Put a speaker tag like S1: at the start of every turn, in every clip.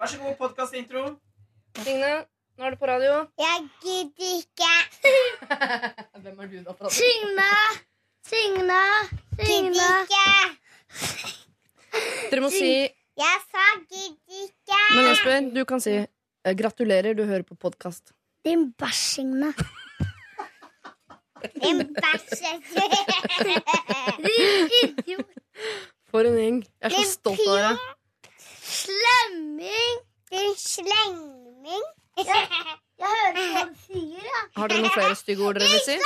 S1: Vær så god, podkastintro.
S2: Signe, nå er du på radio.
S3: Jeg gidder ikke.
S2: Hvem er du da? på radio?
S3: Signe, Signe, Signe.
S2: Dere må si
S3: Jeg sa gidder ikke.
S2: Men Jesper, du kan si eh, gratulerer, du hører på podkast.
S3: Din bæsj, Signe. Din bæsj. Din idiot.
S2: For en gjeng. Jeg er så stolt av dere.
S3: Slemming. Din slengming. Jeg, jeg hører hva du sier, ja.
S2: Har dere noen flere stygge ord dere vil si?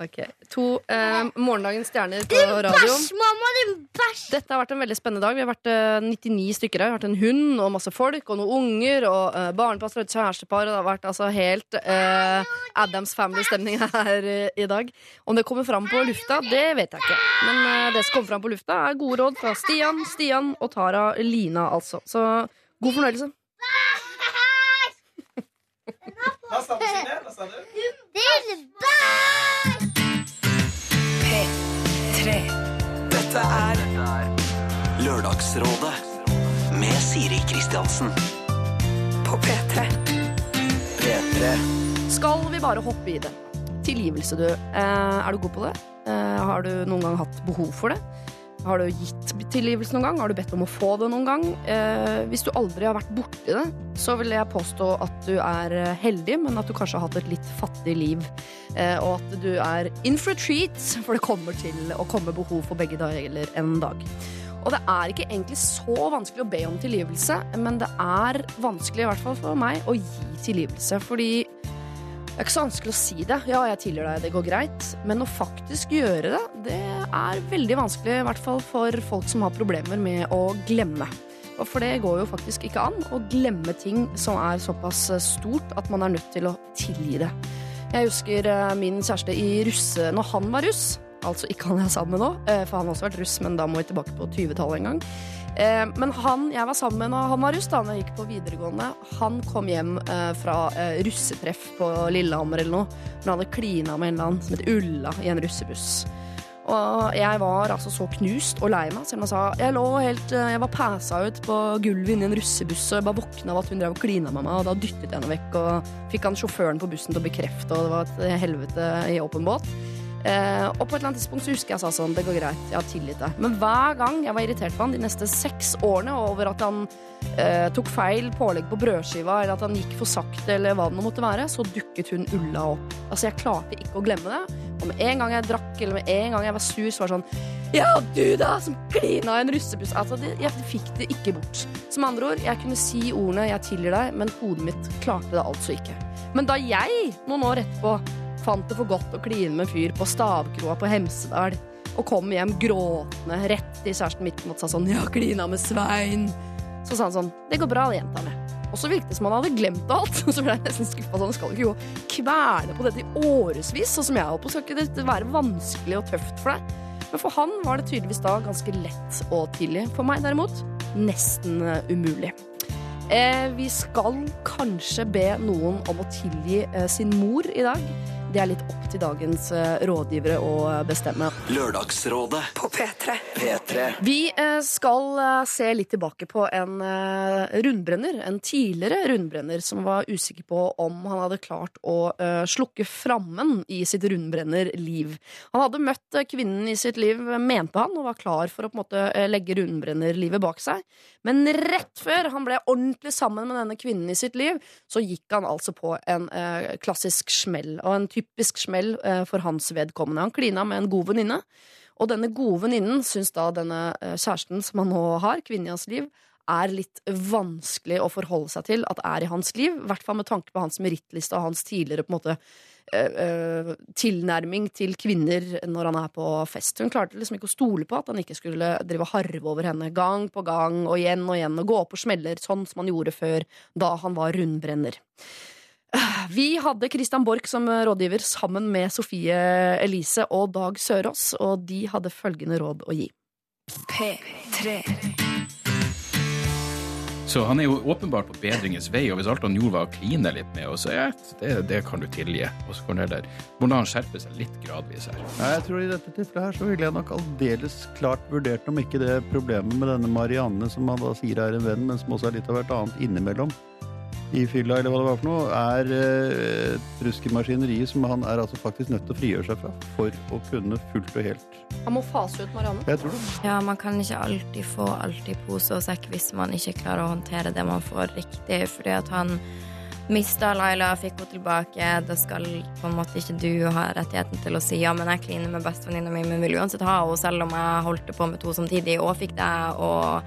S2: Ok, To eh, morgendagens stjerner på radio.
S3: Bæsj, mamma, din bæsj.
S2: Dette har vært en veldig spennende dag. Vi har vært eh, 99 stykker her. Vi har vært en hund og masse folk og noen unger og uh, barnepasser og et kjærestepar. Og det har vært altså helt eh, Adams Family-stemning her eh, i dag. Om det kommer fram på lufta, det vet jeg ikke. Men eh, det som kommer fram på lufta, er gode råd fra Stian, Stian og Tara Lina, altså. Så god fornøyelse.
S1: Hva sa du, Signe? Hva sa du?
S3: Din bæsj.
S4: Dette er Lørdagsrådet med Siri Kristiansen. På P3. P3.
S2: Skal vi bare hoppe i det? Tilgivelse, du. Eh, er du god på det? Eh, har du noen gang hatt behov for det? Har du gitt tilgivelse noen gang? Har du bedt om å få det noen gang? Eh, hvis du aldri har vært borti det, så vil jeg påstå at du er eh, heldig, men at du kanskje har hatt et litt fattig liv. Eh, og at du er in for a treat, for det kommer til å komme behov for begge deler en dag. Og det er ikke egentlig så vanskelig å be om tilgivelse, men det er vanskelig, i hvert fall for meg, å gi tilgivelse. Fordi det er ikke så vanskelig å si det. Ja, jeg tilgir deg, det går greit. Men å faktisk gjøre det, det er veldig vanskelig, i hvert fall for folk som har problemer med å glemme. For det går jo faktisk ikke an å glemme ting som er såpass stort at man er nødt til å tilgi det. Jeg husker eh, min kjæreste i russe... Når han var russ, altså ikke han jeg er sammen med nå, eh, for han har også vært russ, men da må vi tilbake på 20-tallet en gang. Eh, Men han jeg var sammen med han var russ, da jeg gikk på videregående, han kom hjem eh, fra eh, russetreff på Lillehammer eller noe. Men han hadde klina med en eller annen som het Ulla i en russebuss. Og jeg var altså så knust og lei meg, selv om han sa jeg lå helt eh, Jeg var pæsa ut på gulvet inni en russebuss, og jeg bare våkna av at hun drev og klina med meg, og da dyttet jeg henne vekk, og fikk han sjåføren på bussen til å bekrefte, og det var et helvete i åpen båt. Eh, og på et eller annet tidspunkt så husker jeg sa sånn Det går greit, jeg har tillit deg. Men hver gang jeg var irritert på han de neste seks årene over at han eh, tok feil pålegg på brødskiva, eller at han gikk for sakte, eller hva det nå måtte være, så dukket hun Ulla opp. Altså, jeg klarte ikke å glemme det. Og med en gang jeg drakk, eller med en gang jeg var sur, så var det sånn Ja, du da, som klina i en russebuss. Altså, det, jeg fikk det ikke bort. Som andre ord, jeg kunne si ordene 'jeg tilgir deg', men hodet mitt klarte det altså ikke. Men da jeg, noen år etterpå, fant det for godt å kline med en fyr på stavkroa på Hemsedal, og kom hjem gråtende rett i kjæresten midt og sa sånn har klina med Svein', så sa han sånn 'Det går bra, jenta mi'. Og så virket det som han hadde glemt alt. Og så ble jeg nesten skuffa. Sånn, skal du ikke gå og kverne på dette i årevis, sånn som jeg holdt på? Skal ikke dette være vanskelig og tøft for deg? Men for han var det tydeligvis da ganske lett å tilgi. For meg derimot nesten eh, umulig. Eh, vi skal kanskje be noen om å tilgi eh, sin mor i dag. Det er litt opp til dagens eh, rådgivere å eh, bestemme.
S4: Lørdagsrådet på P3. P3.
S2: Vi eh, skal se litt tilbake på en rundbrenner, en tidligere rundbrenner, som var usikker på om han hadde klart å slukke frammen i sitt rundbrennerliv. Han hadde møtt kvinnen i sitt liv, mente han, og var klar for å på en måte legge rundbrennerlivet bak seg. Men rett før han ble ordentlig sammen med denne kvinnen i sitt liv, så gikk han altså på en eh, klassisk smell, og en typisk smell eh, for hans vedkommende. Han klina med en god venninne. Og denne gode venninnen syns da denne eh, kjæresten som han nå har, kvinnen i hans liv, er litt vanskelig å forholde seg til at er i hans liv. I hvert fall med tanke på hans merittliste og hans tidligere på en måte eh, eh, tilnærming til kvinner når han er på fest. Hun klarte liksom ikke å stole på at han ikke skulle drive harve over henne gang på gang og igjen og igjen og gå opp og smeller sånn som han gjorde før, da han var rundbrenner. Vi hadde Christian Borch som rådgiver sammen med Sofie Elise og Dag Sørås, og de hadde følgende råd å gi.
S5: P3. Så han er jo åpenbart på bedringens vei, og hvis alt han gjorde var å kline litt med oss, ja, det, det kan du tilgi. Og så kan du der. må la han skjerpe seg litt gradvis her.
S6: Nei, jeg tror I dette tilfellet her så ville jeg nok aldeles klart vurdert om ikke det problemet med denne Marianne, som han da sier er en venn, men som også er litt av hvert annet innimellom i fylla, eller hva det var for noe, er eh, et ruskemaskineri som han er altså faktisk nødt til å frigjøre seg fra for å kunne fullt og helt
S2: Han må fase ut Marianne.
S6: Jeg tror det.
S7: Ja, man kan ikke alltid få alt i pose og sekk hvis man ikke klarer å håndtere det man får riktig. Fordi at han mista Laila, fikk henne tilbake. Da skal på en måte ikke du ha rettigheten til å si ja, men jeg kliner med bestevenninna mi, men vil uansett ha henne, selv om jeg holdt på med to samtidig og fikk det, og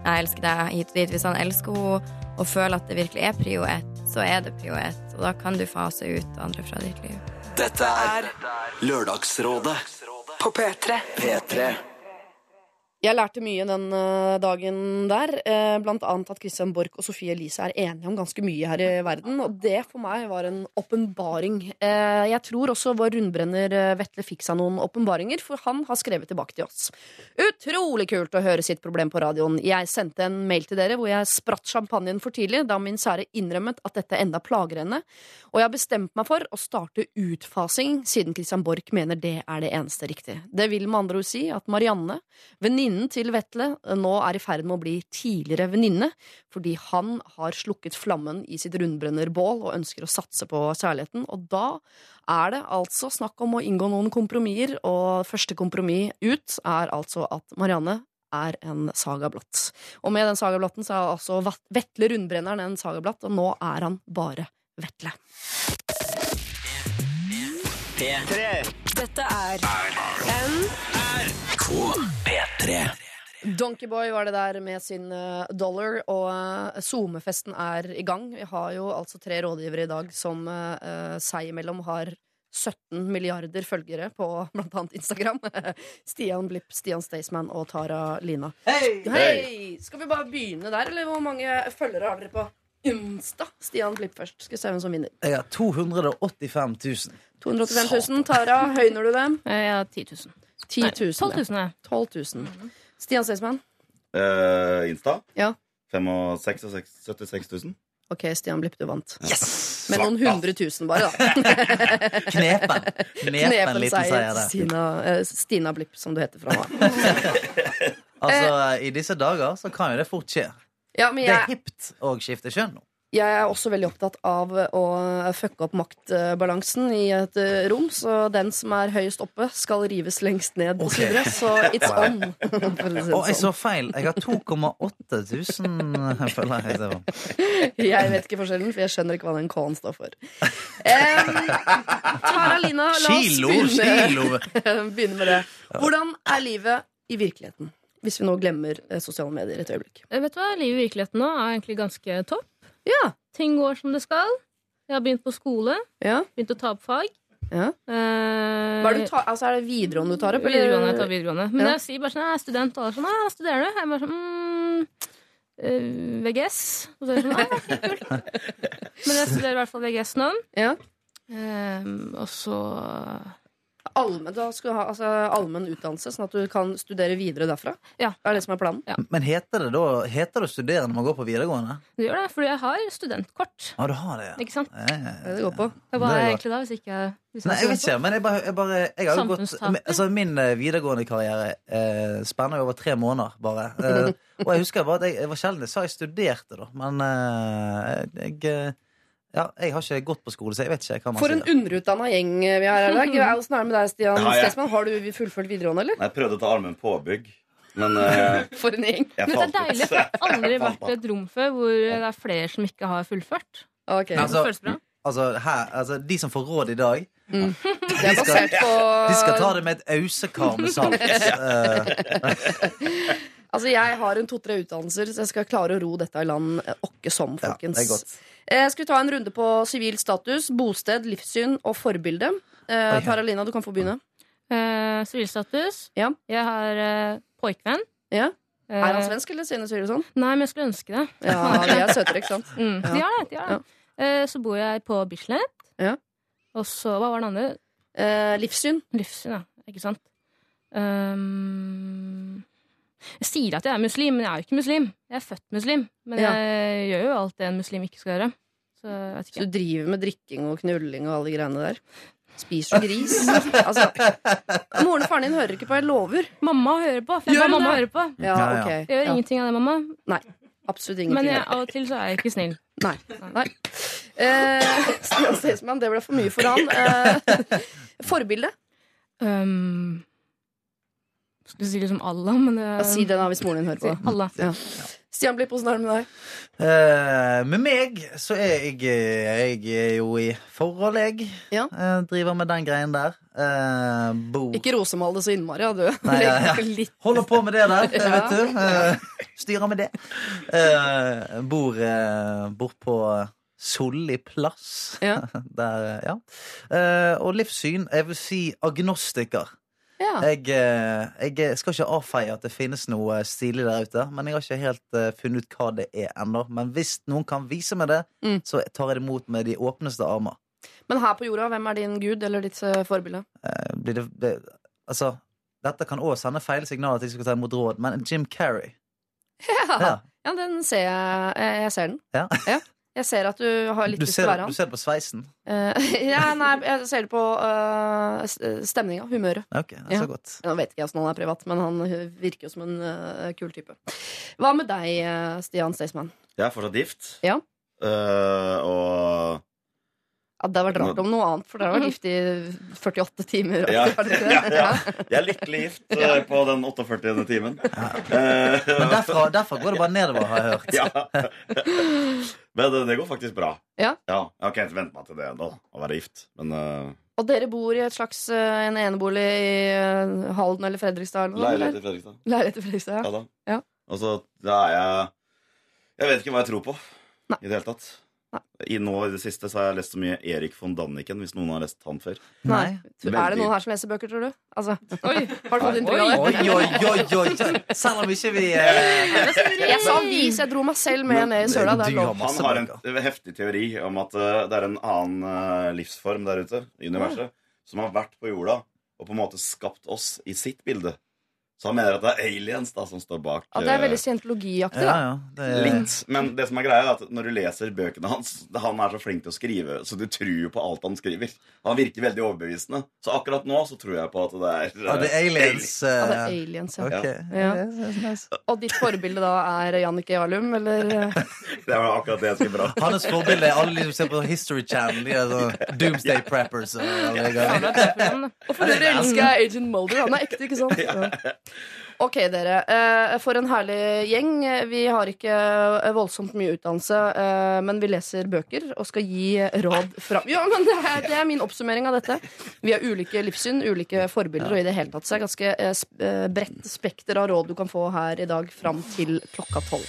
S7: jeg elsker deg hit og dit. Hvis han elsker henne og føler at det virkelig er prio ett, så er det prio ett. Og da kan du fase ut andre fra ditt liv.
S4: Dette er Lørdagsrådet på P3. P3.
S2: Jeg lærte mye den eh, dagen der, eh, blant annet at Christian Borch og Sofie Elise er enige om ganske mye her i verden, og det for meg var en åpenbaring. Eh, Jeg tror også vår rundbrenner Vetle fikk seg noen åpenbaringer, for han har skrevet tilbake til oss. Utrolig kult å høre sitt problem på radioen. Jeg sendte en mail til dere hvor jeg spratt champagnen for tidlig, da min sære innrømmet at dette enda plager henne, og jeg har bestemt meg for å starte utfasing, siden Christian Borch mener det er det eneste riktige. Det vil med andre ord si at Marianne, venninnen til Vetle, nå er i ferd med å bli tidligere venninne, fordi han har slukket flammen i sitt rundbrennerbål og ønsker å satse på kjærligheten, og da er det altså snakk om å inngå noen kompromisser, og første kompromiss ut er altså at Marianne er en sagablott. Og med den sagablotten så er altså Vetle Rundbrenneren en sagablott, og nå er han bare Vetle.
S8: Dette er
S4: P3.
S2: Donkeyboy var det der med sin eh, dollar, og uh, SoMe-festen er i gang. Vi har jo altså tre rådgivere i dag som eh, seg imellom har 17 milliarder følgere på blant annet Instagram. Stian Blipp, Stian Staysman og Tara Lina. Hei! Skal vi bare begynne der, eller hvor mange følgere har dere på Insta? Stian Blipp først. Skal vi se hvem som vinner.
S9: Jeg har 285 000.
S2: 285 000. Tara, høyner du dem?
S10: Ja, 10 000.
S2: 10 000.
S10: 12 000, ja.
S2: 12 000. Stian Staysman?
S11: Eh, Insta.
S2: Ja.
S11: 75 76 000.
S2: Ok, Stian Blipp, du vant.
S9: Yes!
S2: Med noen hundre tusen, bare, da.
S9: Knepen. Knepen
S2: Knepen
S9: liten seier
S2: seier.
S9: der.
S2: Stina, eh, Stina Blipp, som du heter fra nå av.
S9: Altså, I disse dager så kan jo det fort skje.
S2: Ja, men
S9: Det er
S2: jeg,
S9: hipt å skifte kjønn nå.
S2: Jeg er også veldig opptatt av å fucke opp maktbalansen i et eh, rom. Så den som er høyest oppe, skal rives lengst ned, Okay.
S9: Ok.
S2: så it's on. Si
S9: jeg så
S2: sånn.
S9: feil. Jeg har 2,8 000 følgere.
S2: Jeg vet ikke forskjellen, for jeg skjønner ikke hva den K-en står for. Um, Tara Lina, la oss
S9: Kilo,
S2: begynne,
S9: kilo!
S2: begynne med det. Hvordan er livet i virkeligheten? Hvis vi nå glemmer eh, sosiale medier et øyeblikk.
S10: Eh, Vet du hva, Livet i virkeligheten nå er egentlig ganske topp.
S2: Ja.
S10: Ting går som det skal. Jeg har begynt på skole.
S2: Ja.
S10: Begynt å ta opp fag.
S2: Ja.
S10: Eh,
S2: Hva er, det du tar, altså, er det videregående du tar opp? eller-
S10: Videregående, jeg tar videregående. Men
S2: Ja.
S10: jeg sier bare sånn, jeg er student, og alle sånn, hva studerer du? Jeg bare sånn, mm, eh, VGS. Og så er det sånn, ok, kult. Men jeg studerer i hvert fall VGS nå.
S2: Ja.
S10: Eh, og så
S2: Allmenn, da skal du ha altså, allmenn utdannelse, sånn at du kan studere videre derfra?
S10: Ja.
S2: Det er det som er planen?
S9: Men heter det da Heter det å studere når man går på videregående?
S10: det gjør det, fordi jeg har studentkort.
S9: Ja, du har det, ja.
S10: Ikke sant?
S9: Ja, ja,
S2: Det går på.
S10: Hva jeg
S9: bra.
S10: egentlig da, hvis ikke hvis
S9: Nei, jeg vet ikke, men jeg, bare, jeg, bare, jeg har jo gått altså, Min eh, videregående karriere eh, spenner jo over tre måneder, bare. Eh, og jeg husker bare at jeg, jeg var sjelden jeg sa jeg studerte, da. Men eh, jeg eh, Ja, jeg har ikke gått på skole, så jeg vet ikke hva man
S2: For en underutdanna gjeng vi har her i dag. Åssen er det med deg, Stian
S11: Ja, jeg-
S2: Stesman? Har du fullført videregående, eller?
S11: Jeg prøvde å ta allmenn påbygg, men uh,
S2: For en gjeng.
S10: Men det er deilig, jeg har aldri vært i et rom før hvor det er flere som ikke har fullført.
S2: Ok.
S10: Det
S9: Altså,
S10: føles bra.
S9: Altså, her, altså, de som får råd i dag,
S2: Det er
S9: de skal-
S2: på
S9: de skal ta det med et ausekar med salt. Eh,
S2: Altså, jeg har en to-tre utdannelser, så jeg skal klare å ro dette i land eh, åkke som,
S9: ja,
S2: folkens.
S9: det er godt.
S2: Eh, skal vi ta en runde på sivil status, bosted, livssyn og forbilde? Eh. Taralina, du kan få begynne.
S10: Eh, Sivilstatus.
S2: Ja.
S10: Jeg har eh, poikvenn.
S2: Ja.
S10: Eh,
S2: Er han svensk, eller synes Sine sånn?
S10: Nei, men jeg skulle ønske det.
S2: Ja, de er søtere, ikke sant?
S10: Mm.
S2: Ja.
S10: De har det. De har det. Eh, så bor jeg på Bislett.
S2: Ja.
S10: Og så Hva var det andre?
S2: Eh, livssyn.
S10: Livssyn, ja. Ikke sant. Um, Jeg sier at jeg er muslim, men jeg er jo ikke muslim. Jeg er født muslim. Men
S2: Ja.
S10: jeg gjør jo alt det en muslim ikke skal gjøre. Så jeg vet
S2: Så
S10: ikke.
S2: du driver med drikking og knulling og alle de greiene der? Spiser du gris? altså, moren og faren din hører ikke på, jeg lover.
S10: Mamma hører på. For jeg
S2: Gjør
S10: mamma
S2: det?
S10: høre på.
S2: Ja,
S9: Ja, ja.
S2: ok.
S10: Jeg gjør
S2: Ja.
S10: ingenting av det, mamma.
S2: Nei, absolutt ingenting.
S10: Men jeg, av og til så er jeg ikke snill.
S2: Nei. Nei. Eh, Stian Staysman, det ble for mye for han. Eh, forbilde?
S10: Um, skulle si liksom Allah, men det
S2: Ja, si det da hvis moren din hører på.
S10: Allah.
S2: Ja. Stian Blipp, åssen er det med deg?
S9: Eh, med meg så er jeg Jeg er jo i forhold, jeg.
S2: Ja.
S9: Eh, driver med den greien der. Eh, bor
S2: Ikke rosemal det så innmari, ja, du.
S9: Nei, ja, ja.
S2: Litt.
S9: Holder på med det der, vet du. Eh, styrer med det. Eh, bor uh, bor på Solli plass.
S2: Ja.
S9: Der, ja. Eh, og livssyn, jeg vil si agnostiker.
S2: Ja.
S9: Jeg, eh, jeg skal ikke avfeie at det finnes noe stilig der ute, men jeg har ikke helt eh, funnet ut hva det er ennå. Men hvis noen kan vise meg det,
S2: Mm.
S9: så tar jeg det imot med de åpneste armer.
S2: Men her på jorda, hvem er din gud eller ditt eh, forbilde?
S9: Eh, blir det, det Altså, dette kan òg sende feil signaler til jeg skal ta imot råd, men Jim Carrey
S2: Ja,
S9: Ja.
S2: ja den ser jeg. Jeg ser den.
S9: Ja.
S2: Jeg ser at du har litt
S9: Du
S2: lyst til å være han.
S9: du ser det på sveisen?
S2: Uh, ja, nei, jeg ser det på uh, stemninga, humøret.
S9: Ok, det er
S2: Ja.
S9: så godt.
S2: Jeg vet ikke hvordan han er privat, men han virker jo som en uh, kul type. Hva med deg, eh, Stian Staysman?
S11: Jeg er fortsatt gift.
S2: Ja.
S11: Uh, og
S2: Ja, det hadde vært rart om noe annet, for dere har vært gift i 48 timer.
S11: ja, ja, ja. Jeg er lykkelig gift på den 48. timen. Eh,
S9: Men derfra, derfra går det bare nedover, har jeg hørt.
S11: ja. Men det, det går faktisk bra.
S2: Ja.
S11: Jeg har ikke helt vent meg til det ennå, å være gift. Men uh...
S2: Og dere bor i et slags eh, en enebolig i Halden eller Fredrikstad?
S11: Leilighet i Fredrikstad.
S2: Leilighet i Fredrikstad,
S11: Ja
S2: ja.
S11: da.
S2: Ja.
S11: Og så da er jeg Jeg vet ikke hva jeg tror på
S2: Nei.
S11: i det hele tatt. I nå i det siste så har jeg lest så mye Erik von Daniken, hvis noen har lest han før.
S2: Nei. Er det noen her som leser bøker, tror du? Altså,
S10: Oi.
S2: har du fått inntrykk av
S9: Oi,
S2: det?
S9: oi, oi, oi! Selv om ikke vi eh,
S2: Jeg sa vis, jeg dro meg selv med ned i søla. Det er lov.
S11: Han har en heftig teori om at eh, det er en annen eh, livsform der ute i universet som har vært på jorda og på en måte skapt oss i sitt bilde. Så han mener at det er aliens da som står bak.
S2: Ja, det er
S11: eh,
S2: veldig scientologiaktig, da.
S9: ja. Det er,
S11: Litt. Men det som er greia er at når du leser bøkene hans Han er så flink til å skrive, så du tror jo på alt han skriver. Han virker veldig overbevisende. Så akkurat nå så tror jeg på at det er
S9: ja, det er aliens.
S2: Ja, det er
S9: eh,
S2: aliens, ja.
S9: Ok.
S2: Ja.
S9: Nice.
S2: Og ditt forbilde da er Jannicke Jarlum, eller? eh?
S11: Det var akkurat det jeg skulle bra.
S9: Hans forbilde er alle de som ser på History Channel. De er sånn Doomsday Preppers. Og alle de greiene.
S10: det.
S2: Og for øvrig elsker jeg Agent Mulder. Han er ekte, ikke sant? Ja. Ok, dere. eh, For en herlig gjeng. Vi har ikke eh, voldsomt mye utdannelse, eh, men vi leser bøker og skal gi råd fra Ja, men det er, det er min oppsummering av dette. Vi har ulike livssyn, ulike forbilder, og i det hele tatt så er det ganske bredt spekter av råd du kan få her i dag fram til klokka tolv.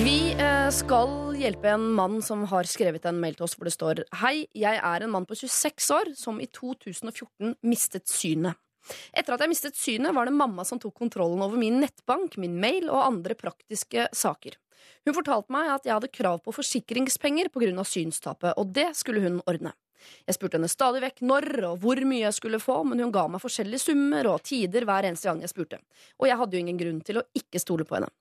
S2: Vi skal hjelpe en mann som har skrevet en mail til oss hvor det står Hei, jeg er en mann på 26 år som i 2014 mistet synet. Etter at jeg mistet synet, var det mamma som tok kontrollen over min nettbank, min mail og andre praktiske saker. Hun fortalte meg at jeg hadde krav på forsikringspenger pga. synstapet, og det skulle hun ordne. Jeg spurte henne stadig vekk når og hvor mye jeg skulle få, men hun ga meg forskjellige summer og tider hver eneste gang jeg spurte. Og jeg hadde jo ingen grunn til å ikke stole på henne.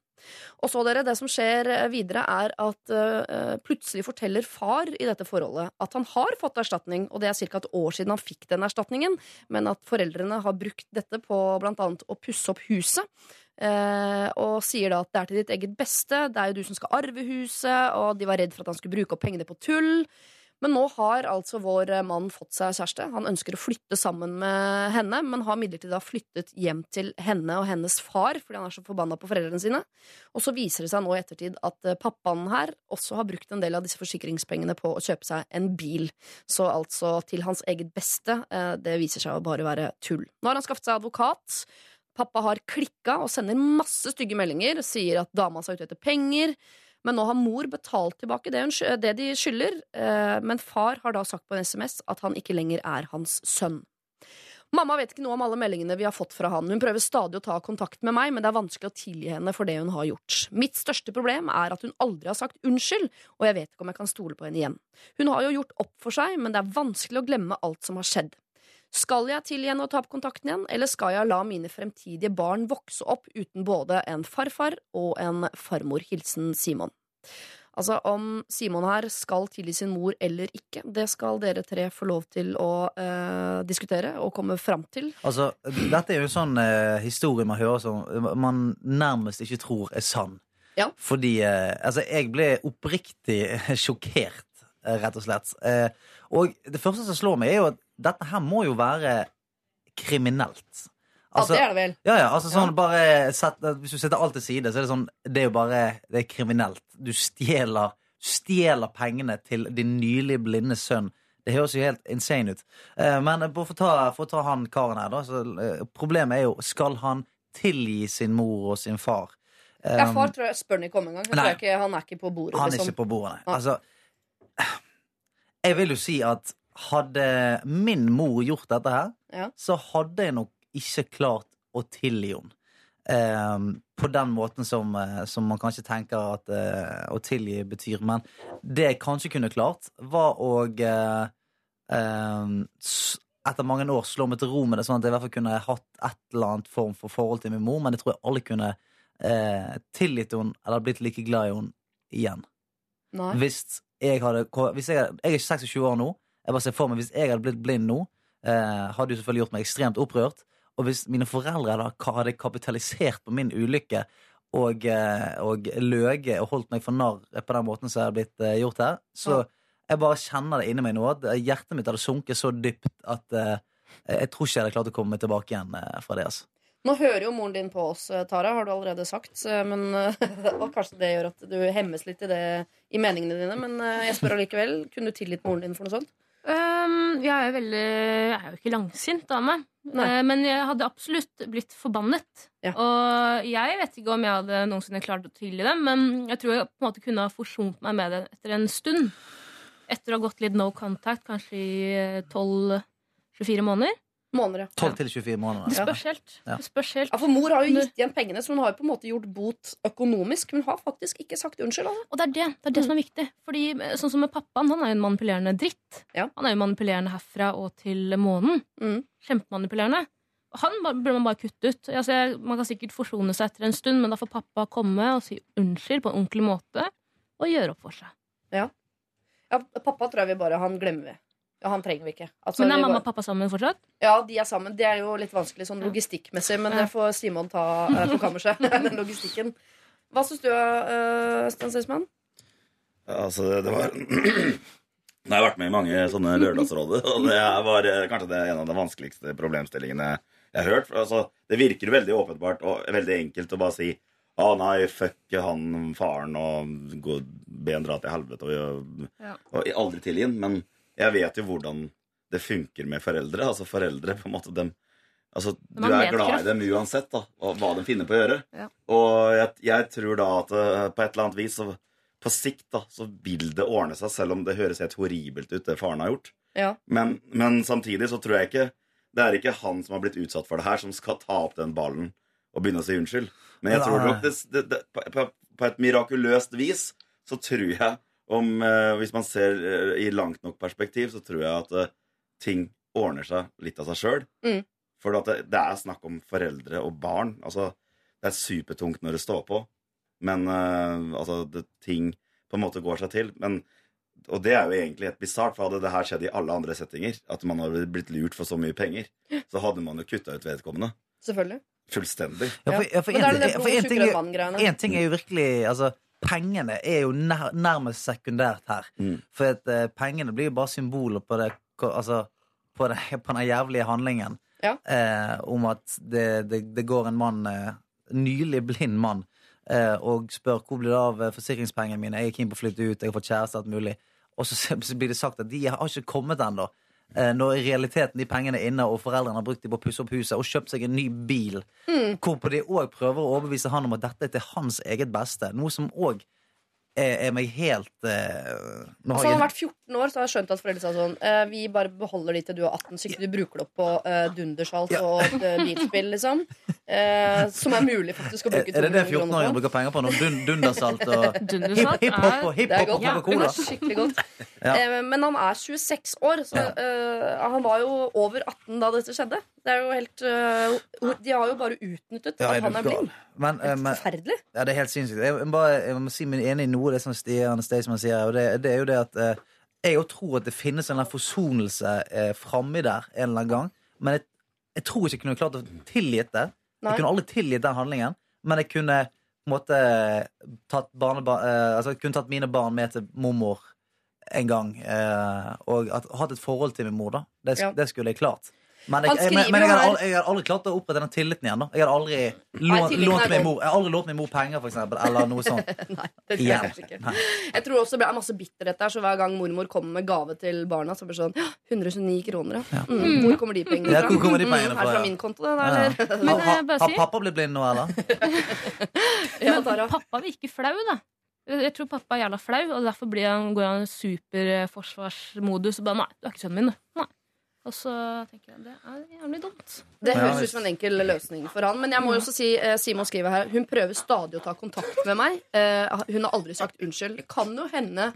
S2: Og så dere, det som skjer eh, videre er at uh, plutselig forteller far i dette forholdet at han har fått erstatning, og det er ca. et år siden han fikk den erstatningen, men at foreldrene har brukt dette på annet å pusse opp huset. Uh, og sier da at det er til ditt eget beste, det er jo du som skal arve huset, og de var redd for at han skulle bruke opp pengene på tull. Men nå har altså vår eh, mann fått seg kjæreste. Han ønsker å flytte sammen med henne, men har midlertidig da flyttet hjem til henne og hennes far fordi han er så forbanna på foreldrene sine. Og så viser det seg nå i ettertid at eh, pappaen her også har brukt en del av disse forsikringspengene på å kjøpe seg en bil. Så altså til hans eget beste. eh, Det viser seg å bare være tull. Nå har han skaffet seg advokat. Pappa har klikka og sender masse stygge meldinger. Sier at dama er ute etter penger. Men nå har mor betalt tilbake det, hun, det de skylder. eh, Men far har da sagt på en SMS at han ikke lenger er hans sønn. Mamma vet ikke noe om alle meldingene vi har fått fra han. Hun prøver stadig å ta kontakt med meg, men det er vanskelig å tilgi henne for det hun har gjort. Mitt største problem er at hun aldri har sagt unnskyld, og jeg vet ikke om jeg kan stole på henne igjen. Hun har jo gjort opp for seg, men det er vanskelig å glemme alt som har skjedd. Skal jeg tilgi henne og ta opp kontakten igjen, eller skal jeg la mine fremtidige barn vokse opp uten både en farfar og en farmor? Hilsen Simon. Altså, om Simon her skal tilgi sin mor eller ikke, det skal dere tre få lov til å eh, diskutere og komme fram til.
S9: Altså, dette er jo en sånn eh, historie man hører som man nærmest ikke tror er sann.
S2: Ja.
S9: Fordi eh, Altså, jeg ble oppriktig sjokkert, eh, rett og slett. Eh, og det første som slår meg, er jo at dette her må jo være kriminelt. Altså,
S2: ja, det er det vel.
S9: Ja, ja, altså sånn bare set, Hvis du setter alt til side, så er det sånn Det er jo bare Det er kriminelt. Du stjeler, stjeler pengene til din nylig blinde sønn. Det høres jo helt insane ut. Eh, men for å ta, for å ta han karen her, da. Så, eh, problemet er jo Skal han tilgi sin mor og sin far?
S2: Ja,
S9: Um,
S2: far tror jeg spør han ikke om engang. Han er ikke på bordet.
S9: han er
S2: liksom.
S9: ikke på bordet. Nei. Altså, jeg vil jo si at hadde min mor gjort dette her,
S2: Ja.
S9: så hadde jeg nok ikke klart å tilgi henne. Um, på den måten som, eh, som man kanskje tenker at uh, å tilgi betyr. Men det jeg kanskje kunne klart, var å uh, um, etter mange år slå meg til ro med det, sånn at jeg i hvert fall kunne hatt et eller annet form for forhold til min mor, men jeg tror jeg alle kunne uh, tilgitt henne eller blitt like glad i henne igjen.
S2: Nei.
S9: Hvis jeg hadde hvis jeg, jeg er 26 år nå. Jeg bare ser for meg Hvis jeg hadde blitt blind nå, eh, hadde jo selvfølgelig gjort meg ekstremt opprørt. Og hvis mine foreldre da hadde kapitalisert på min ulykke og, eh, og løyet og holdt meg for narr på den måten som jeg har blitt eh, gjort her, så jeg bare kjenner det inni meg nå at eh, hjertet mitt hadde sunket så dypt at eh, jeg tror ikke jeg hadde klart å komme meg tilbake igjen fra det. altså
S2: Nå hører jo moren din på oss, Tara, har du allerede sagt. Men, og kanskje det gjør at du hemmes litt i det i meningene dine. Men jeg spør allikevel. Kunne du tilgitt moren din for noe sånt?
S10: Um, jeg er jo veldig Jeg er jo ikke langsint dame. Eh, men jeg hadde absolutt blitt forbannet.
S2: Ja.
S10: Og jeg vet ikke om jeg hadde noensinne klart å tilgi dem, men jeg tror jeg på en måte kunne ha forsont meg med det etter en stund. Etter å ha gått litt no contact, kanskje i eh, 12-24 måneder.
S2: Måneder, ja.
S9: 12 til 24 måneder.
S10: Det spørs helt.
S9: Ja.
S10: Det spørs helt.
S2: Ja, For mor har jo gitt igjen pengene, så hun har jo på en måte gjort bot økonomisk. Men hun har faktisk ikke sagt unnskyld. Altså.
S10: Og det er det, det er det som er viktig. Fordi eh, sånn som med pappaen, han er jo en manipulerende dritt.
S2: Ja.
S10: Han er jo manipulerende herfra og til månen.
S2: Mm.
S10: Kjempemanipulerende. Han burde man bare kutte ut. Altså, man kan sikkert forsone seg etter en stund, men da får pappa komme og si unnskyld på en ordentlig måte og gjøre opp for seg.
S2: Ja, Pappa tror jeg vi bare Han glemmer. Ja, han trenger vi ikke. Altså,
S10: Men er mamma og pappa sammen fortsatt?
S2: Ja, de er sammen. Det er jo litt vanskelig sånn logistikkmessig, men det får Simon ta eh, på kammerset. Den logistikken. Hva syns du, uh, Sten Sisman?
S11: Ja, Altså, det var Jeg har vært med i mange sånne lørdagsråder, og det var eh, kanskje det er en av de vanskeligste problemstillingene jeg har hørt. For, altså, det virker veldig åpenbart og veldig enkelt å bare si å nei, fuck han faren og gå, be han dra til helvete og,
S10: og,
S11: og aldri tilgi han. Men jeg vet jo hvordan det funker med foreldre. Altså foreldre på en måte dem, altså, Du er glad i dem uansett, da, og hva de finner på å gjøre.
S10: Ja.
S11: Og jeg, jeg tror da at eh, på et eller annet vis så, på sikt da, så vil det ordne seg, selv om det høres helt horribelt ut, det faren har gjort.
S2: Ja.
S11: Men, men samtidig så tror jeg ikke det er ikke han som har blitt utsatt for det her, som skal ta opp den ballen og begynne å si unnskyld. Men jeg tror nok det, det, det, på, på, på et mirakuløst vis så tror jeg om eh, Hvis man ser eh, i langt nok perspektiv, så tror jeg at eh, ting ordner seg litt av seg sjøl.
S2: Mm.
S11: For at det, det er snakk om foreldre og barn. Altså, det er supertungt når det står på. Men eh, altså, det, ting på en måte går seg til. Men, og det er jo egentlig helt bisart, for hadde det her skjedd i alle andre settinger, at man hadde blitt lurt for så mye penger, så hadde man jo kutta ut vedkommende.
S2: Selvfølgelig.
S11: Fullstendig.
S9: Ja, for, ja, for en,
S2: er
S9: ting- for en ting En ting er jo virkelig altså, Pengene er jo nær, nærmest sekundært her.
S11: Mm.
S9: For at, uh, pengene blir jo bare symboler på, det, altså, på, det, på den jævlige handlingen
S2: Ja.
S9: uh, om at det, det, går en mann, uh, nylig blind mann, og spør hvor blir det av forsikringspengene mine. Jeg er keen på å flytte ut, jeg har fått kjæreste, alt mulig. Og så, så blir det sagt at de har ikke kommet ennå. Eh, når i realiteten de pengene er inne, og foreldrene har brukt dem på å pusse opp huset og kjøpt seg en ny bil. Hvorpå de òg prøver å overbevise han om at dette er til hans eget beste. Noe som òg er, er meg helt eh, nå
S2: Altså,
S9: har
S2: han har vært 14 år, så har jeg skjønt at foreldre sa sånn eh, Vi bare beholder de til du er 18, så ikke du bruker det opp på eh, dundersalt og eh, bilspill, liksom. Eh, som er mulig faktisk å bruke
S9: Er det det
S2: 200
S9: 14-åringer
S2: på.
S9: bruker penger på nå? Dun, dundersalt og hip- hiphop og hiphop og Coca-Cola?
S2: skikkelig godt.
S9: Ja.
S2: Eh, men han er 26 år, så eh, han var jo over 18 da dette skjedde. Det er jo helt uh, De har jo bare utnyttet
S9: Ja,
S2: at han er blind.
S9: Men, eh, men,
S2: Forferdelig.
S9: ja, det er helt sinnssykt. Jeg, bare, jeg må si meg enig i noe av det som Stian Staysman sier. Og det, det er jo det at eh, jeg jo tror at det finnes en eller annen forsonelse eh, framme der en eller annen gang. Men jeg, jeg tror ikke jeg kunne klart å tilgitt det.
S2: Nei.
S9: Jeg kunne aldri tilgitt den handlingen. Men jeg kunne på en måte tatt, barnebar, eh, altså, kunne tatt mine barn med til mormor en gang. Eh, og at, hatt et forhold til min mor, da. Det,
S2: Ja.
S9: det skulle jeg klart. Men jeg, jeg, men, men jeg,
S2: har
S9: aldri, jeg har aldri klart å opprette den tilliten igjen. da Jeg har aldri lånt, lånt min mor Jeg har aldri lånt min mor penger, for eksempel. Eller noe sånt.
S2: Det tror jeg kanskje ikke. Jeg tror også det er masse bitterhet der, så hver gang mormor kommer med gave til barna, så blir det sånn «Åh, 129 kroner, ja. Mm, hvor kommer de pengene
S9: Ja,
S2: fra?
S9: hvor kommer de pengene
S2: Mm,
S9: fra,
S2: Er det fra min konto, det? da,
S9: Ja.
S10: Men
S9: Har,
S10: ha,
S9: har pappa blitt blind nå, eller?
S2: Ja,
S10: Men pappa virker flau, da. Jeg tror pappa er jævla flau, og derfor blir han, går han i superforsvarsmodus. Og bare 'nei, du er ikke sønnen min', du. Nei. Og så tenker jeg det er jævlig dumt.
S2: Det høres ut som en enkel løsning for han. Men jeg må jo også si, eh, Simon skriver her Hun prøver stadig å ta kontakt med meg. Eh, hun har aldri sagt unnskyld. Det kan jo hende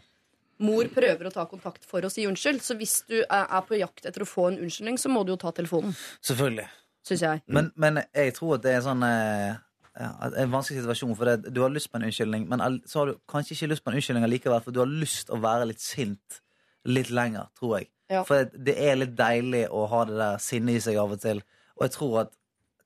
S2: mor prøver å ta kontakt for å si unnskyld. Så hvis du er på jakt etter å få en unnskyldning, så må du jo ta telefonen.
S9: Selvfølgelig.
S2: Syns jeg.
S9: Men, men jeg tror at det er sånn eh, ja, en vanskelig situasjon. For det, du har lyst på en unnskyldning, men så har du kanskje ikke lyst på en unnskyldning likevel, for du har lyst å være litt sint litt lenger, tror jeg.
S2: Ja.
S9: For det er litt deilig å ha det der sinnet i seg av og til. Og jeg tror at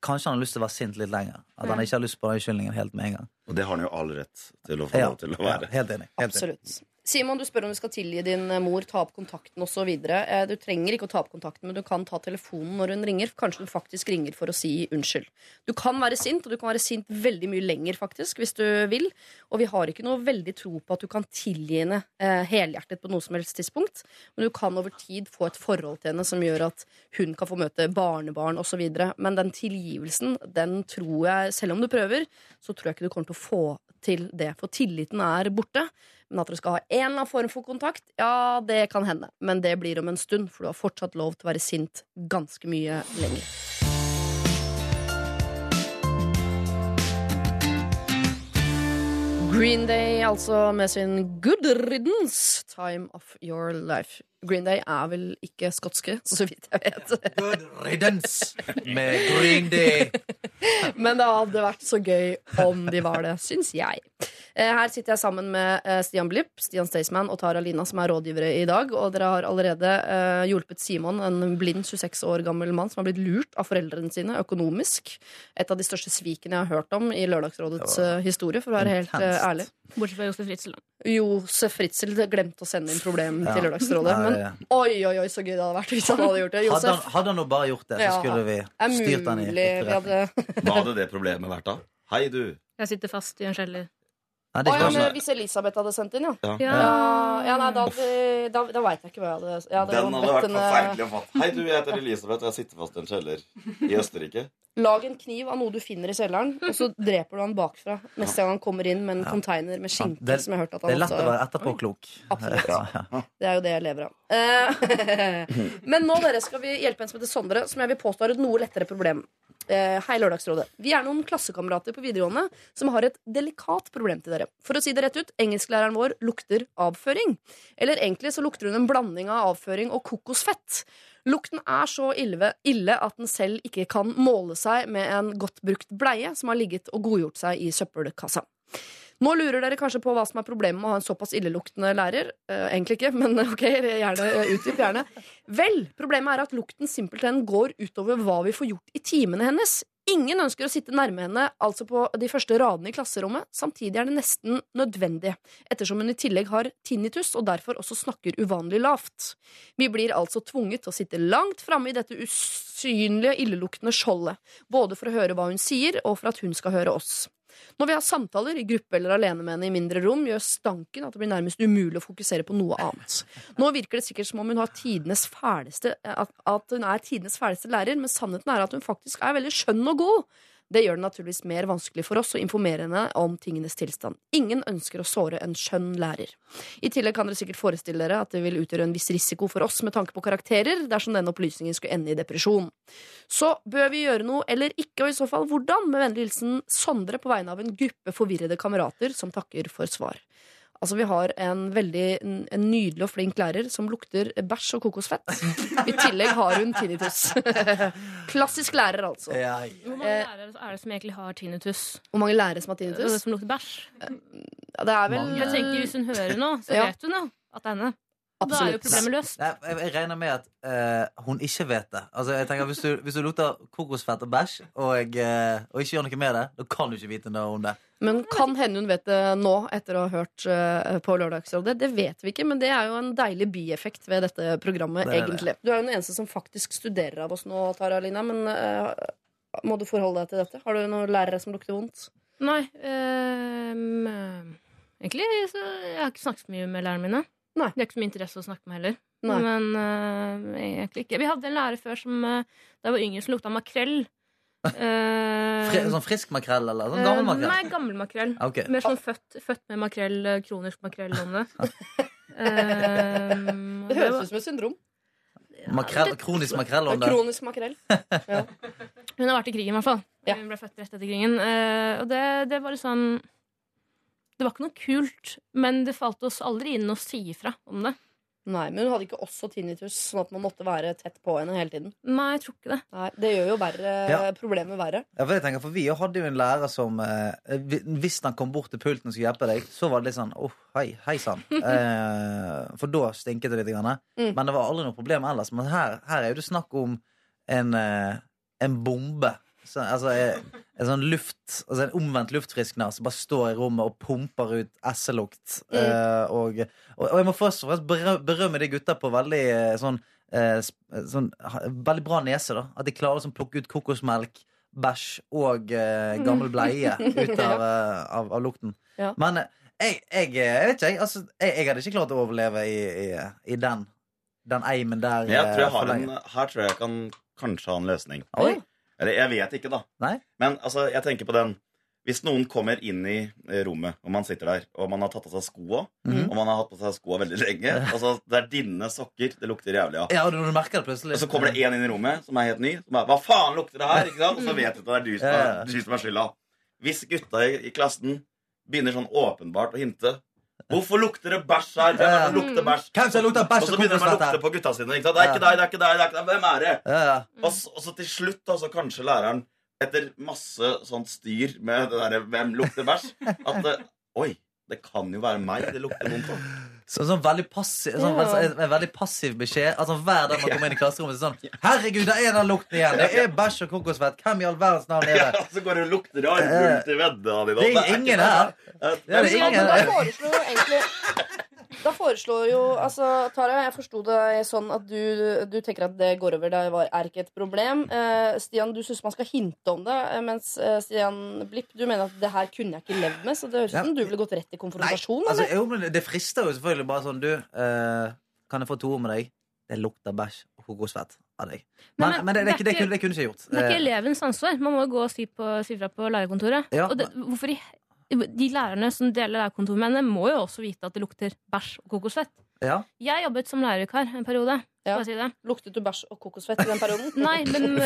S9: kanskje han har lyst til å være sint litt lenger. At han ikke har lyst på den unnskyldningen helt med en gang.
S11: Og det har han jo all rett til å få
S9: Ja,
S11: lov til å være.
S9: ja, helt enig. Helt enig.
S2: Simon, du spør om du skal tilgi din eh, mor, ta opp kontakten osv. Eh, Du trenger ikke å ta opp kontakten, men du kan ta telefonen når hun ringer. Kanskje hun faktisk ringer for å si unnskyld. Du kan være sint, og du kan være sint veldig mye lenger, faktisk, hvis du vil. Og vi har ikke noe veldig tro på at du kan tilgi henne eh, helhjertet på noe som helst tidspunkt. Men du kan over tid få et forhold til henne som gjør at hun kan få møte barnebarn osv. Men den tilgivelsen, den tror jeg, selv om du prøver, så tror jeg ikke du kommer til å få til det. For tilliten er borte. Men at dere skal ha en eller annen form for kontakt, ja, det kan hende. Men det blir om en stund, for du har fortsatt lov til å være sint ganske mye lenger. Green Day, altså med sin Good Riddance, Time of Your Life. Green Day er vel ikke skotske, så vidt jeg vet.
S9: Good riddance med Green Day.
S2: Men det hadde vært så gøy om de var det, syns jeg. Eh, Her sitter jeg sammen med eh, Stian Blipp, Stian Staysman og Tara Lina, som er rådgivere i dag. Og dere har allerede eh, hjulpet Simon, en blind 26 år gammel mann som har blitt lurt av foreldrene sine økonomisk. Et av de største svikene jeg har hørt om i Lørdagsrådets historie, for å være helt ærlig.
S10: Bortsett fra Josef Fritzel.
S2: Josef Fritzel glemte å sende inn problem til Lørdagsrådet.
S9: Ja,
S2: Men oi, oi, oi, så gøy det hadde vært hvis han hadde gjort det.
S9: Hadde han, hadde han nå bare gjort det, så
S2: Ja,
S9: skulle vi
S2: er
S9: styrt han i
S2: vi
S9: etterretning.
S11: Hva hadde det problemet vært da? Hei, du.
S10: Jeg sitter fast i en kjeller.
S9: Nei, det
S2: Å
S9: er
S2: ja,
S9: ikke
S2: men Hvis Elisabeth hadde sendt inn, ja.
S11: Ja.
S10: Ja.
S2: Ja, ja nei, da, hadde- da, da veit jeg ikke hva jeg hadde jeg hadde
S11: Den hadde vært
S2: henne-
S11: forferdelig å fatte. Hei, du, jeg heter Elisabeth, og jeg sitter fast i en kjeller i Østerrike.
S2: Lag en kniv av noe du finner i kjelleren, og så dreper du han bakfra neste gang han kommer inn med en container med skinke.
S9: Det-
S2: som jeg har hørt at
S9: Det
S2: han
S9: er lett å
S2: også-
S9: være etterpåklok.
S2: Absolutt.
S9: Ja, ja.
S2: Det er jo det jeg lever av. Eh, Men nå dere skal vi hjelpe en som heter Sondre, som jeg vil påstå har et noe lettere problem. Eh, Hei, Lørdagsrådet. Vi er noen klassekamerater på videregående som har et delikat problem til dere. For å si det rett ut, engelsklæreren vår lukter avføring. Eller egentlig så lukter hun en blanding av avføring og kokosfett. Lukten er så ille, ille at den selv ikke kan måle seg med en godt brukt bleie som har ligget og godgjort seg i søppelkassa. Nå lurer dere kanskje på hva som er problemet med å ha en såpass illeluktende lærer. Eh, egentlig ikke, men ok, gjerne eh, utdyp gjerne. Vel, problemet er at lukten simpelthen går utover hva vi får gjort i timene hennes. Ingen ønsker å sitte nærme henne, altså på de første radene i klasserommet. Samtidig er det nesten nødvendig, ettersom hun i tillegg har tinnitus og derfor også snakker uvanlig lavt. Vi blir altså tvunget til å sitte langt framme i dette usynlige, illeluktende skjoldet, både for å høre hva hun sier, og for at hun skal høre oss. Når vi har samtaler i gruppe eller alene med henne i mindre rom, gjør stanken at det blir nærmest umulig å fokusere på noe annet. Nå virker det sikkert som om hun har tidenes fæleste, at, at hun er tidenes fæleste lærer, men sannheten er at hun faktisk er veldig skjønn og god. Det gjør det naturligvis mer vanskelig for oss å informere henne om tingenes tilstand. Ingen ønsker å såre en skjønn lærer. I tillegg kan dere sikkert forestille dere at det vil utgjøre en viss risiko for oss med tanke på karakterer dersom denne opplysningen skulle ende i depresjon. Så bør vi gjøre noe eller ikke, og i så fall hvordan? Med vennlig hilsen Sondre på vegne av en gruppe forvirrede kamerater som takker for svar. Altså, Vi har en veldig en nydelig og flink lærer som lukter bæsj og kokosfett. I tillegg har hun tinnitus. Klassisk lærer, altså.
S10: Hvor mange lærere er det som egentlig har tinnitus?
S2: Hvor mange lærere som har
S10: Det
S2: tinnitus?
S10: som lukter bæsj?
S2: Ja, det er vel
S10: Jeg tenker Hvis hun hører noe, så
S2: Ja.
S10: vet hun jo at det er henne. Da er jo problemet løst.
S9: Nei, jeg, jeg regner med at uh, hun ikke vet det. Altså, jeg tenker Hvis du, hvis du lukter kokosfett og bæsj, og, uh, og ikke gjør noe med det, da kan du ikke vite noe om det.
S2: Men kan hende hun vet det nå, etter å ha hørt uh, på Lørdagsrådet. Det vet vi ikke, men det er jo en deilig bieffekt ved dette programmet,
S9: Det egentlig. det.
S2: Du er jo den eneste som faktisk studerer av oss nå, Tara Lina, men må du forholde deg til dette? Har du noen lærere som lukter vondt?
S10: Nei. Um, egentlig så Jeg har ikke snakket så mye med lærerne mine.
S2: Nei.
S10: Det er ikke så mye interesse å snakke med heller.
S2: Nei.
S10: Men uh, egentlig ikke. Vi hadde en lærer før som uh, da jeg var yngre, som lukta makrell.
S9: Uh, sånn frisk makrell, eller sånn gammel makrell?
S10: Nei, gammel makrell.
S9: Okay.
S10: Mer sånn født, født med makrell, kronisk makrell om
S2: Det høres ut som et syndrom.
S9: Makrell, kronisk makrellånde.
S2: Kronisk makrell.
S10: Hun har vært i krigen, i hvert fall. Hun ble født rett etter krigen. Eh, og det, det var liksom Det var ikke noe kult, men det falt oss aldri inn å si ifra om det.
S2: Nei, Men hun hadde ikke også tinnitus, sånn at man måtte være tett på henne hele tiden.
S10: Nei, jeg tror ikke det.
S2: Nei, Det gjør jo verre,
S9: Ja.
S2: problemet verre.
S9: Ja, for, jeg tenker, for Vi hadde jo en lærer som eh, Hvis han kom bort til pulten og skulle hjelpe deg, så var det litt sånn Åh, hei, hei sann. Eh, for da stinket det litt. Grann.
S2: Mm.
S9: Men det var aldri noe problem ellers. Men her, her er jo det snakk om en, eh, en bombe. Så, altså eh, en sånn luft Altså en omvendt luftfriskner som bare står i rommet og pumper ut esselukt.
S2: Mm.
S9: Uh, og, og, og jeg må først og fremst berømme de gutta på veldig eh, sånn, uh, sånn ha- Veldig bra nese, da. At de klarer å sånn plukke ut kokosmelk, bæsj og uh, gammel bleie ut av, av, av lukten.
S2: Ja.
S9: Men jeg, jeg, jeg vet ikke, jeg. Altså, jeg, jeg hadde ikke klart å overleve i, i, i den Den eimen der.
S11: Jeg tror jeg har en, her tror jeg jeg kan kanskje ha en løsning.
S9: Oi.
S11: Eller jeg vet ikke, da.
S9: Nei?
S11: Men altså, jeg tenker på den Hvis noen kommer inn i eh, rommet, og man sitter der, og man har tatt av seg skoa,
S9: mm.
S11: og man har hatt på seg skoa veldig lenge altså, Det er dine sokker det lukter jævlig av.
S9: Ja, og når du merker det plutselig.
S11: Og så kommer det en inn i rommet som er helt ny. Som er, Hva faen lukter det her? Ikke sant? Og så vet du at det er du som er, du som er skylda. Hvis gutta i, i klassen begynner sånn åpenbart å hinte Hvorfor lukter det bæsj her? Hvem er det som lukter bæsj?
S9: Hvem som lukter bæsj
S11: Og så begynner de å lukte på gutta sine. Ikke sant? Det er ikke deg, det er ikke deg, det er ikke deg. Hvem er det? Og så, og så til slutt, da, så kanskje læreren, etter masse sånt styr med det derre 'hvem lukter bæsj', at det, Oi, det kan jo være meg det lukter vondt av.
S9: Så, sånn veldig passiv, sånn,
S11: Ja.
S9: en, en veldig passiv beskjed. Altså Hver dag man kommer inn i klasserommet, så er sånn Herregud, det er den lukten igjen! Det er bæsj og kokosfett! Hvem i all verdens navn er det?'
S11: Ja, så går det og lukter rart armhulen til veddene dine.
S9: Det er ingen her. Det er ingen her.
S2: Da foreslår jo altså, Tara, jeg forsto det sånn at du, du tenker at det går over. Det var, er ikke et problem. Eh, Stian, du syns man skal hinte om det. eh, Mens eh, Stian Blipp, du mener at det her kunne jeg ikke levd med. Så det høres ut
S9: Ja.
S2: som du ville gått rett i konfrontasjon.
S9: Altså, jo, men det frister jo selvfølgelig bare sånn Du, eh, kan jeg få to ord med deg? Det lukter bæsj og kokosfett av deg. Men,
S10: men
S9: men det, det,
S10: det
S9: det, kunne, det kunne ikke jeg gjort.
S10: Det er ikke
S9: Eh,
S10: elevens ansvar. Man må jo gå og si, på, si fra på lærerkontoret.
S9: Ja,
S10: og det, hvorfor i, De lærerne som deler lærerkontoret med henne, må jo også vite at det lukter bæsj og kokosfett.
S9: ja.
S10: Jeg jobbet som lærervikar en periode. Ja. si det?
S2: Luktet du bæsj og kokosfett i den perioden?
S10: Nei, men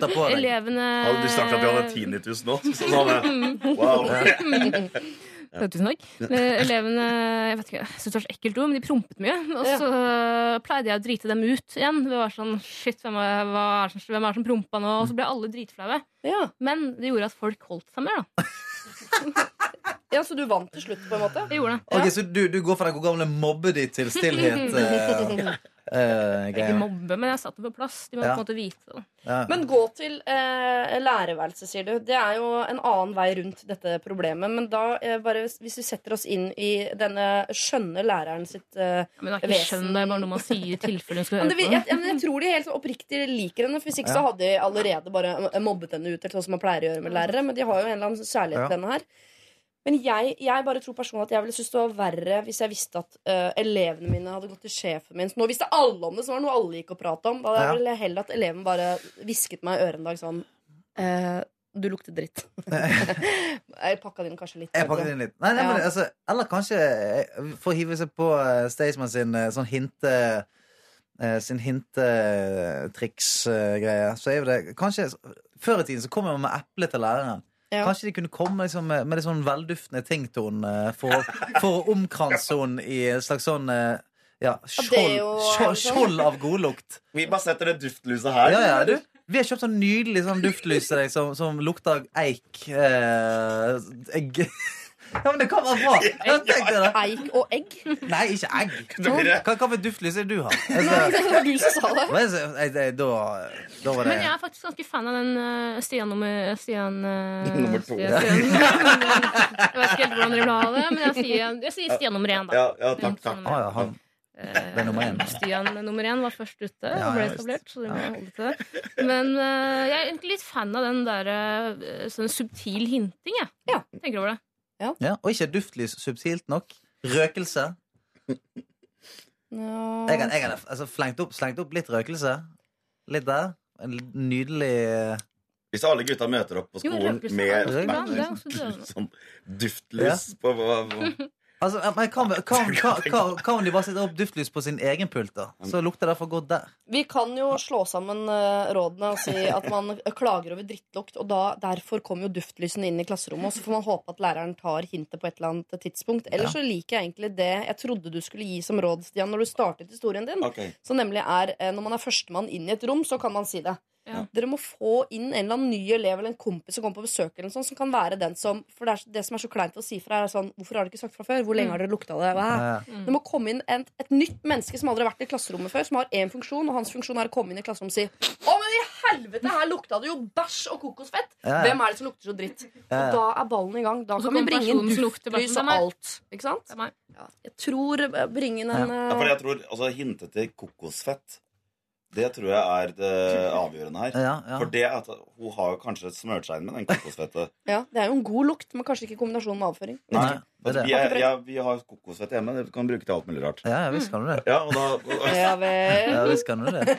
S9: deg.
S10: elevene
S11: Hadde du sagt at du hadde tinnitus nå, så sa jeg wow.
S10: Ja, Tusen takk. Eh, Elevene jeg vet ikke, jeg synes det var så ekkelt ord, men de prompet mye. Og så pleide jeg å drite dem ut igjen. Det var sånn, shit, hvem er, hva er, som- hvem er det som prompa nå? Og så ble alle dritflaue. Men det gjorde at folk holdt seg mer, da.
S2: Ja, Så du vant til slutt, på en måte?
S10: Jeg gjorde det.
S9: Ok, Så du, du går fra den gode gamle mobbe ditt til stillhet? eh, eh,
S10: Ikke mobbe, men jeg satte det på plass. De må
S9: Ja.
S10: på en måte vite det.
S9: Ja.
S2: Men gå til eh, lærerværelset, sier du. Det er jo en annen vei rundt dette problemet. Men da, eh, bare hvis vi setter oss inn i denne skjønne læreren sitt eh,
S10: Men det er ikke skjønn, det er bare noe man sier i tilfelle hun skal høre
S2: det,
S10: på.
S2: jeg, jeg, jeg tror de helt oppriktig liker henne. For hvis ikke så hadde de allerede bare mobbet henne ut, eller sånn som man pleier å gjøre med lærere. Men de har jo en eller annen kjærlighet
S9: Ja.
S2: til henne her. Men jeg, jeg bare tror personlig at jeg ville synes det var verre hvis jeg visste at uh, elevene mine hadde gått til sjefen min. Så nå visste alle om det, så var det noe alle gikk og prata om. Da ville jeg heller at eleven bare hvisket meg i øret en dag sånn uh, Du lukter dritt. jeg pakka den kanskje litt.
S9: Jeg pakka den litt. Nei, nei, men,
S2: Ja.
S9: altså, eller kanskje eh, for å hive seg på uh, Staysman sin sånn hinte Sin hintetriks-greie, så er jo det kanskje Før i tiden så kom man med eple til læreren.
S2: Ja.
S9: Kanskje de kunne komme liksom, med, litt sånn velduftende ting til henne for, for å omkranse henne i en slags sånn eh, ja, skjold,
S2: jo-
S9: skjold, skjold av godlukt.
S11: Vi bare setter det duftlyset her.
S9: Ja, ja, du. Vi har kjøpt sånn nydelig sånn duftlys til deg som, som lukter eik. Eh, egg. Ja, men det kan være bra. Ja, tenk deg det.
S2: Eik og egg?
S9: Nei, ikke egg.
S11: Det-
S9: Hva, hva for duftlys er det du har?
S2: Det var du som sa det.
S9: Er jeg- jeg- Da, da var
S10: Men jeg er faktisk ganske fan av den eh, Stian nummer Stian eh,
S11: Nummer to.
S10: Stian, Stian, jeg vet ikke helt hvordan dere vil ha det, men jeg sier, jeg sier Stian nummer én, da.
S11: Ja, ja, takk, takk.
S9: ah, ja, han. Det er nummer én.
S10: Stian nummer én var først ute
S9: Ja,
S10: og ble etablert. Så det må jeg holde til. Men uh, jeg er egentlig litt fan av den der uh, sånn subtil hinting, jeg.
S2: Ja.
S10: Tenker over det.
S9: Ja, og ikke duftlys subtilt nok. Røkelse.
S2: Ja.
S9: Jeg hadde, jeg hadde altså, slengt, opp, slengt opp litt røkelse. Litt der. En nydelig
S11: Hvis alle gutta møter opp på
S10: Jo,
S11: skolen med,
S10: med med
S11: sånn duftlys på, på, på.
S9: Altså, men Hva om- hva om- hva- hva- hva om de bare setter opp duftlys på sin egen pult? da? Så lukter det for godt der.
S2: Vi kan jo slå sammen eh, rådene og si at man klager over drittlukt, og da, derfor kommer jo duftlysene inn i klasserommet. Og så får man håpe at læreren tar hintet på et eller annet tidspunkt. Ellers så liker jeg egentlig det jeg trodde du skulle gi som råd, Stian, når du startet historien din.
S11: Ok.
S2: Så nemlig er eh, når man er førstemann inn i et rom, så kan man si det.
S10: Ja.
S2: Dere må få inn en eller annen ny elev eller en kompis som kommer på besøk, eller noe sånt, som kan være den som For det, er, det som er så kleint å si fra, er sånn Hvorfor har dere ikke sagt fra før? Hvor lenge har dere lukta det?
S9: Ja.
S2: Det må komme inn et, et nytt menneske som aldri har vært i klasserommet før, som har én funksjon, og hans funksjon er å komme inn i klasserommet og si Å, men i helvete, her lukta det jo bæsj og kokosfett!
S9: Ja, ja.
S2: Hvem er det som lukter så dritt?
S9: Ja, ja.
S2: Og da er ballen i gang. Da kan vi bringe inn duftlys og alt. Ikke sant? Ja, jeg tror eh, bringe inn en
S11: Ja, for
S2: eh,
S11: jeg tror altså, hintet til kokosfett Det tror jeg er det avgjørende her.
S9: Ja, ja.
S11: For det at hun har kanskje smørt seg inn med den kokosfettet.
S2: Ja, Det er jo en god lukt, men kanskje ikke i kombinasjon med avføring.
S9: Nei, det er
S11: Altså,
S9: det.
S11: vi, er, ja, vi har kokosfett hjemme. Det kan bruke til alt mulig rart.
S9: Ja, ja, visst kan du det.
S11: Ja, og da
S2: Ja vel.
S9: Ja, visst kan du det.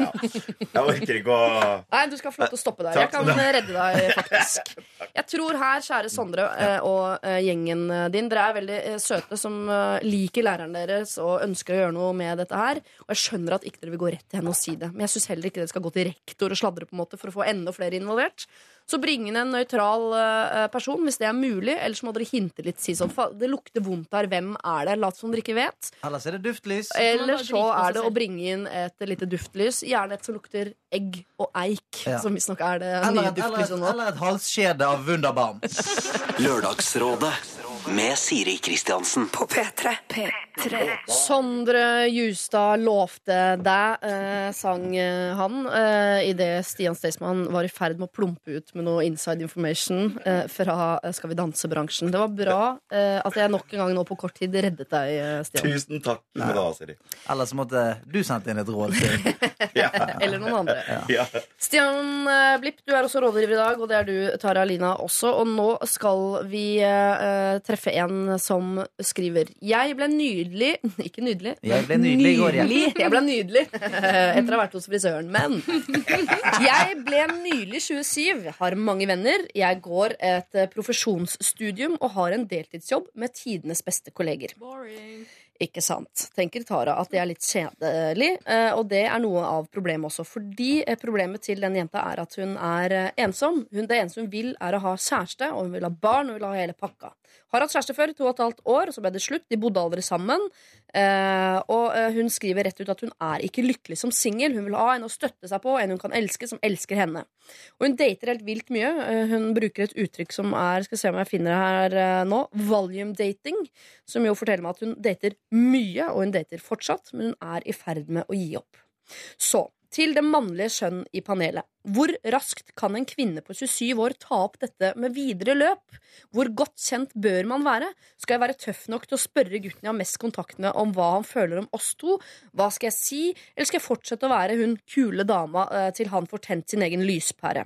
S11: Jeg orker ikke å
S2: Nei, du skal få lov til å stoppe der. Jeg kan redde deg, faktisk. Jeg tror her, kjære Sondre eh, og eh, gjengen din, dere er veldig eh, søte som eh, liker læreren deres og ønsker å gjøre noe med dette her. Og jeg skjønner at ikke dere vil gå rett til henne og si det, men jeg syns heller ikke dere skal gå til rektor og sladre på en måte for å få enda flere involvert. Så bring inn en nøytral eh, person hvis det er mulig, ellers må dere hinte litt. Si sånn, det lukter vondt her, hvem er det? Lat som dere ikke vet.
S9: Ellers er det duftlys.
S2: Eller så er det å bringe inn et lite duftlys. Gjerne et som lukter egg og eik,
S9: Ja.
S2: som visstnok er det
S9: Eller
S2: nye
S9: et,
S2: duftlyset nå.
S9: eller et halskjede av Wunderbaum.
S4: Lørdagsrådet med Siri Kristiansen. På P3. P3.
S2: Sondre Justad lovte deg, eh, sang eh, han, eh, idet Stian Staysman var i ferd med å plumpe ut med noe inside information eh, fra eh, Skal vi danse-bransjen. Det var bra eh, at jeg nok en gang nå på kort tid reddet deg, eh, Stian.
S11: Tusen takk for det, Siri.
S9: Ellers måtte du sendt inn et råd til.
S11: Ja.
S2: Eller noen andre.
S11: Ja.
S2: Stian eh, Blipp, du er også rådgiver i dag, og det er du, Tara Lina, også. Og nå skal vi eh, treffe en som skriver Jeg ble nydelig Ikke nydelig.
S9: Jeg ble nydelig i går, jeg.
S2: Jeg ble nydelig etter å ha vært hos frisøren. Men jeg ble nylig 27, har mange venner. Jeg går et eh, profesjonsstudium og har en deltidsjobb med tidenes beste kolleger. Ikke sant. Tenker Tara at det er litt kjedelig, eh, og det er noe av problemet også. Fordi eh, problemet til den jenta er at hun er ensom. Hun, det eneste hun vil, er å ha kjæreste, og hun vil ha barn, og hun vil ha hele pakka. Har hatt kjæreste før, to og et halvt år, så ble det slutt. De bodde aldri sammen. Eh, og eh, hun skriver rett ut at hun er ikke lykkelig som singel. Hun vil ha en å støtte seg på, en hun kan elske, som elsker henne. Og hun dater helt vilt mye. Eh, hun bruker et uttrykk som er Skal se om jeg finner det her eh, nå. Volume dating. Som jo forteller meg at hun dater mye, og hun dater fortsatt, men hun er i ferd med å gi opp. Så til det mannlige skjønn i panelet. Hvor raskt kan en kvinne på 27 år ta opp dette med videre løp? Hvor godt kjent bør man være? Skal jeg være tøff nok til å spørre gutten jeg har mest kontakt med om hva han føler om oss to? Hva skal jeg si? Eller skal jeg fortsette å være hun kule dama eh, til han får tent sin egen lyspære?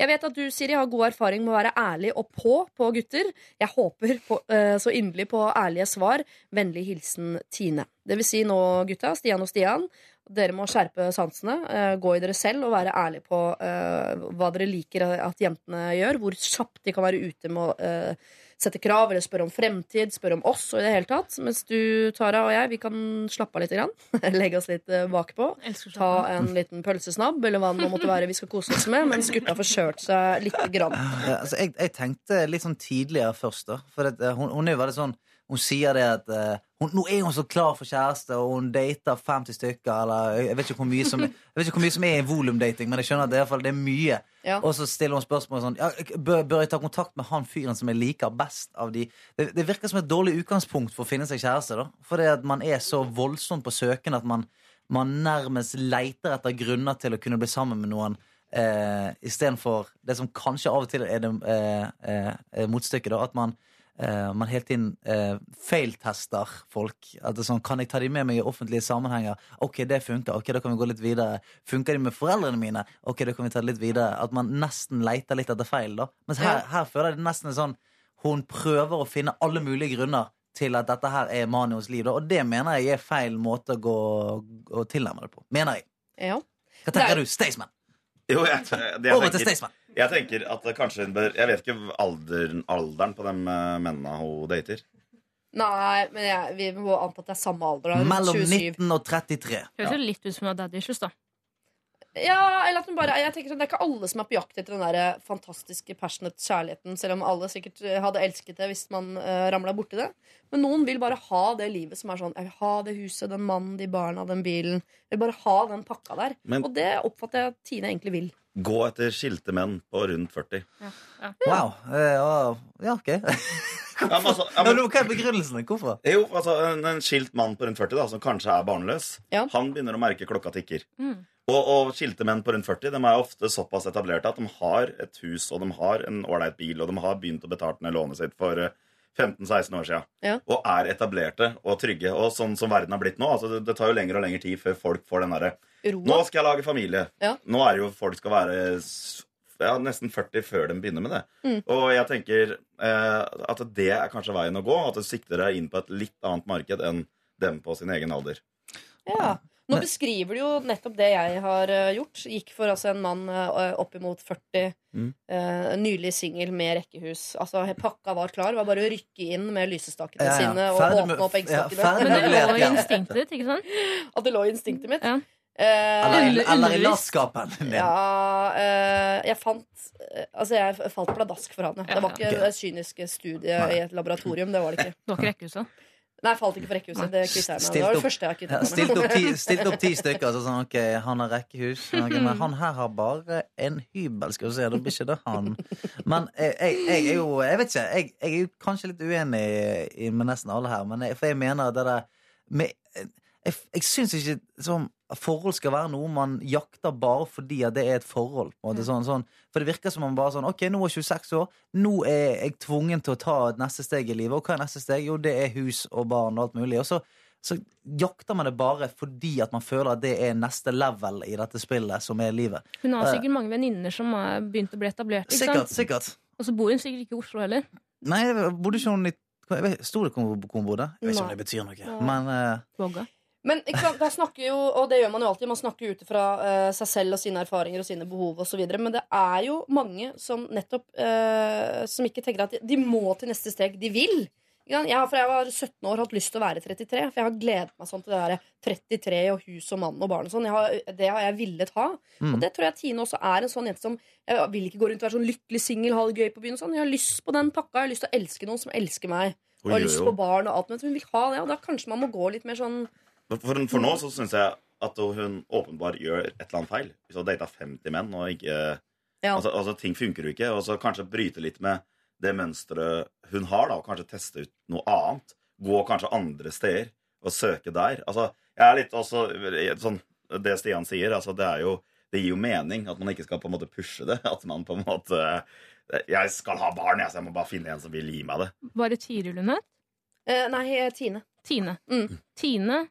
S2: Jeg vet at du, Siri, har god erfaring med å være ærlig og på på gutter. Jeg håper på, uh, så inderlig på ærlige svar. Vennlig hilsen Tine. Det vil si nå, gutta, Stian og Stian, Dere må skjerpe sansene, eh, gå i dere selv og være ærlige på eh, hva dere liker at jentene gjør. Hvor kjapt de kan være ute med å eh, sette krav eller spørre om fremtid, spørre om oss og i det hele tatt. Mens du, Tara og jeg, vi kan slappe av litt. Grann. Legge oss litt bakpå. Ta en liten pølsesnabb eller hva det måtte være vi skal kose oss med, mens gutta får kjørt seg lite grann.
S9: Ja, altså, jeg, jeg tenkte litt sånn tidligere først, da. For at, eh, hun, hun er jo veldig sånn Hun sier det at uh, hun, Nå er hun så klar for kjæreste, og hun dater 50 stykker, eller jeg vet ikke hvor mye som, mye som er i volumdating, men jeg skjønner at det, fall, det er mye.
S2: Ja.
S9: Og så stiller hun spørsmål sånn ja, bør, bør jeg ta kontakt med han fyren som jeg liker best av de Det, det virker som et dårlig utgangspunkt for å finne seg kjæreste, da. For det at man er så voldsomt på søken at man, man nærmest leiter etter grunner til å kunne bli sammen med noen. Eh, Istedenfor det som kanskje av og til er det eh, eh, eh, motstykket, da. At man, eh, man hele tiden uh, feiltester folk. At det er sånn, Kan jeg ta de med meg i offentlige sammenhenger? Ok, det funker. Ok, da kan vi gå litt videre. Funker de med foreldrene mine? Ok, da kan vi ta det litt videre. At man nesten leiter litt etter feil, da. Mens her, her føler jeg det nesten sånn Hun prøver å finne alle mulige grunner til at dette her er Manios liv. Da. Og det mener jeg er feil måte å gå å tilnærme det på. Mener jeg.
S2: Ja.
S9: Hva
S2: er-
S9: tenker du, Staysman?
S11: Jo, jeg, det jeg
S9: Over til
S11: tenker-
S9: Staysman.
S11: Jeg tenker at det kanskje hun bør Jeg vet ikke alderen, alderen på de eh, mennene hun dater.
S2: Nei, men jeg, vi må anta at det er samme alder. da.
S9: Mellom
S2: 27.
S9: 19 og 33.
S10: Høres jo litt ut som hun har daddy issues, da.
S2: Ja, eller at hun bare jeg tenker sånn, Det er ikke alle som er på jakt etter den der fantastiske passionate kjærligheten, selv om alle sikkert eh, hadde elsket det hvis man uh, ramla borti det. Men noen vil bare ha det livet som er sånn Jeg vil ha det huset, den mannen, de barna, den bilen. Jeg vil bare ha den pakka der.
S11: Men-
S2: Og det oppfatter jeg at Tine egentlig vil.
S11: Gå etter skilte menn på rundt 40.
S9: Wow. ja, ja, ja, ok.
S11: Ja, men altså, ja, men,
S9: Hva er begrunnelsen? Hvorfor?
S11: jo, altså, en, en skilt mann på rundt 40 da, som kanskje er barnløs,
S2: Ja.
S11: han begynner å merke klokka tikker.
S10: Mm.
S11: Og, og skilte menn på rundt 40 de er ofte såpass etablerte at de har et hus og de har en ålreit bil, og de har begynt å betale ned lånet sitt for eh, 15-16 år siden.
S2: Ja.
S11: Og er etablerte og trygge. Og sånn som verden har blitt nå, altså det, det tar jo lenger og lengre tid før folk får den derre Nå skal jeg lage familie.
S2: Ja.
S11: Nå er det jo folk skal være ja, nesten 40 før de begynner med det.
S2: Mm.
S11: Og jeg tenker eh, at det er kanskje veien å gå. At du sikter deg inn på et litt annet marked enn dem på sin egen alder.
S2: Ja. Nå beskriver du jo nettopp det jeg har eh, gjort. Gikk for altså en mann uh, oppimot 40,
S11: Mm.
S2: eh, nylig singel med rekkehus. Altså Pakka var klar. Var bare å rykke inn med lysestakene
S9: Ja, ja.
S2: sine og åpne opp
S9: ja,
S2: eggstokkene.
S9: Ja,
S10: Men det lå i instinktet ditt, ikke sant?
S2: At det lå i instinktet mitt.
S10: Ja.
S2: Eh,
S9: Eller, eller i latskapen din.
S2: ja, eh, jeg fant eh, Altså, jeg falt pladask for han. Ja. Det var ikke
S9: et
S2: kynisk kyniske studiet i et laboratorium. Det var det ikke.
S10: Det var ikke rekkehuset.
S2: Nei, jeg falt ikke for rekkehuset. Det jeg meg. Det var det
S9: opp-
S2: første jeg kvittet meg
S9: stilt, opp ti, stilt opp ti stykker. Så sånn, ok, Han har rekkehus. Okay, men han her har bare en hybel. Skal vi se, da blir ikke det han. Men jeg, jeg, jeg er jo Jeg vet ikke. Jeg, jeg er jo kanskje litt uenig med nesten alle her. Men jeg, for jeg mener at det der med, Jeg, jeg syns ikke sånn forhold skal være noe man jakter bare fordi at det er et forhold. En sånn, sånn. For det virker som om man bare sånn Ok, nå er jeg 26 år. Nå er jeg tvungen til å ta et neste steg i livet. Og hva er neste steg? Jo, det er hus og barn og alt mulig. Og så så jakter man det bare fordi at man føler at det er neste level i dette spillet, som er livet.
S10: Hun har
S9: Eh.
S10: sikkert mange venninner som har begynt å bli etablert. Ikke
S9: Sikkert. sikkert
S10: Og så bor hun sikkert ikke i Oslo heller.
S9: Nei, bodde ikke hun i Sto det hvor hun bodde? Jeg vet ikke om det betyr noe. Men
S10: Våga.
S2: Men sant, snakker jo, og det gjør man jo alltid, man snakker ut fra uh, seg selv og sine erfaringer og sine behov osv. Men det er jo mange som nettopp uh, Som ikke tenker at de, de må til neste steg. De vil. Jeg har fra jeg var 17 år hatt lyst til å være 33, for jeg har gledet meg sånn til det der 33 og hus og mann og barn og sånn. Har, det har jeg villet ha.
S9: Mm.
S2: Og det tror jeg Tine også er en sånn jente som Jeg vil ikke gå rundt og være sånn lykkelig singel, ha det gøy på byen og sånn. Jeg har lyst på den pakka. Jeg har lyst til å elske noen som elsker meg. Og har lyst på barn og alt, men hun vil ha det. Og da kanskje man må gå litt mer sånn
S11: For, for nå så syns jeg at hun åpenbart gjør et eller annet feil. Hvis hun har data 50 menn og ikke
S2: Ja.
S11: altså, altså Ting funker jo ikke. Og så kanskje bryte litt med det mønsteret hun har, da, og kanskje teste ut noe annet. Gå kanskje andre steder og søke der. Altså, jeg er litt også sånn Det Stian sier, altså det er jo det gir jo mening at man ikke skal på en måte pushe det. At man på en måte Jeg skal ha barn, jeg, så jeg må bare finne en som vil gi meg det.
S10: Var det Tiril hun het?
S2: eh, Nei, Tine.
S10: Tine.
S2: Mm.
S10: Tine,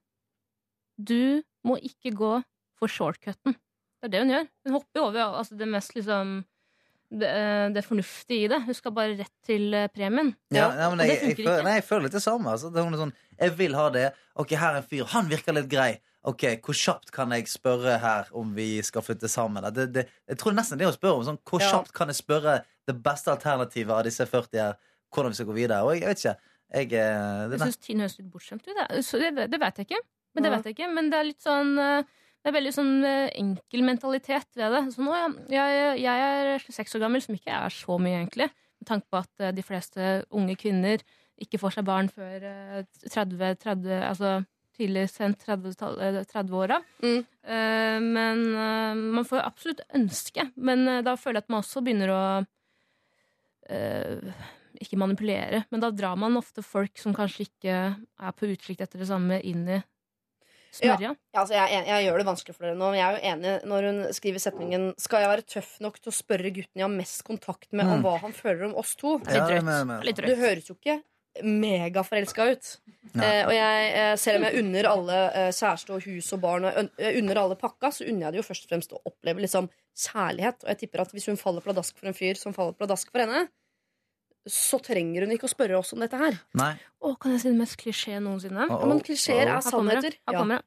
S10: du må ikke gå for shortcutten. Det er det hun gjør. Hun hopper over altså det mest liksom det, eh, det fornuftige i det. Hun skal bare rett til eh, premien.
S9: ja, ja, men
S10: og
S9: jeg,
S10: det
S9: jeg,
S10: funker
S9: føler,
S10: ikke.
S9: nei, jeg føler litt det samme. Altså. Det sånn, jeg vil ha det. Ok, her er en fyr. Han virker litt grei. Ok, hvor kjapt kan jeg spørre her om vi skal flytte sammen? Det, det, jeg tror nesten det å spørre om sånn, Hvor
S2: Ja.
S9: kjapt kan jeg spørre det beste alternativet av disse 40 her, hvordan vi skal gå videre? Og jeg, jeg vet ikke. Jeg, eh, det
S10: Jeg syns Tine høres litt bortskjemt ut. Det, Det, det vet jeg ikke. Men det vet jeg ikke. Men det er litt sånn eh, Det er veldig sånn eh, enkel mentalitet ved det. Sånn, å, ja, jeg, jeg er 26 år gammel, som ikke er så mye, egentlig. Med tanke på at eh, de fleste unge kvinner ikke får seg barn før eh, 30, 30 Altså tidlig sent 30-åra. 30
S2: Mm.
S10: Men man får jo absolutt ønske. Men da føler jeg at man også begynner å ikke manipulere, men da drar man ofte folk som kanskje ikke er på utkikk etter det samme, inn i smørja.
S2: Ja, altså jeg, jeg gjør det vanskelig for dere nå, men jeg er jo enig når hun skriver setningen Skal jeg være tøff nok til å spørre gutten jeg har mest kontakt med, om
S9: Mm.
S2: hva han føler om oss to?
S10: Litt drøyt.
S2: Du høres jo ikke megaforelska ut. Eh, og jeg, eh, selv om jeg unner alle eh, kjæreste og hus og barn og unner alle pakka, så unner jeg det jo først og fremst å oppleve liksom kjærlighet. Og jeg tipper at hvis hun faller pladask for en fyr som faller pladask for henne, så trenger hun ikke å spørre oss om dette her.
S9: Nei.
S10: Å, kan jeg si det mest klisjé noensinne?
S9: Oh,
S2: Ja, men klisjeer er
S10: Her kommer det.
S2: sannheter.
S10: Her
S2: Ja.
S10: kommer det.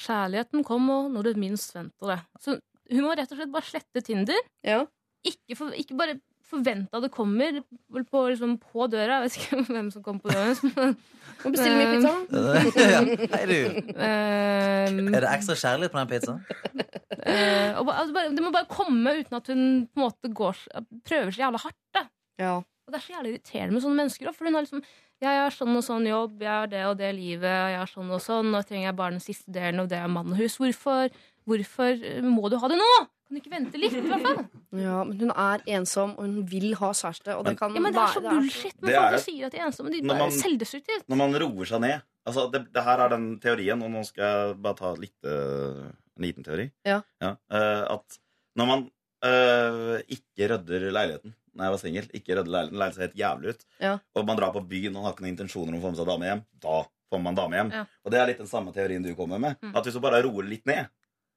S10: Kjærligheten kommer når du minst venter det. Så hun må rett og slett bare slette Tinder.
S2: Ja.
S10: Ikke, for, ikke bare forvente at det kommer på, liksom, på døra. Jeg vet ikke hvem som kommer på døra.
S2: Må bestille mye pizza.
S9: ja. Hei, du.
S10: Um,
S9: Er det ekstra kjærlighet på den pizzaen?
S10: Uh, og altså, bare, det må bare komme uten at hun på en måte går, prøver så jævla hardt. Da.
S2: Ja.
S10: Og det er så jævlig irriterende med sånne mennesker. For hun har liksom ja, jeg har sånn og sånn jobb, jeg har det og det livet, jeg har sånn og sånn, og trenger jeg bare den siste delen, og det er mann og hus. Hvorfor, hvorfor må du ha det nå? Kan du ikke vente litt, i hvert fall?
S2: ja, men hun er ensom, og hun vil ha kjæreste. Og det kan
S10: Ja, men det er så
S2: være-
S10: bullshit med folk
S11: er-
S10: som sier at de er ensomme. De
S11: Når
S10: bare
S11: man-
S10: er selvdestruktivt.
S11: Når man roer seg ned Altså, det, det her er den teorien, og nå skal jeg bare ta litt, uh, en liten teori.
S2: Ja.
S11: eh, at når man uh, ikke rydder leiligheten Når jeg var singel, ikke rødde leiligheten, leiligheten ser helt jævlig ut,
S2: Ja.
S11: og man drar på byen og har ikke noen intensjoner om å få med seg dame hjem, da får man dame hjem.
S10: Ja.
S11: Og det er litt den samme teorien du kommer med.
S10: Mm.
S11: At hvis du bare roer litt ned,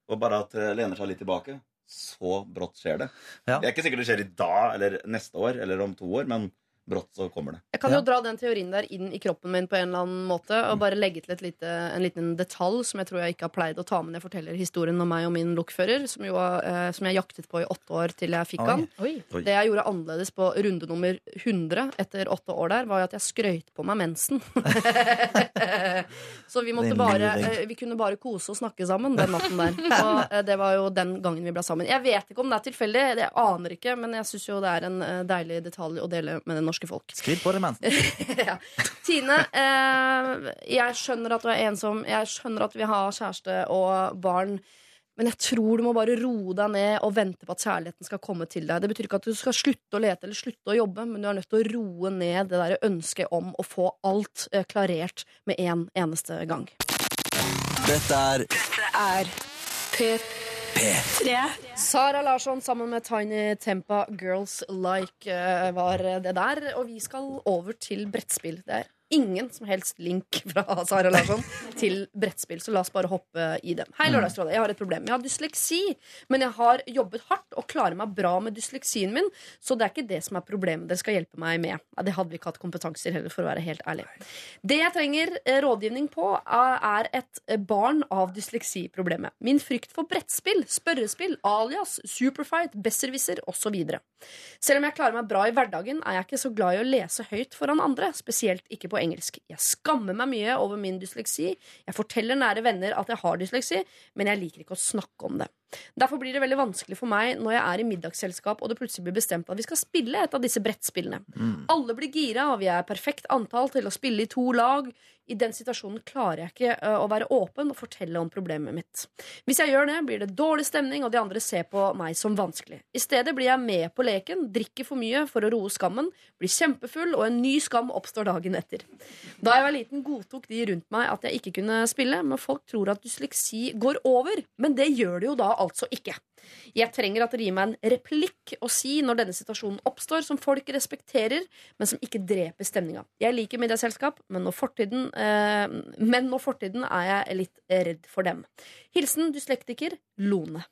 S11: og bare at lener seg litt tilbake, så brått skjer det.
S9: Ja.
S11: Det er ikke sikkert det skjer i dag eller neste år eller om to år, men brått så kommer det.
S2: Jeg kan
S9: Ja.
S2: jo dra den teorien der inn i kroppen min på en eller annen måte og bare legge til et lite, en liten detalj som jeg tror jeg ikke har pleid å ta med når jeg forteller historien om meg og min lokfører, som, jo, eh, som jeg jaktet på i åtte år til jeg fikk
S9: Oi.
S2: han.
S10: Oi.
S11: Oi.
S2: Det jeg gjorde annerledes på runde nummer 100 etter åtte år der, var jo at jeg skrøyt på meg mensen. Så vi måtte bare eh, Vi kunne bare kose og snakke sammen den natten der. Og eh, det var jo den gangen vi ble sammen. Jeg vet ikke om det er tilfeldig, det jeg aner ikke, men jeg syns jo det er en eh, deilig detalj å dele med det norske folk.
S9: Skriv på det, mensen.
S2: ja. Tine, eh, jeg skjønner at du er ensom. Jeg skjønner at vi har kjæreste og barn. Men jeg tror du må bare roe deg ned og vente på at kjærligheten skal komme til deg. Det betyr ikke at du skal slutte å lete eller slutte å jobbe, men du er nødt til å roe ned det der ønsket om å få alt eh, klarert med en eneste gang.
S4: Dette er
S2: Sara Larsson sammen med Tiny Tempa Girls Like eh, var det der. Og vi skal over til brettspill. Det er ingen som helst link fra Sara Larsson til brettspill, så la oss bare hoppe i dem. Hei, Lørdagsrådet. Jeg har et problem. Jeg har dysleksi, men jeg har jobbet hardt og klarer meg bra med dysleksien min, så det er ikke det som er problemet dere skal hjelpe meg med. Ja, det hadde vi ikke hatt kompetanser heller, for å være helt ærlig. Det jeg trenger eh, rådgivning på, er er et eh, barn av dysleksiproblemet. Min frykt for brettspill, spørrespill, alias, superfight, besserwisser osv. Selv om jeg klarer meg bra i hverdagen, er jeg ikke så glad i å lese høyt foran andre, spesielt ikke på engelsk. Jeg skammer meg mye over min dysleksi. Jeg forteller nære venner at jeg har dysleksi, men jeg liker ikke å snakke om det. Derfor blir det veldig vanskelig for meg når jeg er i middagsselskap og det plutselig blir bestemt at vi skal spille et av disse brettspillene. Alle blir gira, og vi er perfekt antall til å spille i to lag. I den situasjonen klarer jeg ikke å være åpen og fortelle om problemet mitt. Hvis jeg gjør det, blir det dårlig stemning, og de andre ser på meg som vanskelig. I stedet blir jeg med på leken, drikker for mye for å roe skammen, blir kjempefull, og en ny skam oppstår dagen etter. Da jeg var liten, godtok de rundt meg at jeg ikke kunne spille, men folk tror at dysleksi går over. Men det gjør det jo da altså ikke. Jeg trenger at dere gir meg en replikk å si når denne situasjonen oppstår, som folk respekterer, men som ikke dreper stemninga. Jeg liker middagsselskap, men nå fortiden, eh, men nå fortiden er jeg litt redd for dem. Hilsen dyslektiker Lone.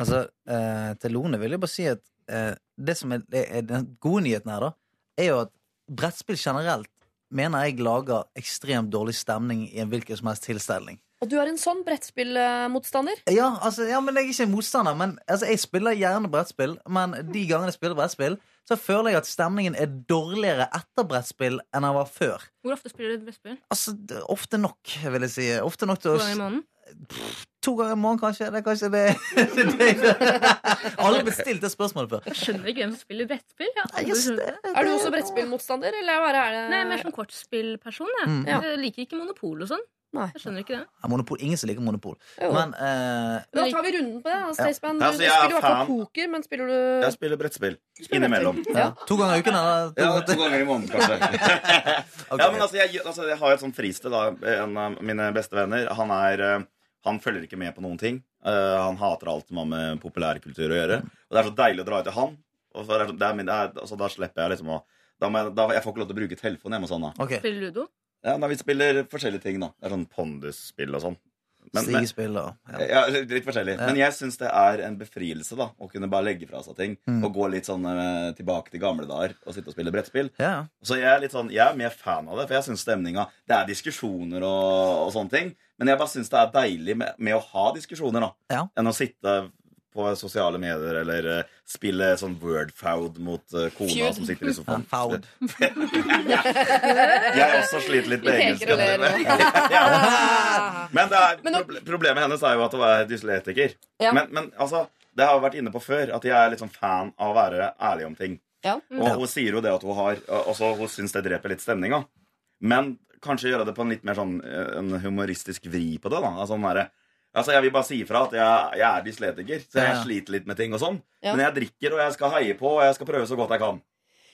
S9: Altså, eh, til Lone vil jeg bare si at eh, det som er, er den gode nyheten her, da, er jo at brettspill generelt mener jeg lager ekstremt dårlig stemning i en hvilken som helst tilstelning.
S2: Og du er en sånn brettspillmotstander?
S9: Ja, altså, ja, men jeg er ikke en motstander. Men altså, Jeg spiller gjerne brettspill, men de gangene jeg spiller brettspill, så føler jeg at stemningen er dårligere etter brettspill enn den var før.
S10: Hvor ofte spiller du brettspill?
S9: Altså, Ofte nok, vil jeg si. Ofte nok til
S10: To
S9: å
S10: ganger i måneden?
S9: To ganger i måneden, kanskje. Det er kanskje det, det. Aldri det spørsmålet før.
S10: Jeg skjønner ikke hvem som spiller brettspill. Jeg
S9: det.
S2: Er du også brettspillmotstander, eller bare er det
S10: Nei, jeg er mer sånn kortspillperson. Jeg.
S9: Mm.
S10: jeg liker ikke monopol og sånn.
S2: Nei.
S10: Jeg skjønner ikke det.
S9: Ja, monopol, Ingen som liker monopol.
S2: Jo.
S9: Men eh,
S2: Da tar vi runden på det. da, Staysman. Du,
S11: Ja, altså,
S2: du
S11: jeg er
S2: spiller i hvert fall
S11: fan.
S2: poker, men spiller du
S11: Jeg spiller brettspill innimellom.
S9: ja. To ganger i uken, eller? To,
S11: Ja, to ganger i måneden, kanskje.
S9: Ok.
S11: Ja, men altså jeg, altså, jeg har et sånt fristed. da En av mine beste venner Han, er, eh, han følger ikke med på noen ting. Eh, han hater alt som har med populærkultur å gjøre. Og det er så deilig å dra ut til han. Og så er det, det er min, det er, altså, da slipper jeg liksom å da må jeg, da, jeg får ikke lov til å bruke telefonen hjemme hos han. da
S9: Ok.
S10: Spiller Ludo?
S11: Ja, nei, Vi spiller forskjellige ting. da Det er sånn pondusspill og sånn. Men, men,
S9: Stigespill og ja.
S11: ja, litt forskjellig. Men jeg syns det er en befrielse da å kunne bare legge fra seg ting.
S9: Mm.
S11: Og gå litt sånn eh, tilbake til gamle dager og sitte og spille brettspill.
S9: Ja.
S11: Så jeg er litt sånn, jeg er mer fan av det, for jeg syns stemninga Det er diskusjoner og, og sånne ting, men jeg bare syns det er deilig med, med å ha diskusjoner, da.
S9: Ja.
S11: Enn å sitte på sosiale medier eller uh, spille sånn wordfoud mot uh, kona
S2: Fjord.
S11: som sitter i sofaen.
S9: Foud.
S11: Jeg også sliter litt med engelsk. Men, det er, proble- problemet hennes er jo at hun er dyslektiker.
S2: Ja.
S11: Men, men altså, det har jeg vært inne på før, at jeg er litt sånn fan av å være ærlig om ting.
S2: Ja.
S11: Og hun sier jo det at hun har Også hun syns det dreper litt stemninga. Men kanskje gjøre det på en litt mer sånn eh, En humoristisk vri på det. da Altså, den derre- altså Jeg vil bare si ifra at jeg, jeg er dysletiker, så jeg
S9: Ja, ja.
S11: sliter litt med ting. og sånn
S2: Ja.
S11: Men jeg drikker, og jeg skal heie på, og jeg skal prøve så godt jeg kan.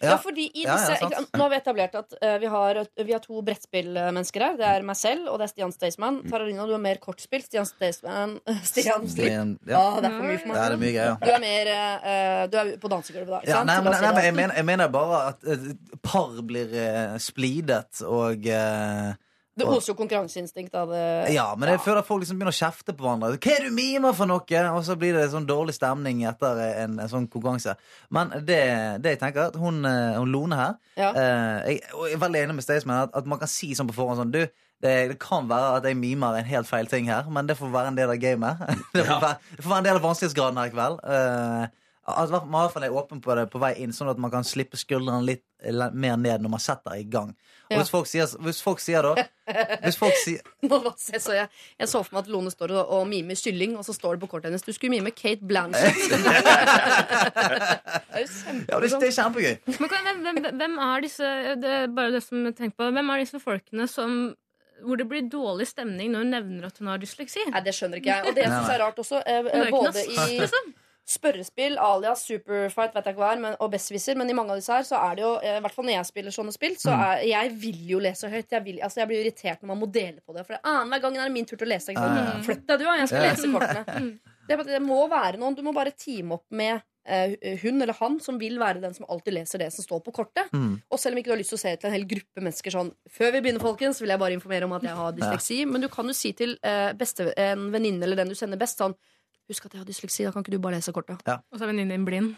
S2: Ja, fordi i
S9: Ja,
S2: disse,
S9: ja, sant.
S2: ikke sant, Nå har vi etablert at eh, vi, har, vi har to brettspillmennesker her. Det er meg selv, og det er Stian Staysman. Taralina, du er mer kortspill. Stian Staysman Stian.
S9: Men,
S2: Ja,
S9: Ah,
S2: det er for mye for meg.
S9: ja, det er mye greier.
S2: Du er mer eh, Du er på dansegulvet, da. Ikke
S9: Ja,
S2: sant?
S9: nei, men, nei, men jeg, mener, jeg mener bare at eh, par blir eh, splidet og eh,
S2: det oser jo konkurranseinstinkt av det.
S9: Ja, men jeg føler at folk liksom begynner å kjefte på hverandre. Hva er det du mimer for noe? Og så blir det sånn dårlig stemning etter en, en sånn konkurranse. Men det, det jeg tenker, at hun, eh, hun Lone her
S2: Ja.
S9: eh, jeg, jeg er veldig enig med Staysman at, at man kan si sånn på forhånd sånn Du, det, det kan være at jeg mimer en helt feil ting her, men det får være en del av gamet. det, får være, det får være en del av vanskelighetsgraden her i kveld. Eh, altså, man i hvert fall er åpen på det på vei inn, sånn at man kan slippe skuldrene litt mer ned når man setter i gang. Og hvis, folk sier, hvis folk sier da Hvis folk sier
S2: det- så jeg, jeg så for meg at Lone står og, og mimer kylling, og så står det på kortet hennes Du skulle mime Kate Blanchett. det er jo
S9: Ja, det, er kjempegøy.
S10: Men hvem, hvem, hvem er disse Det er bare det som jeg tenker på Hvem er disse folkene som hvor det blir dårlig stemning når hun nevner at hun har dysleksi?
S2: Nei, det skjønner ikke jeg. Og det jeg syns er rart også, eh, både i
S10: liksom.
S2: Spørrespill alias Superfight vet jeg ikke hva er, men, og Besserwisser, men i mange av disse her så er det jo eh, I hvert fall når jeg spiller sånne spill, så
S9: Mm.
S2: er jeg vil jo lese høyt. Jeg, vil, altså jeg blir irritert når man må dele på det. For annenhver gang er det min tur til å lese.
S9: Ja, ja.
S2: Flytt deg, du, da. Jeg skal lese kortene. Det, er det må være noen. Du må bare teame opp med eh, hun eller han som vil være den som alltid leser det som står på kortet.
S9: Mm.
S2: Og selv om ikke du har lyst til å se til en hel gruppe mennesker sånn Før vi begynner, folkens, vil jeg bare informere om at jeg har dysleksi. Men du kan jo si til eh, beste, en venninne eller den du kjenner best, sånn Husk at jeg har dysleksi, da kan ikke du bare lese kortet?
S10: Og så er venninnen din blind.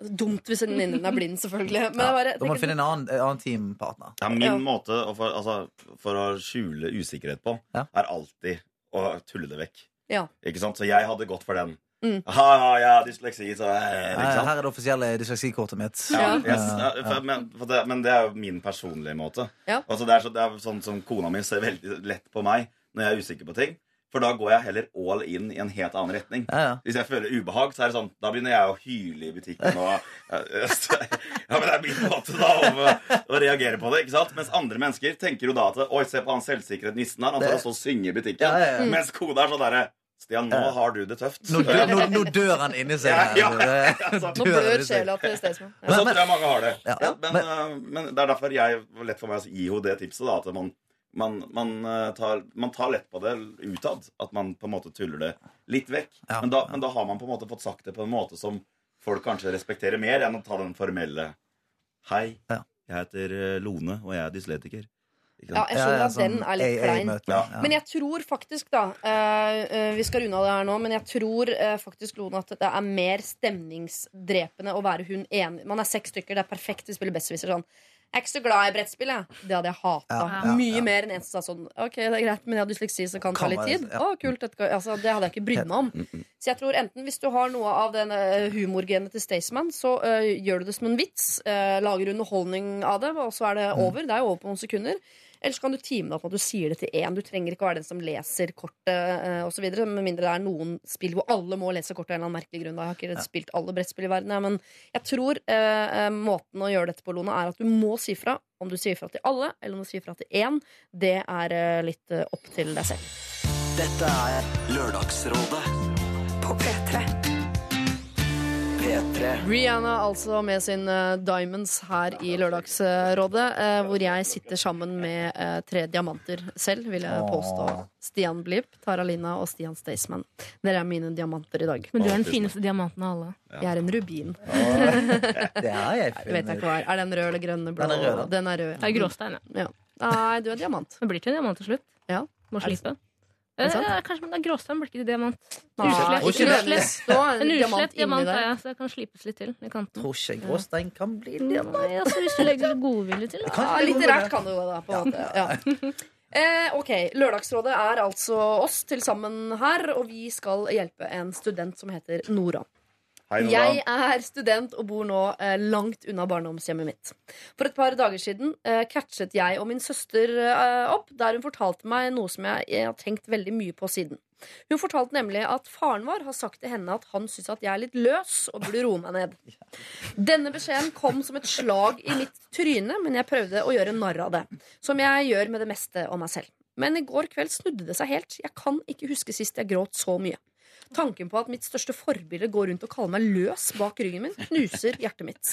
S2: Dumt hvis venninnen din er blind, selvfølgelig. Men ja. bare,
S9: Da må du finne en annen, annen teampartner.
S11: Ja, min
S2: Ja.
S11: måte å for, altså, for å skjule usikkerhet på,
S9: Ja.
S11: er alltid å tulle det vekk.
S2: Ja.
S11: Ikke sant? Så jeg hadde gått for den.
S2: Mm.
S11: Ha, ha, ja, dysleksi, så eh,
S9: Nei. Her er det offisielle dysleksikortet mitt.
S11: Ja,
S2: Ja.
S11: yes, ja,
S9: Ja.
S11: for, men, for det, men det er jo min personlige måte.
S2: Ja.
S11: Altså, det, er så, det er sånn som kona mi ser veldig lett på meg når jeg er usikker på ting. For da går jeg heller all in i en helt annen retning.
S9: Ja, ja.
S11: Hvis jeg føler ubehag, så er det sånn Da begynner jeg å hyle i butikken. Og, ja, men det er min måte da å, å reagere på det. ikke sant? Mens andre mennesker tenker jo da at Oi, se på han selvsikre nissen her. Han
S9: tar
S11: og så synger i butikken.
S9: Ja, ja, ja.
S11: Mens kona er sånn derre Stian, nå har du det tøft.
S9: Nå, dør, nå, nå dør han inni seg.
S11: Ja, ja, ja.
S2: Nå
S9: dør
S2: sjela til Staysman.
S11: Sånn så tror jeg mange har det.
S9: Ja,
S11: Ja, men,
S9: men-
S11: øh, men det er derfor jeg lett for meg å gi henne det tipset. da At man, man, man, øh, tar, man tar lett på det utad. At man på en måte tuller det litt vekk.
S9: Ja,
S11: men, da,
S9: ja.
S11: men da har man på en måte fått sagt det på en måte som folk kanskje respekterer mer, enn å ta den formelle Hei,
S9: Ja.
S11: jeg heter øh, Lone, og jeg er dysletiker. Ikke
S2: Ja, jeg skjønner at den
S9: sånn
S2: er litt klein.
S11: Ja.
S2: Men jeg tror faktisk, da eh, eh, Vi skal runde av det her nå, men jeg tror uh, faktisk Lone, at det er mer stemningsdrepende å være hun enig Man er seks stykker, det er perfekt, vi spiller Besserwisser sånn. Jeg er ikke så glad i brettspill, jeg. Det hadde jeg hata.
S9: Ja, ja,
S2: Mye
S9: ja.
S2: mer enn en som sa sånn OK, det er greit, men jeg har dysleksi, så det kan ta litt tid. Å, kult, altså, det hadde jeg ikke brydd meg om. Så jeg tror enten hvis du har noe av den eh, humorgenet til Staysman, så uh, gjør du det som en vits, Uh, lager underholdning av det, og så er det over. Det er jo over på noen sekunder. Eller så kan du time det opp med at du sier det til én. Du trenger ikke å være den som leser kortet uh, osv. Med mindre det er noen spill hvor alle må lese kortet av en eller annen merkelig grunn. Da. Jeg har ikke spilt alle brettspill i verden, jeg, men jeg tror eh, eh, måten å gjøre dette på, Lona, er at du må si fra. Om du sier fra til alle, eller om du sier fra til én, det er eh, litt eh, opp til deg selv.
S4: Dette er Lørdagsrådet på P3. P3.
S2: Rihanna altså med sin eh, Diamonds her i Lørdagsrådet, eh, hvor jeg sitter sammen med eh, tre diamanter selv, vil jeg påstå. Stian Blipp, Tara Lina og Stian Staysman. Dere er mine diamanter i dag.
S10: Men du er den fineste diamanten av alle.
S2: Jeg er en rubin.
S9: Det er jeg
S2: Det vet jeg ikke hva er. Er den rød eller grønn? Blå?
S9: Den er rød.
S2: Den er rød.
S10: Det er gråstein, ja.
S2: Ja. Nei, du er diamant.
S10: Det blir til en diamant til slutt.
S2: Ja.
S10: Må
S2: Er
S10: Eh, kanskje men er gråstein blir ikke diamant. Uslett.
S9: Uslett.
S2: en
S10: uslett diamant
S2: har
S10: jeg, så det kan slipes litt til i kanten.
S9: Tror ikke gråstein kan bli diamant.
S10: Nei, altså Hvis du legger godvilje til.
S9: Kan
S2: Ja, litterært kan det jo det, på en måte. Ja. Eh, ok, Lørdagsrådet er altså oss til sammen her, og vi skal hjelpe en student som heter Nora.
S11: Hei.
S2: Jeg er student og bor nå eh, langt unna barndomshjemmet mitt. For et par dager siden eh, catchet jeg og min søster eh, opp, der hun fortalte meg noe som jeg, jeg har tenkt veldig mye på siden. Hun fortalte nemlig at faren vår har sagt til henne at han syns at jeg er litt løs og burde roe meg ned. Denne beskjeden kom som et slag i mitt tryne, men jeg prøvde å gjøre narr av det. Som jeg gjør med det meste om meg selv. Men i går kveld snudde det seg helt. Jeg kan ikke huske sist jeg gråt så mye. Tanken på at mitt største forbilde går rundt og kaller meg løs bak ryggen min, knuser hjertet mitt.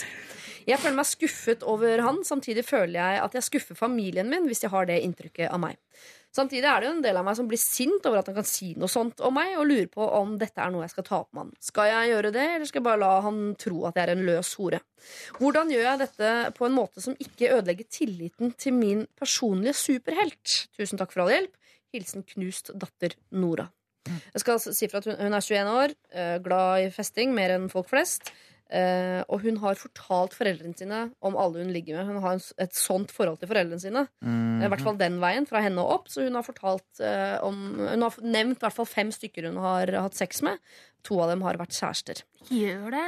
S2: Jeg føler meg skuffet over han, samtidig føler jeg at jeg skuffer familien min hvis jeg har det inntrykket av meg. Samtidig er det jo en del av meg som blir sint over at han kan si noe sånt om meg, og lurer på om dette er noe jeg skal ta opp med han. Skal jeg gjøre det, eller skal jeg bare la han tro at jeg er en løs hore? Hvordan gjør jeg dette på en måte som ikke ødelegger tilliten til min personlige superhelt? Tusen takk for all hjelp. Hilsen knust datter Nora. Jeg skal si fra at hun, hun er 21 år, eh, glad i festing mer enn folk flest. Uh, og hun har fortalt foreldrene sine om alle hun ligger med. Hun har en, et sånt forhold til foreldrene sine.
S9: Mm.
S2: I hvert fall den veien, fra henne og opp. Så hun har fortalt uh, om Hun har nevnt i hvert fall fem stykker hun har hatt sex med. To av dem har vært kjærester.
S10: Gjør det.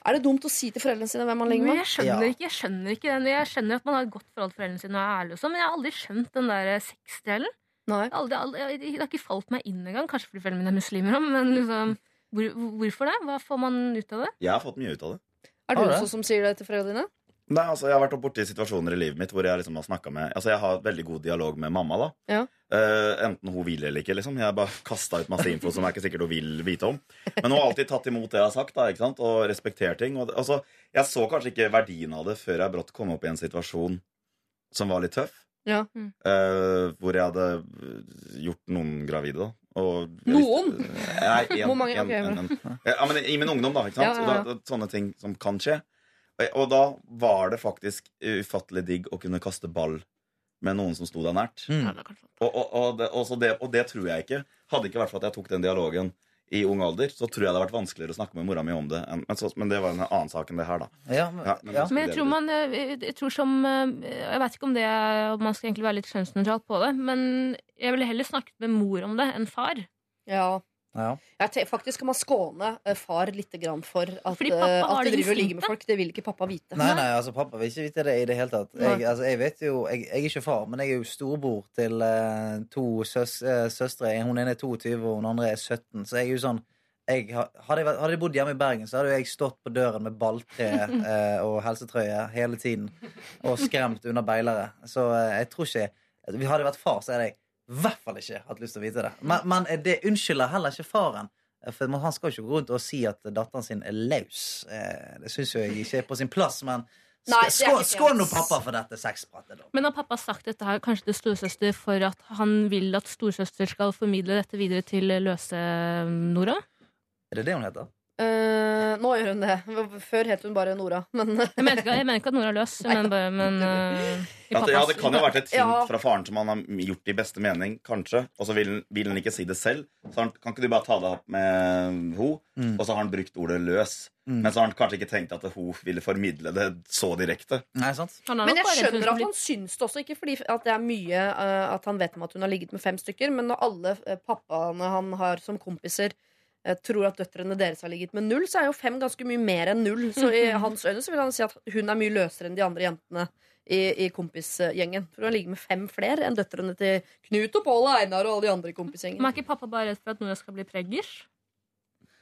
S2: Er det dumt å si til foreldrene sine hvem man ligger med?
S10: jeg skjønner
S9: Ja.
S10: ikke jeg skjønner ikke den. Jeg skjønner at man har et godt forhold til foreldrene sine og er ærlig, og sånn, men jeg har aldri skjønt den der sexdelen.
S2: Nei.
S10: Aldri, aldri, Det har ikke falt meg inn engang. Kanskje fordi foreldrene mine er muslimer, men liksom hvor, Hvorfor det? Hva får man ut av det?
S11: Jeg har fått mye ut av det.
S2: Er du også som sier det til foreldrene dine?
S11: Nei, altså Jeg har vært borti situasjoner i livet mitt hvor jeg liksom har snakket med Altså Jeg har veldig god dialog med mamma. da
S2: Ja.
S11: uh, Enten hun vil eller ikke. liksom Jeg har bare kasta ut masse info som jeg ikke sikkert hun vil vite om. Men hun har alltid tatt imot det jeg har sagt, da ikke sant? og respektert ting. Og, det- altså, jeg så kanskje ikke verdien av det før jeg brått kom opp i en situasjon som var litt tøff.
S2: Ja.
S10: Mm.
S11: Eh, hvor jeg hadde eh, gjort noen gravide. da og,
S2: Noen?
S11: Nei, en,
S2: Hvor mange?
S11: En, en, en. Ja, men I min ungdom, da. ikke sant?
S2: Ja, ja, ja.
S11: Og da, sånne ting som kan skje. Og, og da var det faktisk ufattelig digg å kunne kaste ball med noen som sto deg nært.
S9: Mm.
S10: Ja, det kanskje sant.
S11: Og, og, og, det, det, og det tror jeg ikke. Hadde ikke vært for at jeg tok den dialogen i ung alder, så tror jeg det hadde vært vanskeligere å snakke med mora mi om det. enn- Men, så, men det var en annen sak enn det her, da.
S9: Ja, men,
S11: Ja, men-
S9: ja.
S10: Men jeg tror man eh, Jeg tror som eh, Jeg vet ikke om det om man skal egentlig være litt kjønnsnøytral på det, men jeg ville heller snakket med mor om det enn far.
S2: Ja.
S9: Ja.
S2: Jeg faktisk skal man skåne eh, far litt grann for at,
S10: Fordi pappa
S2: eh,
S10: har
S2: at du
S10: det
S2: driver og ligger med folk. Det vil ikke pappa vite.
S9: Nei, nei, altså pappa vil ikke vite det i det hele tatt. Jeg, altså, jeg vet jo, jeg, jeg er ikke far, men jeg er jo storbror til uh, to søs, uh, søstre. Hun ene er 22, og hun andre er 17. Så jeg er jo sånn jeg, hadde, jeg, bodd hjemme i Bergen, så hadde jeg stått på døren med balltre eh, og helsetrøye hele tiden og skremt unna beilere. Så eh, jeg tror ikke Hadde jeg vært far, så hadde jeg i hvert fall ikke hatt lyst til å vite det. Men, men det unnskylder heller ikke faren. For Han skal jo ikke gå rundt og si at datteren sin er løs. Eh, Det syns jeg ikke er på sin plass. Men skål, nå pappa for dette sexpratet, da.
S10: Men har pappa sagt dette her kanskje til storesøster for at han vil at storesøster skal formidle dette videre til løse-Nora?
S9: Er det det hun heter?
S2: Eh, nå gjør hun det. Før het hun bare Nora. Men
S10: Jeg mener ikke, jeg mener ikke at Nora er løs, men bare men, uh,
S11: pappas, ja, det kan jo ha vært et hint
S2: Ja.
S11: fra faren som han har gjort i beste mening, kanskje. Og så vil, han- vil han ikke si det selv. Så han, kan ikke du bare ta det opp med henne?
S9: Mm.
S11: Og så har han brukt ordet løs. Men så har han kanskje ikke tenkt at hun ville formidle det så direkte.
S9: Nei, sant?
S2: Men jeg skjønner at han syns det også, ikke fordi at det er mye uh, at han vet om at hun har ligget med fem stykker, men når alle uh, pappaene han har som kompiser eh, tror at døtrene deres har ligget med null, så er jo fem ganske mye mer enn null. Så i hans øyne så vil han si at hun er mye løsere enn de andre jentene i, i kompisgjengen. For hun ligger med fem flere enn døtrene til Knut og Pål og Einar og alle de andre i kompisgjengen.
S10: Men er ikke pappa bare redd for at Nora skal bli preggers?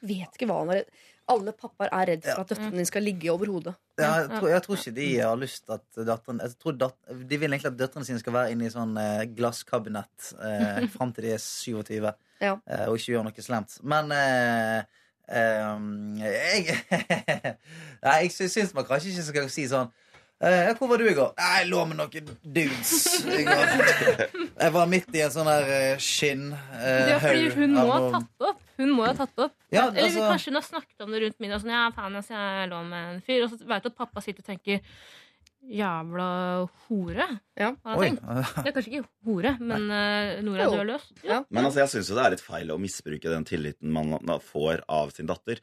S2: Vet ikke hva han er redd Alle pappaer er redd for at døtrene dine skal ligge over hodet.
S9: Ja, jeg, tror, jeg tror ikke de har lyst til at datteren jeg tror dat, De vil egentlig at døtrene sine skal være inne i sånn eh, glasskabinett eh, fram til de er 27,
S2: Ja.
S9: eh, og ikke gjøre noe slemt. Men eh, eh, jeg Nei, jeg syns man kanskje ikke skal si sånn eh, 'Hvor var du i går?' 'Jeg lå med noen dudes i går.' Jeg var midt i en sånn der eh, skinn eh,
S10: Ja, fordi hun må ha tatt opp. Hun må jo ha tatt opp.
S9: Ja,
S10: Eller
S9: altså-
S10: kanskje hun har snakket om det rundt middag. Sånn, ja, faen, altså, jeg lå med en fyr Og så vet du at pappa sitter og tenker Jævla hore.
S2: Ja.
S10: Har han
S9: Oi.
S10: tenkt. Det er kanskje ikke hore, men uh, Nora
S2: Jo.
S10: dør løs. Ja.
S11: Men altså, jeg syns jo det er litt feil å misbruke den tilliten man da får av sin datter.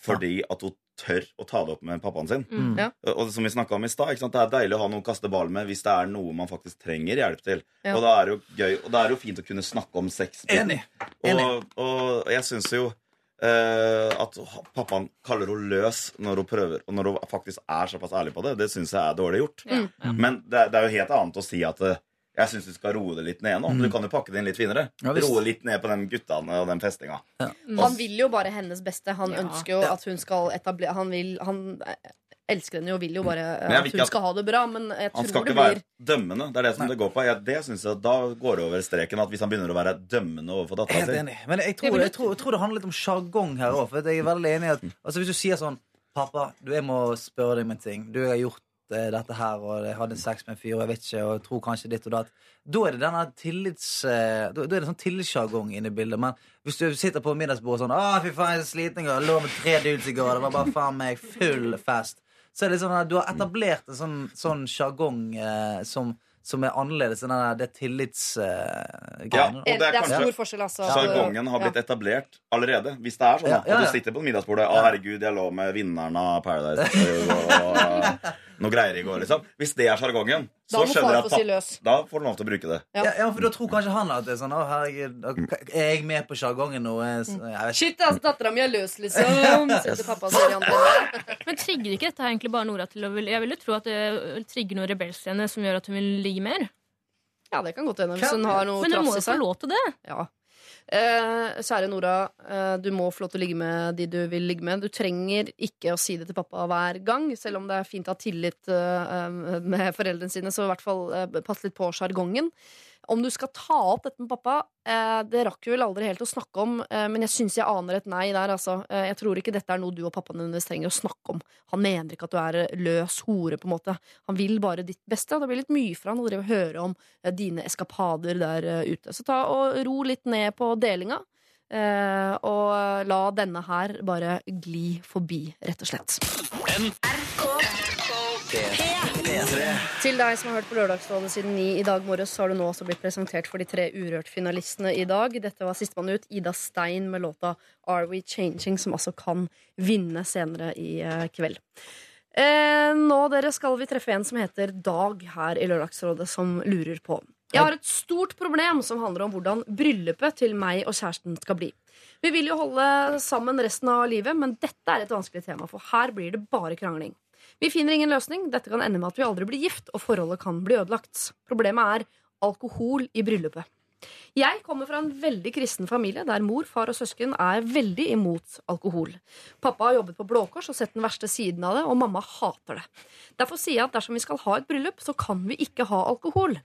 S11: Fordi at hun tør å ta det opp med pappaen sin.
S10: Mm.
S2: Ja.
S11: Og som vi snakket om i stad, ikke sant, Det er deilig å ha noen å kaste ball med hvis det er noe man faktisk trenger hjelp til.
S2: Ja.
S11: Og da er det jo gøy, og da er det jo fint å kunne snakke om sex.
S9: Enig. Enig.
S11: Og, og jeg syns jo eh, at pappaen kaller henne løs når hun prøver, og når hun faktisk er såpass ærlig på det, det syns jeg er dårlig gjort.
S10: Ja. Ja.
S11: Men det, er- det er jo helt annet å si at eh, jeg syns du skal roe det litt ned nå. Du kan jo pakke det inn litt finere.
S9: Ja,
S11: roe litt ned på de guttene og den festinga.
S2: Han vil jo bare hennes beste. Han
S10: Ja.
S2: ønsker jo at hun skal etablere Han, vil, han elsker henne jo og vil jo bare eh, at hun
S11: at-
S2: skal ha det bra, men jeg
S11: Han skal
S2: det
S11: ikke være dømmende. Det er det som det går på. Jeg, det synes jeg, Da går det over streken at hvis han begynner å være dømmende overfor dattera si.
S9: Men jeg tror, jeg, tror, jeg tror det handler litt om sjargong her òg. Jeg er veldig enig i at altså, Hvis du sier sånn 'Pappa, du, jeg må spørre deg om en ting. Du, har gjort dette her, og jeg hadde sex med en fyr, og jeg vet ikke, og jeg tror kanskje ditt og datt. Da er det denne tillits... eh, Da, er det sånn tillitssjargong inne i bildet. Men hvis du sitter på middagsbordet sånn 'Å, fy faen, jeg er så sliten. Jeg lå med tre dudes i går. Det var bare faen meg full fest.' Så er det sånn at du har etablert en sånn, sånn sjargong eh, som, som er annerledes enn det tillitsgreiene.
S11: Ja,
S9: Uh,
S2: det,
S11: det er
S2: er
S11: kanskje-
S2: stor forskjell, altså.
S11: Sjargongen har blitt etablert allerede. Hvis det er sånn
S9: Ja, ja, ja, At
S11: du sitter på middagsbordet Å, herregud, jeg lå med vinneren av Paradise og noe greier i går, liksom. Hvis det er sjargongen,
S2: Da
S11: så skjønner jeg at
S2: si
S11: da får du lov til å bruke det.
S2: Ja.
S9: For da tror kanskje han at det er sånn Å, herregud, er jeg med på sjargongen nå?
S2: Shit, altså, dattera mi er løs, liksom.
S10: Men trigger ikke dette egentlig bare Nora til å vil Jeg vil jo tro at det trigger noe rebelsk i henne som gjør at hun vil ligge mer.
S2: Ja, det kan godt hende. Hvis hun har noe
S10: Men hun må jo få lov til det.
S2: Ja. Eh, kjære Nora, eh, du må få lov til å ligge med de du vil ligge med. Du trenger ikke å si det til pappa hver gang, selv om det er fint å ha tillit eh, med foreldrene sine. Så i hvert fall eh, pass litt på sjargongen. Om du skal ta opp dette med pappa, eh, det rakk vi vel aldri helt å snakke om, eh, men jeg syns jeg aner et nei der, altså. Eh, jeg tror ikke dette er noe du og pappaen hennes trenger å snakke om. Han mener ikke at du er løs hore, på en måte. Han vil bare ditt beste, det blir litt mye for han å høre om eh, dine eskapader der eh, ute. Så ta og ro litt ned på delinga. eh, og la denne her bare gli forbi, rett og slett. Til deg som har hørt på Lørdagsrådet siden ni i dag morges, så har du nå også blitt presentert for de tre Urørt-finalistene i dag. Dette var sistemann ut, Ida Stein med låta Are We Changing, som altså kan vinne senere i eh, kveld. Eh, nå dere skal vi treffe en som heter Dag her i Lørdagsrådet, som lurer på. Jeg har et stort problem som handler om hvordan bryllupet til meg og kjæresten skal bli. Vi vil jo holde sammen resten av livet, men dette er et vanskelig tema, for her blir det bare krangling. Vi finner ingen løsning. Dette kan ende med at vi aldri blir gift, og forholdet kan bli ødelagt. Problemet er alkohol i bryllupet. Jeg kommer fra en veldig kristen familie der mor, far og søsken er veldig imot alkohol. Pappa har jobbet på Blå Kors og sett den verste siden av det, og mamma hater det. Derfor sier jeg at dersom vi skal ha et bryllup, så kan vi ikke ha alkohol.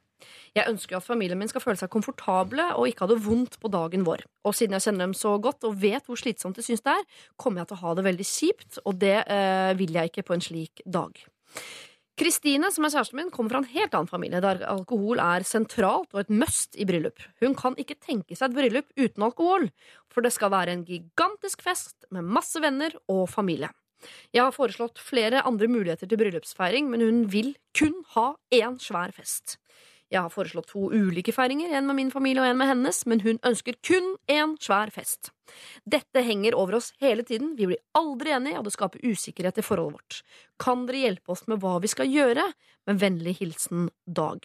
S2: Jeg ønsker jo at familien min skal føle seg komfortable og ikke ha det vondt på dagen vår. Og siden jeg kjenner dem så godt og vet hvor slitsomt de syns det er, kommer jeg til å ha det veldig kjipt, og det eh, vil jeg ikke på en slik dag. Kristine, som er kjæresten min, kommer fra en helt annen familie, der alkohol er sentralt og et must i bryllup. Hun kan ikke tenke seg et bryllup uten alkohol, for det skal være en gigantisk fest med masse venner og familie. Jeg har foreslått flere andre muligheter til bryllupsfeiring, men hun vil kun ha én svær fest. Jeg har foreslått to ulike feiringer, en med min familie og en med hennes, men hun ønsker kun én svær fest. Dette henger over oss hele tiden, vi blir aldri enige, og det skaper usikkerhet i forholdet vårt. Kan dere hjelpe oss med hva vi skal gjøre? Med vennlig hilsen Dag.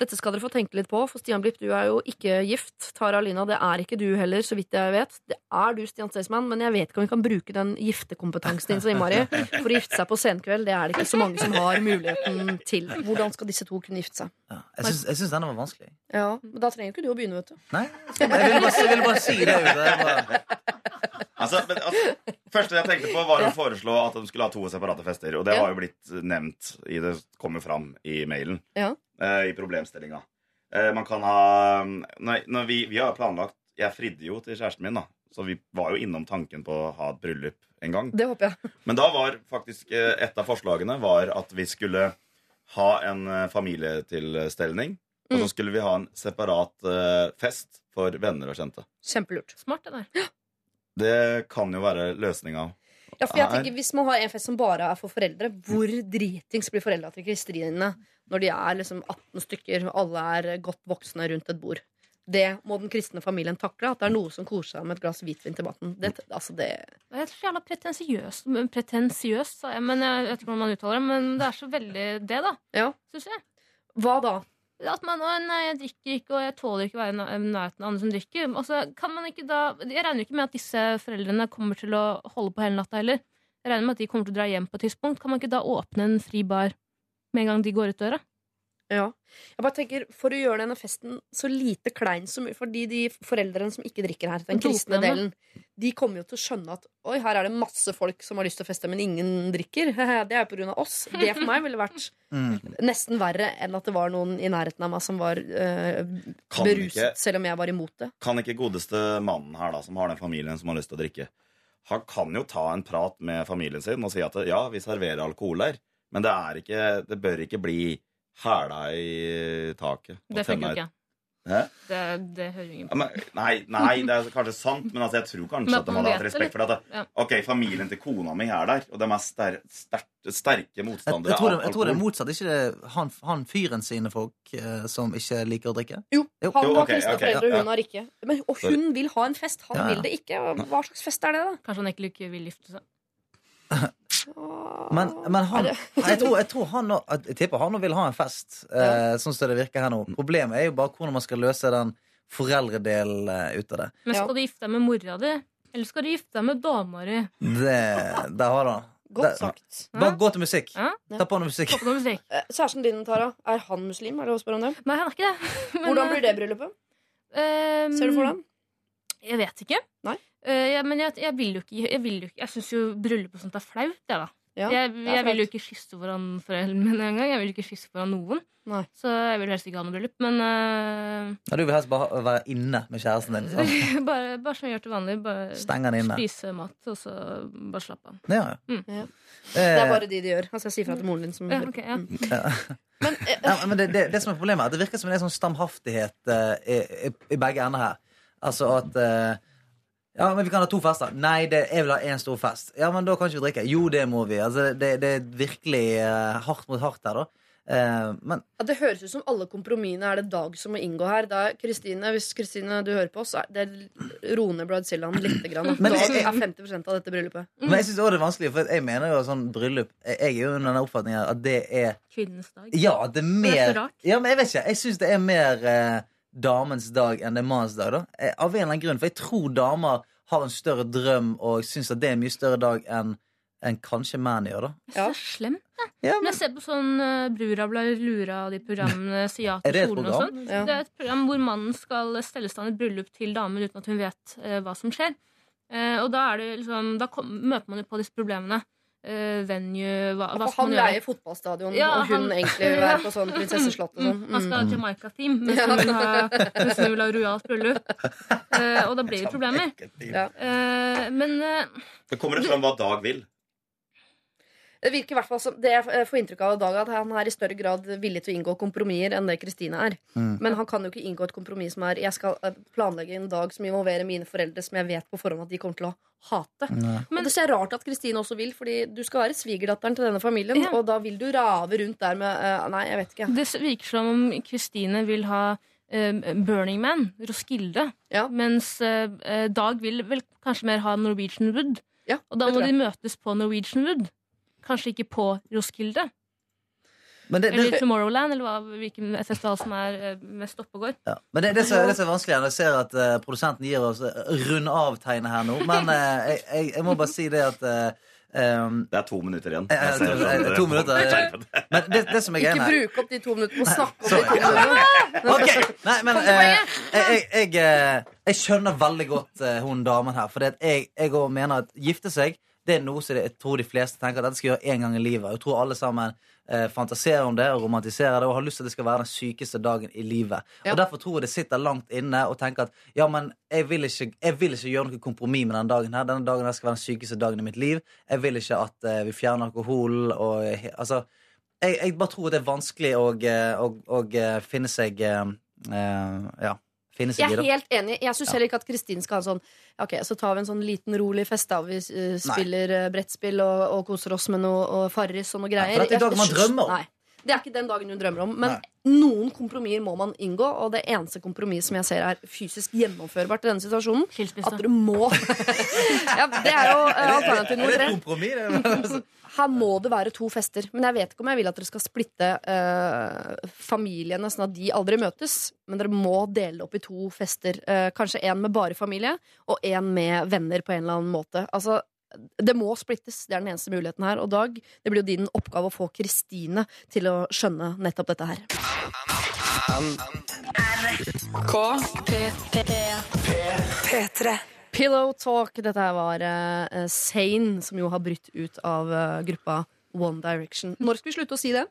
S2: Dette skal dere få tenke litt på, for Stian Blipp, du er jo ikke gift. Tara Lina, det er ikke du heller, så vidt jeg vet. Det er du, Stian Staysman, men jeg vet ikke om vi kan bruke den giftekompetansen din så innmari. For å gifte seg på senkveld, det er det ikke så mange som har muligheten til. Hvordan skal disse to kunne gifte seg?
S9: Jeg syns, jeg syns denne var vanskelig.
S2: Ja, men Da trenger jo ikke du å begynne, vet du.
S9: Nei, jeg ville bare, jeg vil bare si det. Jeg bare,
S11: Altså, men, altså, første jeg tenkte på, var å foreslå at de skulle ha to separate fester. Og det
S2: Ja.
S11: har jo blitt nevnt i det kommer fram i mailen.
S2: Ja.
S11: Uh, I problemstillinga. Uh, man kan ha Nei, når vi, vi har planlagt Jeg fridde jo til kjæresten min, da. Så vi var jo innom tanken på å ha et bryllup en gang.
S2: Det håper jeg.
S11: Men da var faktisk eh, et av forslagene var at vi skulle ha en eh, familietilstelning. Og
S2: Mm.
S11: så skulle vi ha en separat eh, fest for venner og kjente.
S2: Kjempelurt.
S10: Smart, det der.
S11: Det kan jo være løsninga.
S2: Ja, for jeg
S11: Er-
S2: tenker Hvis man har en fest som bare er for foreldre, hvor dritings blir foreldra til Kristine når de er liksom 18 stykker og alle er godt voksne rundt et bord? Det må den kristne familien takle. At det er noe som koser seg med et glass hvitvin til maten. Det, altså det,
S10: Det er så jævla pretensiøst. men Pretensiøst, sa jeg, men jeg vet ikke hvordan man uttaler det. Men det er så veldig det, da.
S2: Ja.
S10: Syns jeg.
S2: Hva da?
S10: At man å, nei, jeg drikker ikke, og jeg tåler ikke å være i nærheten av andre som drikker. Altså, kan man ikke da Jeg regner ikke med at disse foreldrene kommer til å holde på hele natta heller. Jeg regner med at de kommer til å dra hjem på et tidspunkt. Kan man ikke da åpne en fri bar med en gang de går ut døra?
S2: Ja. Jeg bare tenker, For å gjøre denne festen så lite klein som mulig Fordi de foreldrene som ikke drikker her, den kristne delen, de kommer jo til å skjønne at oi, her er det masse folk som har lyst til å feste, men ingen drikker. Det er på grunn av oss. Det for meg ville vært
S9: mm.
S2: nesten verre enn at det var noen i nærheten av meg som var eh, beruset,
S11: ikke-
S2: selv om jeg var imot det.
S11: Kan ikke godeste mannen her, da, som har den familien som har lyst til å drikke, han kan jo ta en prat med familien sin og si at ja, vi serverer alkohol her, men det, er ikke, det bør ikke bli hæla i taket. og
S10: Det funker jo ikke.
S11: Hæ?
S10: Det, det hører ingen
S11: Ja,
S10: på.
S11: men, nei, nei, det er kanskje sant, men altså, jeg tror kanskje
S10: Men
S11: at de hadde hatt respekt for det.
S10: Ja.
S11: Ok, familien til kona mi er der, og de er ster, ster sterke motstandere
S9: jeg, tror det, jeg tror det er motsatt. Ikke det han, han fyren sine folk eh, som ikke liker å drikke?
S2: Jo,
S9: Jo.
S2: han har
S11: okay,
S2: kristne
S11: okay,
S2: foreldre, og
S11: ja,
S2: hun har ikke. Men, og hun vil ha en fest, han
S9: Ja, ja.
S2: vil det ikke. Hva slags fest er det, da?
S10: Kanskje han ikke vil gifte seg.
S9: Men, men han, jeg, tror, jeg, tror han, nå- jeg tipper han nå vil ha en fest, eh, sånn som det virker her nå. Problemet er jo bare hvordan man skal løse den foreldredelen eh, ut av det.
S10: Men skal du gifte deg med mora di, eller skal du gifte deg med dama di?
S9: det har den.
S2: Godt
S9: Det-
S2: sagt.
S9: Bare gå til musikk.
S10: Ja?
S9: Ta på noe musikk.
S10: På noe musikk.
S2: Eh, Kjæresten din, Tara, er han muslim? Er det å spørre om det?
S10: Nei, han er ikke det. Men,
S2: Hvordan blir det bryllupet?
S10: Um,
S2: Ser du for deg?
S10: Jeg vet ikke.
S2: Nei?
S10: Eh, jeg, men jeg, jeg vil jo ikke Jeg, vil jo ikke, jeg syns jo bryllup og sånt er flaut, jeg, da.
S2: Ja,
S10: jeg jeg vil jo ikke kysse foran foreldrene mine engang. Jeg vil ikke kysse foran noen.
S2: Nei.
S10: Så jeg vil helst ikke ha noe bryllup. Men uh,
S9: Ja, du vil helst bare være inne med kjæresten din. Sånn.
S10: bare, bare som jeg gjør til vanlig. Bare
S9: inne.
S10: spise mat, og så bare slappe av.
S9: Ja, ja.
S10: Mm.
S2: Ja.
S9: Eh,
S2: Det er bare de de gjør. Altså, jeg sier fra til moren din som
S10: Ja, okay, ja.
S2: Men uh,
S9: Ja, men det, det, det som er problemet, er at det virker som det er sånn stamhaftighet uh, i, i, i begge ender her. Altså at Ja, men vi kan ha to fester. Nei, det, jeg vil ha én stor fest. Ja, men da kan ikke vi drikke. Jo, det må vi. Altså, det, det er virkelig eh, hardt mot hardt her, da. Eh, men
S2: Ja, det høres ut som alle kompromissene er det Dag som må inngå her. Da, Kristine, Hvis Kristine du hører på, så er det roe ned Bridezilla lite grann.
S9: Men-
S2: Dag er 50% av dette bryllupet.
S9: Men jeg synes også det er vanskelig, for jeg mener jo sånn bryllup Jeg jeg er jo under den oppfatningen at det er
S10: Kvinnenes dag.
S9: Ja, at det er
S10: Det er
S9: mer
S10: så rart.
S9: Ja, men jeg vet ikke. Jeg syns det er mer eh, damens dag enn det er mannens dag, da. Eh, av en eller annen grunn. For jeg tror damer har en større drøm og syns at det er en mye større dag enn enn kanskje menn gjør, da.
S10: Ja. Så slemt. det.
S9: Ja,
S10: Når jeg ser på sånn uh, Brura blir lura av de programmene Si ja til
S9: det
S10: og sånn.
S2: Ja.
S10: Det er et program hvor mannen skal stelle stand et bryllup til damen uten at hun vet uh, hva som skjer. Uh, og da, er det liksom, da kom, møter man jo på disse problemene. Eh, venue, hva, hva skal
S2: han
S10: man gjøre?
S2: leier fotballstadion,
S10: Ja,
S2: og hun
S10: han-
S2: egentlig vil være på sånn prinsesseslott og sånn.
S10: Mm, han skal ha
S2: Mm.
S10: Jamaica-team, mens ha, mens hun vil ha rojalt bryllup. Uh, og da blir det problemer.
S2: Ja.
S10: Uh, men uh,
S11: Det kommer det fram hva Dag vil.
S2: Det virker i hvert fall som Det jeg får inntrykk av i Dag, at han er i større grad villig til å inngå kompromisser enn det Kristine er.
S9: Mm.
S2: Men han kan jo ikke inngå et kompromiss som er Jeg skal eh, planlegge en dag som involverer mine foreldre, som jeg vet på forhånd at de kommer til å hate.
S9: Nei.
S2: Men det ser rart at Kristine også vil, Fordi du skal være svigerdatteren til denne familien,
S10: Ja.
S2: og da vil du rave rundt der med uh, Nei, jeg vet ikke.
S10: Det virker som om Kristine vil ha eh, Burning Man, Roskilde.
S2: Ja.
S10: Mens Dag vil vel kanskje mer ha Norwegian Wood.
S2: Ja,
S10: Og da må de møtes på Norwegian Wood. Kanskje ikke på Roskilde.
S9: Men det,
S10: Eller
S9: det,
S10: Tomorrowland, eller hva, hvilken festival som er eh, mest oppe og går.
S9: ja. Men det, det, som, det som er vanskelig Jeg ser at uh, produsenten gir oss eh, rund av-tegnet her nå. Men uh, jeg, jeg, jeg må bare si det at uh, um,
S11: Det er to minutter igjen.
S9: Eh,
S11: dere
S9: to minutter, eh. Men det, det som er greia
S2: Ikke bruk opp de to minuttene på å snakke om de to minuttene.
S9: Ok, Nei, men eh, jeg, jeg, jeg, jeg skjønner veldig godt eh, hun damen her. For jeg, òg mener at gifte seg Det er noe som jeg tror de fleste tenker at dette skal gjøre én gang i livet. Jeg tror alle sammen eh, fantaserer om det og romantiserer det og har lyst til at det skal være den sykeste dagen i livet.
S2: Ja.
S9: Og Derfor tror jeg det sitter langt inne og tenker at ja, men jeg vil ikke, jeg vil ikke gjøre noe kompromiss med denne dagen. her Denne dagen her skal være den sykeste dagen i mitt liv. Jeg vil ikke at eh, vi fjerner alkohol og eh, Altså jeg, jeg bare tror det er vanskelig å, å, å, å eh, finne seg eh, eh, Ja, finne seg
S2: Jeg er
S9: det.
S2: helt enig. Jeg syns heller ikke at Kristin skal ha en sånn Ok, så tar vi en sånn liten, rolig fest. da Vi uh, spiller uh, brettspill og, og koser oss med noe og Farris og noe
S9: greier.
S2: greier.
S9: for det er
S2: ikke
S9: dagen man drømmer om.
S2: Nei. Det er ikke den dagen hun drømmer om. Men noen kompromisser må man inngå, og det eneste kompromiss som jeg ser er fysisk gjennomførbart i denne situasjonen,
S10: Skilsmisse.
S2: at dere må Ja, det er jo eh, alternativ nummer tre. Her må det være to fester. Men jeg vet ikke om jeg vil at dere skal splitte uh, familiene sånn at de aldri møtes. Men dere må dele opp i to fester. Uh, kanskje en med bare familie, og en med venner på en eller annen måte. Altså, det må splittes. Det er den eneste muligheten her. Og Dag, det blir jo din oppgave å få Kristine til å skjønne nettopp dette her. Pillow Talk. Dette her var uh, Sane, som jo har brytt ut av eh, gruppa One Direction. Når skal vi slutte å si det?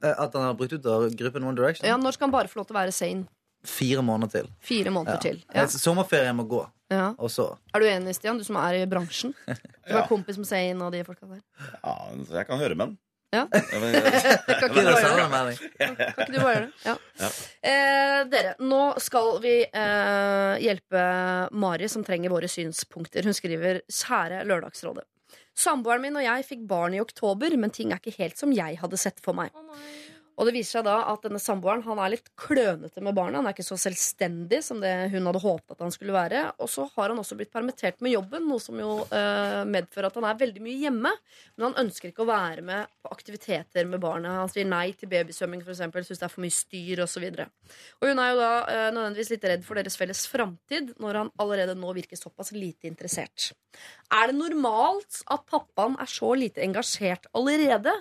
S9: Eh, At han har brutt ut av gruppen One Direction?
S2: Ja, Når skal han bare få lov til å være sane?
S9: Fire måneder til.
S2: Fire måneder
S9: Ja.
S2: til. Ja.
S9: Sommerferien må gå.
S2: Ja.
S9: Og så
S2: Er du enig, Stian? Du som er i bransjen? Du er kompis med Sane og de folka der.
S11: Ja, så jeg kan høre med den.
S2: Ja. Kan ikke du bare gjøre det? Kan ikke du bare gjøre det? Ja.
S11: Ja.
S2: Eh, dere, nå skal vi eh, hjelpe Mari, som trenger våre synspunkter. Hun skriver Kjære Lørdagsrådet. Samboeren min og jeg fikk barn i oktober, men ting er ikke helt som jeg hadde sett for meg. Og det viser seg da at denne samboeren han er litt klønete med barna. Han er ikke så selvstendig som det hun hadde håpet at han skulle være. Og så har han også blitt permittert med jobben, noe som jo eh, medfører at han er veldig mye hjemme. Men han ønsker ikke å være med på aktiviteter med barna. Han sier nei til babysvømming, f.eks. Syns det er for mye styr osv. Og, og hun er jo da eh, nødvendigvis litt redd for deres felles framtid når han allerede nå virker såpass lite interessert. Er det normalt at pappaen er så lite engasjert allerede?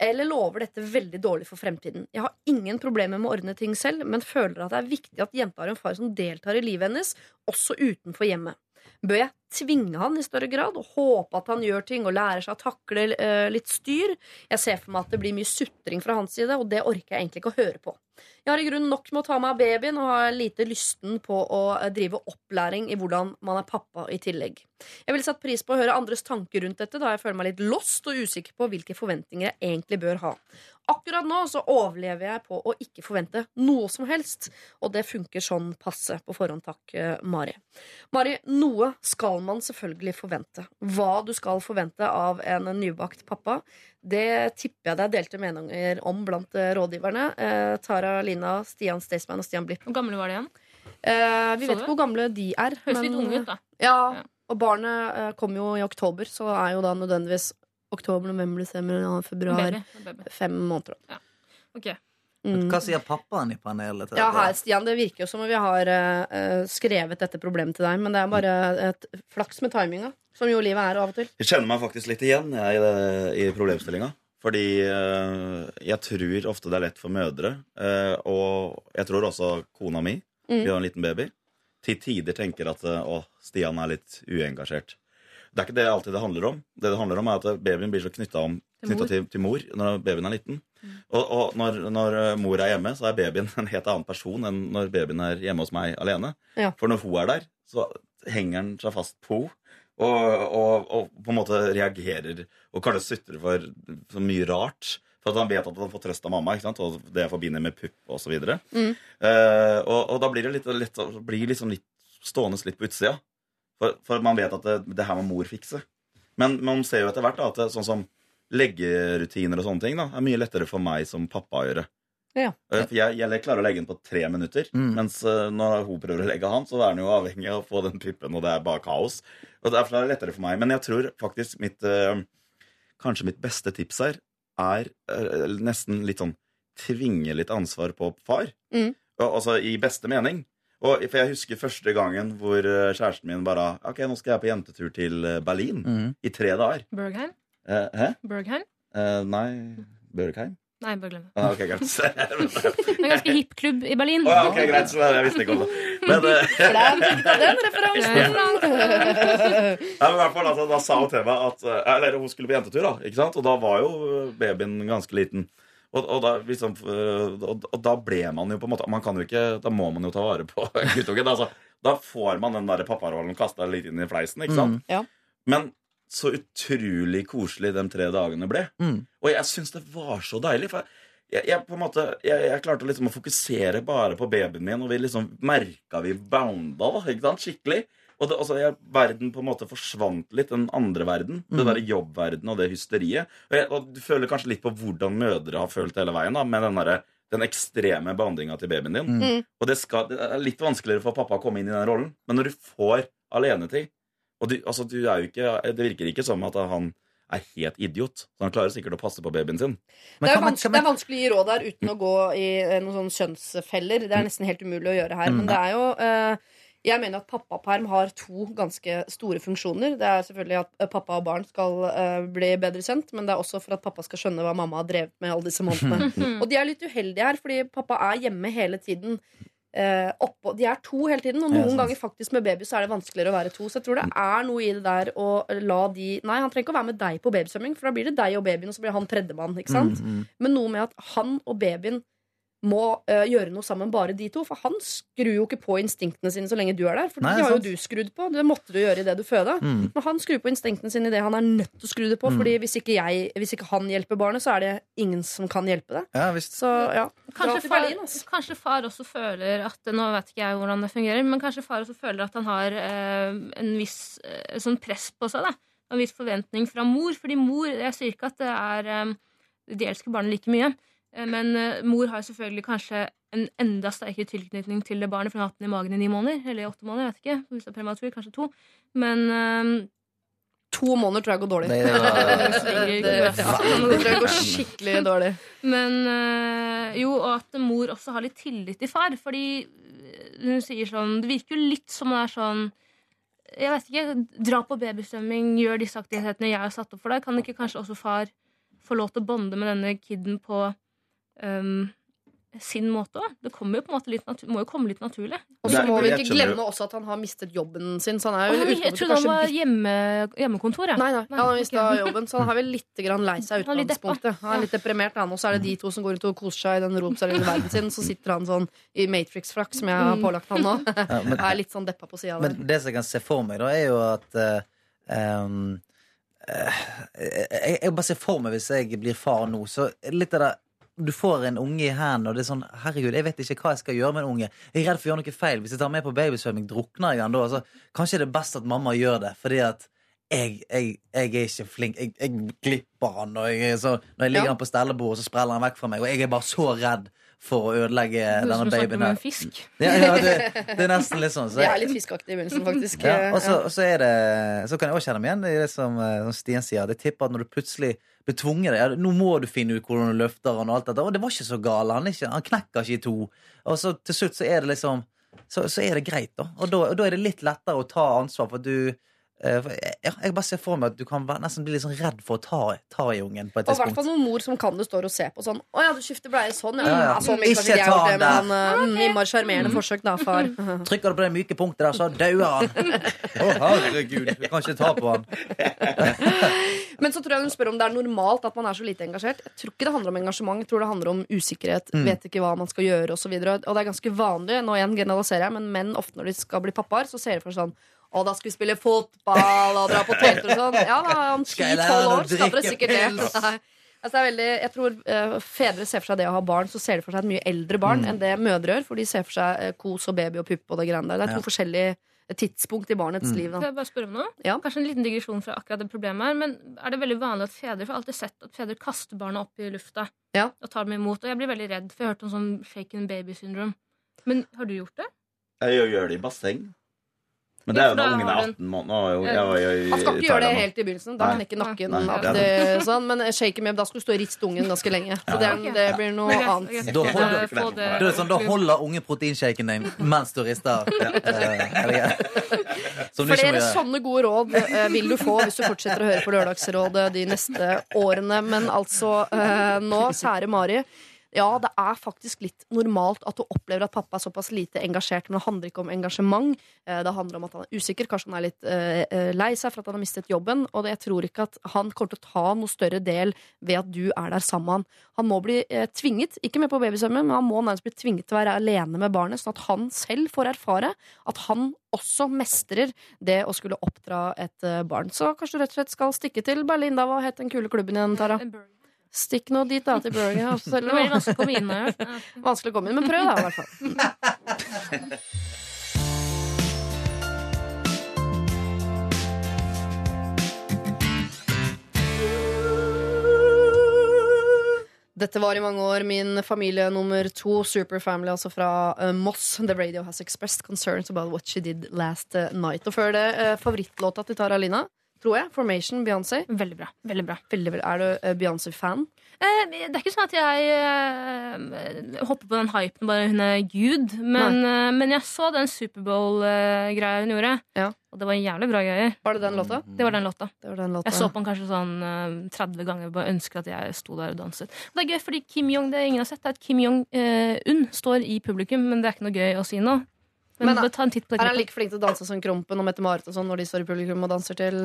S2: Eller lover dette veldig dårlig for fremtiden? Jeg har ingen problemer med å ordne ting selv, men føler at det er viktig at jenta har en far som deltar i livet hennes, også utenfor hjemmet. Bør jeg tvinge han i større grad og håpe at han gjør ting og lærer seg å takle uh, litt styr? Jeg ser for meg at det blir mye sutring fra hans side, og det orker jeg egentlig ikke å høre på. Jeg har i grunnen nok med å ta meg av babyen og har lite lysten på å eh, drive opplæring i hvordan man er pappa i tillegg. Jeg ville satt pris på å høre andres tanker rundt dette, da jeg føler meg litt lost og usikker på hvilke forventninger jeg egentlig bør ha. Akkurat nå så overlever jeg på å ikke forvente noe som helst, og det funker sånn passe på forhånd, takk, eh, Mari. Mari, noe skal man selvfølgelig forvente. Hva du skal forvente av en nybakt pappa, det tipper jeg det er delte meninger om blant eh, rådgiverne. Eh, Tara Lina, Stian Staysman og Stian Blipp.
S10: Hvor gamle var de igjen?
S2: Eh, vi
S10: Så
S2: vet ikke hvor gamle de er.
S10: Høres litt
S2: men-
S10: unge ut, da.
S2: Ja,
S10: Ja.
S2: og barnet eh, kom jo i oktober, så er jo da nødvendigvis oktober, november, desember, februar. Fem måneder. Ja.
S10: Ok.
S2: Mm.
S9: Hva sier pappaen i panelet? til
S2: Ja,
S9: dette?
S2: her, Stian, Det virker jo som om vi har eh, eh, skrevet dette problemet til deg, men det er bare et flaks med timinga, som jo livet er av og til.
S11: Jeg kjenner meg faktisk litt igjen jeg, i, det, i problemstillinga. Fordi uh, jeg tror ofte det er lett for mødre, uh, og jeg tror også kona mi,
S2: Mm.
S11: vi har en liten baby, til tider tenker at å, Stian er litt uengasjert. Det er ikke det alltid det handler om. Det det handler om er at babyen blir så knytta
S10: Til
S11: til,
S10: mor.
S11: når babyen er liten. Og, og når, når eh, mor er hjemme, så er babyen en helt annen person enn når babyen er hjemme hos meg alene.
S2: Ja.
S11: For når hun er der, så henger han seg fast på henne. og, og, og på en måte reagerer og kanskje sutrer for, så mye rart. For at han vet at han får trøst av mamma, og det forbinder med pupp osv. videre
S2: Mm.
S11: uh, og, og da blir det litt, litt, blir liksom litt stående litt på utsida. For, for man vet at det, det her må mor fikse. Men man ser jo etter hvert da, at det, sånn som leggerutiner og sånne ting da, er mye lettere for meg som pappa å gjøre.
S2: Ja.
S11: Eh, For jeg, jeg klarer å legge den på tre minutter,
S9: Mm.
S11: mens eh, når hun prøver å legge han, så er han jo avhengig av å få den pippen, og det er bare kaos. Og Derfor er det lettere for meg. Men jeg tror faktisk mitt eh, Kanskje mitt beste tips her er nesten litt sånn tvinge litt ansvar på far.
S2: Mm.
S11: Altså i beste mening. Og, for jeg husker første gangen hvor eh, kjæresten min bare Ok, nå skal jeg på jentetur til eh, Berlin
S9: Mm.
S11: i tre dager.
S10: Bergheim?
S11: Eh, hæ?
S10: Bergheim?
S11: Eh, nei Bergheim?
S10: Nei, bare glem det.
S11: Ah, ok, greit.
S10: Det er en ganske hipp klubb i Berlin.
S11: Oh, ja, ok, greit. Så jeg visste ikke om det. Men, eh,
S2: Hvordan fikk den referansen?
S11: Nei, men i hvert fall, altså, Da sa hun til meg at Eller hun skulle på jentetur, da. Ikke sant? Og da var jo babyen ganske liten. Og, og, da, liksom, eh, og, og da ble man jo på en måte Man kan jo ikke Da må man jo ta vare på guttungen. Altså, da får man den der papparollen kasta litt inn i fleisen. ikke sant?
S2: Mm, ja.
S11: Men så utrolig koselig de tre dagene ble.
S9: Mm.
S11: Og jeg syns det var så deilig. For jeg, jeg, på en måte, jeg, jeg klarte liksom å fokusere bare på babyen min, og vi liksom merka vi bounda da, ikke sant? skikkelig. Og det, altså, jeg, verden på en måte forsvant litt, den andre verden. Det
S9: derre
S11: der jobbverden og det hysteriet. Og, jeg, og du føler kanskje litt på hvordan mødre har følt hele veien, da, med den derre den ekstreme behandlinga til babyen din.
S2: Mm.
S11: Og det, skal, det er litt vanskeligere for pappa å komme inn i den rollen. Men når du får alenetid Og du, altså, du er jo ikke, det virker ikke som at han er helt idiot. Så han klarer sikkert å passe på babyen sin.
S2: Det er, vanskelig, det er vanskelig å gi råd der uten å gå i eh, noen sånne kjønnsfeller. Det er nesten helt umulig å gjøre her.
S9: Mm.
S2: Men det er jo eh, Jeg mener at pappaperm har to ganske store funksjoner. Det er selvfølgelig at eh, pappa og barn skal uh, bli bedre kjent, men det er også for at pappa skal skjønne hva mamma har drevet med alle disse månedene. og de er litt uheldige her, fordi pappa er hjemme hele tiden. Uh, oppå, de er to hele tiden, og noen ganger faktisk med baby så er det vanskeligere å være to. Så jeg tror det er noe i det der å la de Nei, han trenger ikke å være med deg på babysvømming, for da blir det deg og babyen, og så blir han tredjemann. Ikke sant?
S9: Mm, mm.
S2: Men noe med at han og babyen må uh, gjøre noe sammen, bare de to. For han skrur jo ikke på instinktene sine så lenge du er der. For
S9: Nei,
S2: de har jo du skrudd på. Det måtte du gjøre idet du føda.
S9: Mm.
S2: Men han skrur på instinktene sine idet han er nødt til å skru det på.
S9: Mm.
S2: Fordi hvis ikke, jeg, hvis ikke han hjelper barnet, så er det ingen som kan hjelpe det.
S9: Ja, visst.
S2: Så ja,
S10: Kanskje far,
S2: Berlin, altså.
S10: kanskje far også føler at Nå vet ikke jeg hvordan det fungerer, men kanskje far også føler at han har eh, en viss eh, sånn press på seg. da En viss forventning fra mor. Fordi mor Jeg sier ikke at det er eh, De elsker barnet like mye. Eh, Men eh, mor har selvfølgelig kanskje en enda sterkere tilknytning til det barnet, for hun har hatt den i magen i ni måneder. Eller i åtte måneder, jeg vet ikke. Hvis det er prematur, kanskje to. Men eh,
S2: To måneder tror jeg går dårlig.
S9: Det, det var,
S2: Det, det, det tror jeg går skikkelig dårlig.
S10: Men uh, jo, og at mor også har litt tillit til far. Fordi hun sier sånn Det virker jo litt som det er sånn Jeg vet ikke. Dra på babysvømming, gjør disse aktivitetene jeg har satt opp for deg. Kan ikke kanskje også far få lov til å bonde med denne kiden på øhm, sin måte òg? Det jo på en måte litt må jo komme litt naturlig.
S2: Og så må vi ikke glemme også at han har mistet jobben sin. Så han er vel
S10: jeg trodde han var hjemme, hjemmekontor. Ja.
S2: Nei, nei, han har mista jobben, så han er vel litt lei seg. Utgangspunktet Han er litt deprimert, han. Og så er det de to som går ut og koser seg i den romseriøse verden sin. Så sitter han sånn i Matrix-frakk, som jeg har
S10: Mm.
S2: pålagt han nå.
S9: ja, men,
S2: er litt sånn deppa på sida der.
S9: Men det som jeg kan se for meg, da, er jo at uh, um, jeg, jeg bare ser for meg hvis jeg blir far nå, så litt av det du får en unge i hendene, og det er sånn Herregud, jeg vet ikke hva jeg skal gjøre med en unge. Jeg er redd for å gjøre noe feil. Hvis jeg tar med på babysvømming, drukner jeg han da? Altså, kanskje det er best at mamma gjør det, fordi at jeg, jeg, jeg er ikke flink. Jeg, jeg glipper han, og jeg, så, når jeg ligger
S2: Ja.
S9: han på stellebordet, så spreller han vekk fra meg, og jeg er bare så redd for å ødelegge
S10: Det
S9: denne
S10: som
S9: babyen her.
S10: en fisk.
S9: Ja, ja, det, det er nesten litt sånn. Så
S2: Jeg
S9: jeg,
S2: er litt fiskeaktig i begynnelsen, faktisk.
S9: ja, og så, og så er det Så kan jeg også kjenne meg igjen i det som, eh, som Stien sier. Det tipper at når du plutselig blir tvunget ja, Nå må du finne ut hvordan du løfter han og alt dette. Og det var ikke så gal. Han, ikke, han knekker ikke i to. Og så til slutt så er det liksom Så, så er det greit, da. Og da, og da er det litt lettere å ta ansvar, for du ja, Jeg bare ser for meg at du kan være, nesten bli litt sånn redd for å ta, ta i ungen på et
S2: Og i hvert fall noen mor som kan det, står og ser på sånn Å ja, du skifter bleie sånn, ja.
S9: Ja,
S2: så mye
S9: Ikke ta han
S2: der. men uh, okay. sjarmerende forsøk, da, far.
S9: Trykker du på det myke punktet der, så dauer han. Å, herregud. Du kan ikke ta på han.
S2: Men så tror jeg hun spør om det er normalt at man er så lite engasjert. Jeg tror ikke det handler om engasjement, jeg tror det handler om usikkerhet.
S9: Mm.
S2: Vet ikke hva man skal gjøre, osv. Og, så og det er ganske vanlig, nå igjen generaliserer jeg, men menn ofte når de skal bli pappaer, så ser de for seg sånn Og da skal vi spille fotball og dra på telttur og sånn. Ja, da er
S9: Skal lære
S2: 10-12 år, skal dere sikkert det. Nei. Altså, det er veldig, jeg tror uh, Fedre ser for seg det å ha barn, så ser de for seg et mye eldre barn
S9: Mm.
S2: enn det mødre gjør. For de ser for seg uh, kos og baby og pupp og det greiene der. Det er to
S9: Ja.
S2: forskjellige eh, tidspunkt i barnets
S9: Mm.
S2: liv.
S10: Kan
S2: Da.
S10: jeg bare spørre om noe?
S2: Ja.
S10: Kanskje en liten digresjon fra akkurat det problemet her, men er det veldig vanlig at fedre For jeg har alltid sett at fedre kaster barna opp i lufta
S2: Ja.
S10: og tar dem imot. Og jeg blir veldig redd, for jeg har hørt om sånn shaken baby syndrome. Men har du gjort det?
S11: Jeg gjør det i basseng. Men det er jo når ungen er 18 måneder. og var jo i
S2: Han skal ikke gjøre det helt i begynnelsen. Da knekker nakken.
S11: Nei,
S2: nei,
S11: det er
S2: sånn, men shake him up, da skal du stå og riste ungen ganske lenge. Så det, det blir noe annet.
S9: Da holder,
S10: Eh, det-
S9: sånn, da holder unge proteinshaken din mens du rister. Eh, er
S2: Flere sånne gode råd eh, vil du få hvis du fortsetter å høre på Lørdagsrådet de neste årene. Men altså, eh, nå, kjære Mari. Ja, det er faktisk litt normalt at du opplever at pappa er såpass lite engasjert. Men det handler ikke om engasjement. Eh, Det handler om at han er usikker. Kanskje han er litt eh, eh, lei seg for at han har mistet jobben. Og jeg tror ikke at han kommer til å ta noe større del ved at du er der sammen med han. Han må bli tvinget, ikke med på babysvømmen, men han må nærmest bli tvinget til å være alene med barnet, sånn at han selv får erfare at han også mestrer det å skulle oppdra et barn. Så kanskje du rett og slett skal stikke til Berlin, da. Hva het den kule klubben igjen, Tara? Stikk nå dit, da, til Burger og
S10: Det veldig vanskelig å komme inn her.
S2: Vanskelig å komme inn, men prøv, da, i hvert fall. Dette var i mange år min familie nummer to, Superfamily, altså fra uh, Moss. The radio has expressed concerns about what she did last eh, night. Og før det, uh, favorittlåta til Tara Lina, tror jeg. Formation, Beyoncé.
S10: Veldig bra. veldig bra
S2: Veldig, bra. Er du uh, Beyoncé-fan?
S10: Eh, det er ikke sånn at jeg eh, hopper på den hypen bare hun er gud. Men, eh, men jeg så den Superbowl-greia hun gjorde,
S2: Ja.
S10: og det var en jævlig bra greier.
S2: Var det den låta?
S10: Det var den låta.
S2: Det var den låta.
S10: Jeg så på den kanskje sånn eh, 30 ganger og bare ønsker at jeg sto der og danset. Og det er gøy, fordi Kim Jong, det ingen har sett, er at Kim Jong-un står i publikum, men det er ikke noe gøy å si nå. Men,
S2: Men,
S10: ta en titt på det
S2: Er han like flink til å danse som Krompen og Mette-Marit og sånn når de står i publikum og danser til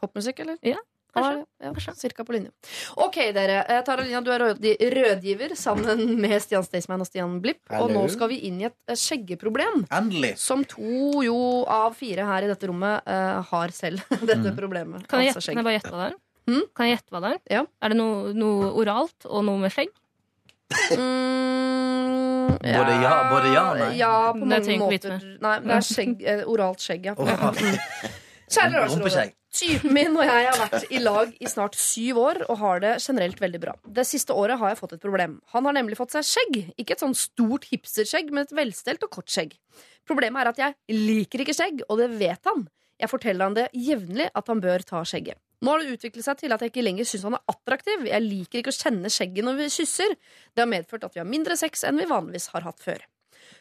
S2: popmusikk, eller?
S10: Ja, kanskje.
S2: ja, Cirka på linje. Ok, dere. Eh, Tara Lina, du er rødgiver sammen med Stian Staysman og Stian Blipp. Og nå skal vi inn i et eh, skjeggeproblem.
S9: Endelig.
S2: Som to jo av fire her i dette rommet uh, har selv. Dette problemet.
S10: Kan jeg,
S2: altså
S10: gjette, kan jeg bare gjette hva det er?
S2: Hm?
S10: Kan jeg gjette hva det er?
S2: Ja.
S10: Er det noe, noe oralt og noe med skjegg?
S2: Mm,
S9: Både ja- både ja og nei.
S2: Ja, på mange måter. Nei, det er skjegg, eh, oralt skjegg, ja. Kjære Lars
S9: Rumpeskjegg.
S2: Typen min og jeg har vært i lag i snart syv år og har det generelt veldig bra. Det siste året har jeg fått et problem. Han har nemlig fått seg skjegg. Ikke et sånn stort hipsterskjegg, men et velstelt og kort skjegg. Problemet er at jeg liker ikke skjegg, og det vet han. Jeg forteller han det jevnlig at han bør ta skjegget. Nå har det utviklet seg til at jeg ikke lenger syns han er attraktiv. Jeg liker ikke å kjenne skjegget når vi kysser. Det har medført at vi har mindre sex enn vi vanligvis har hatt før.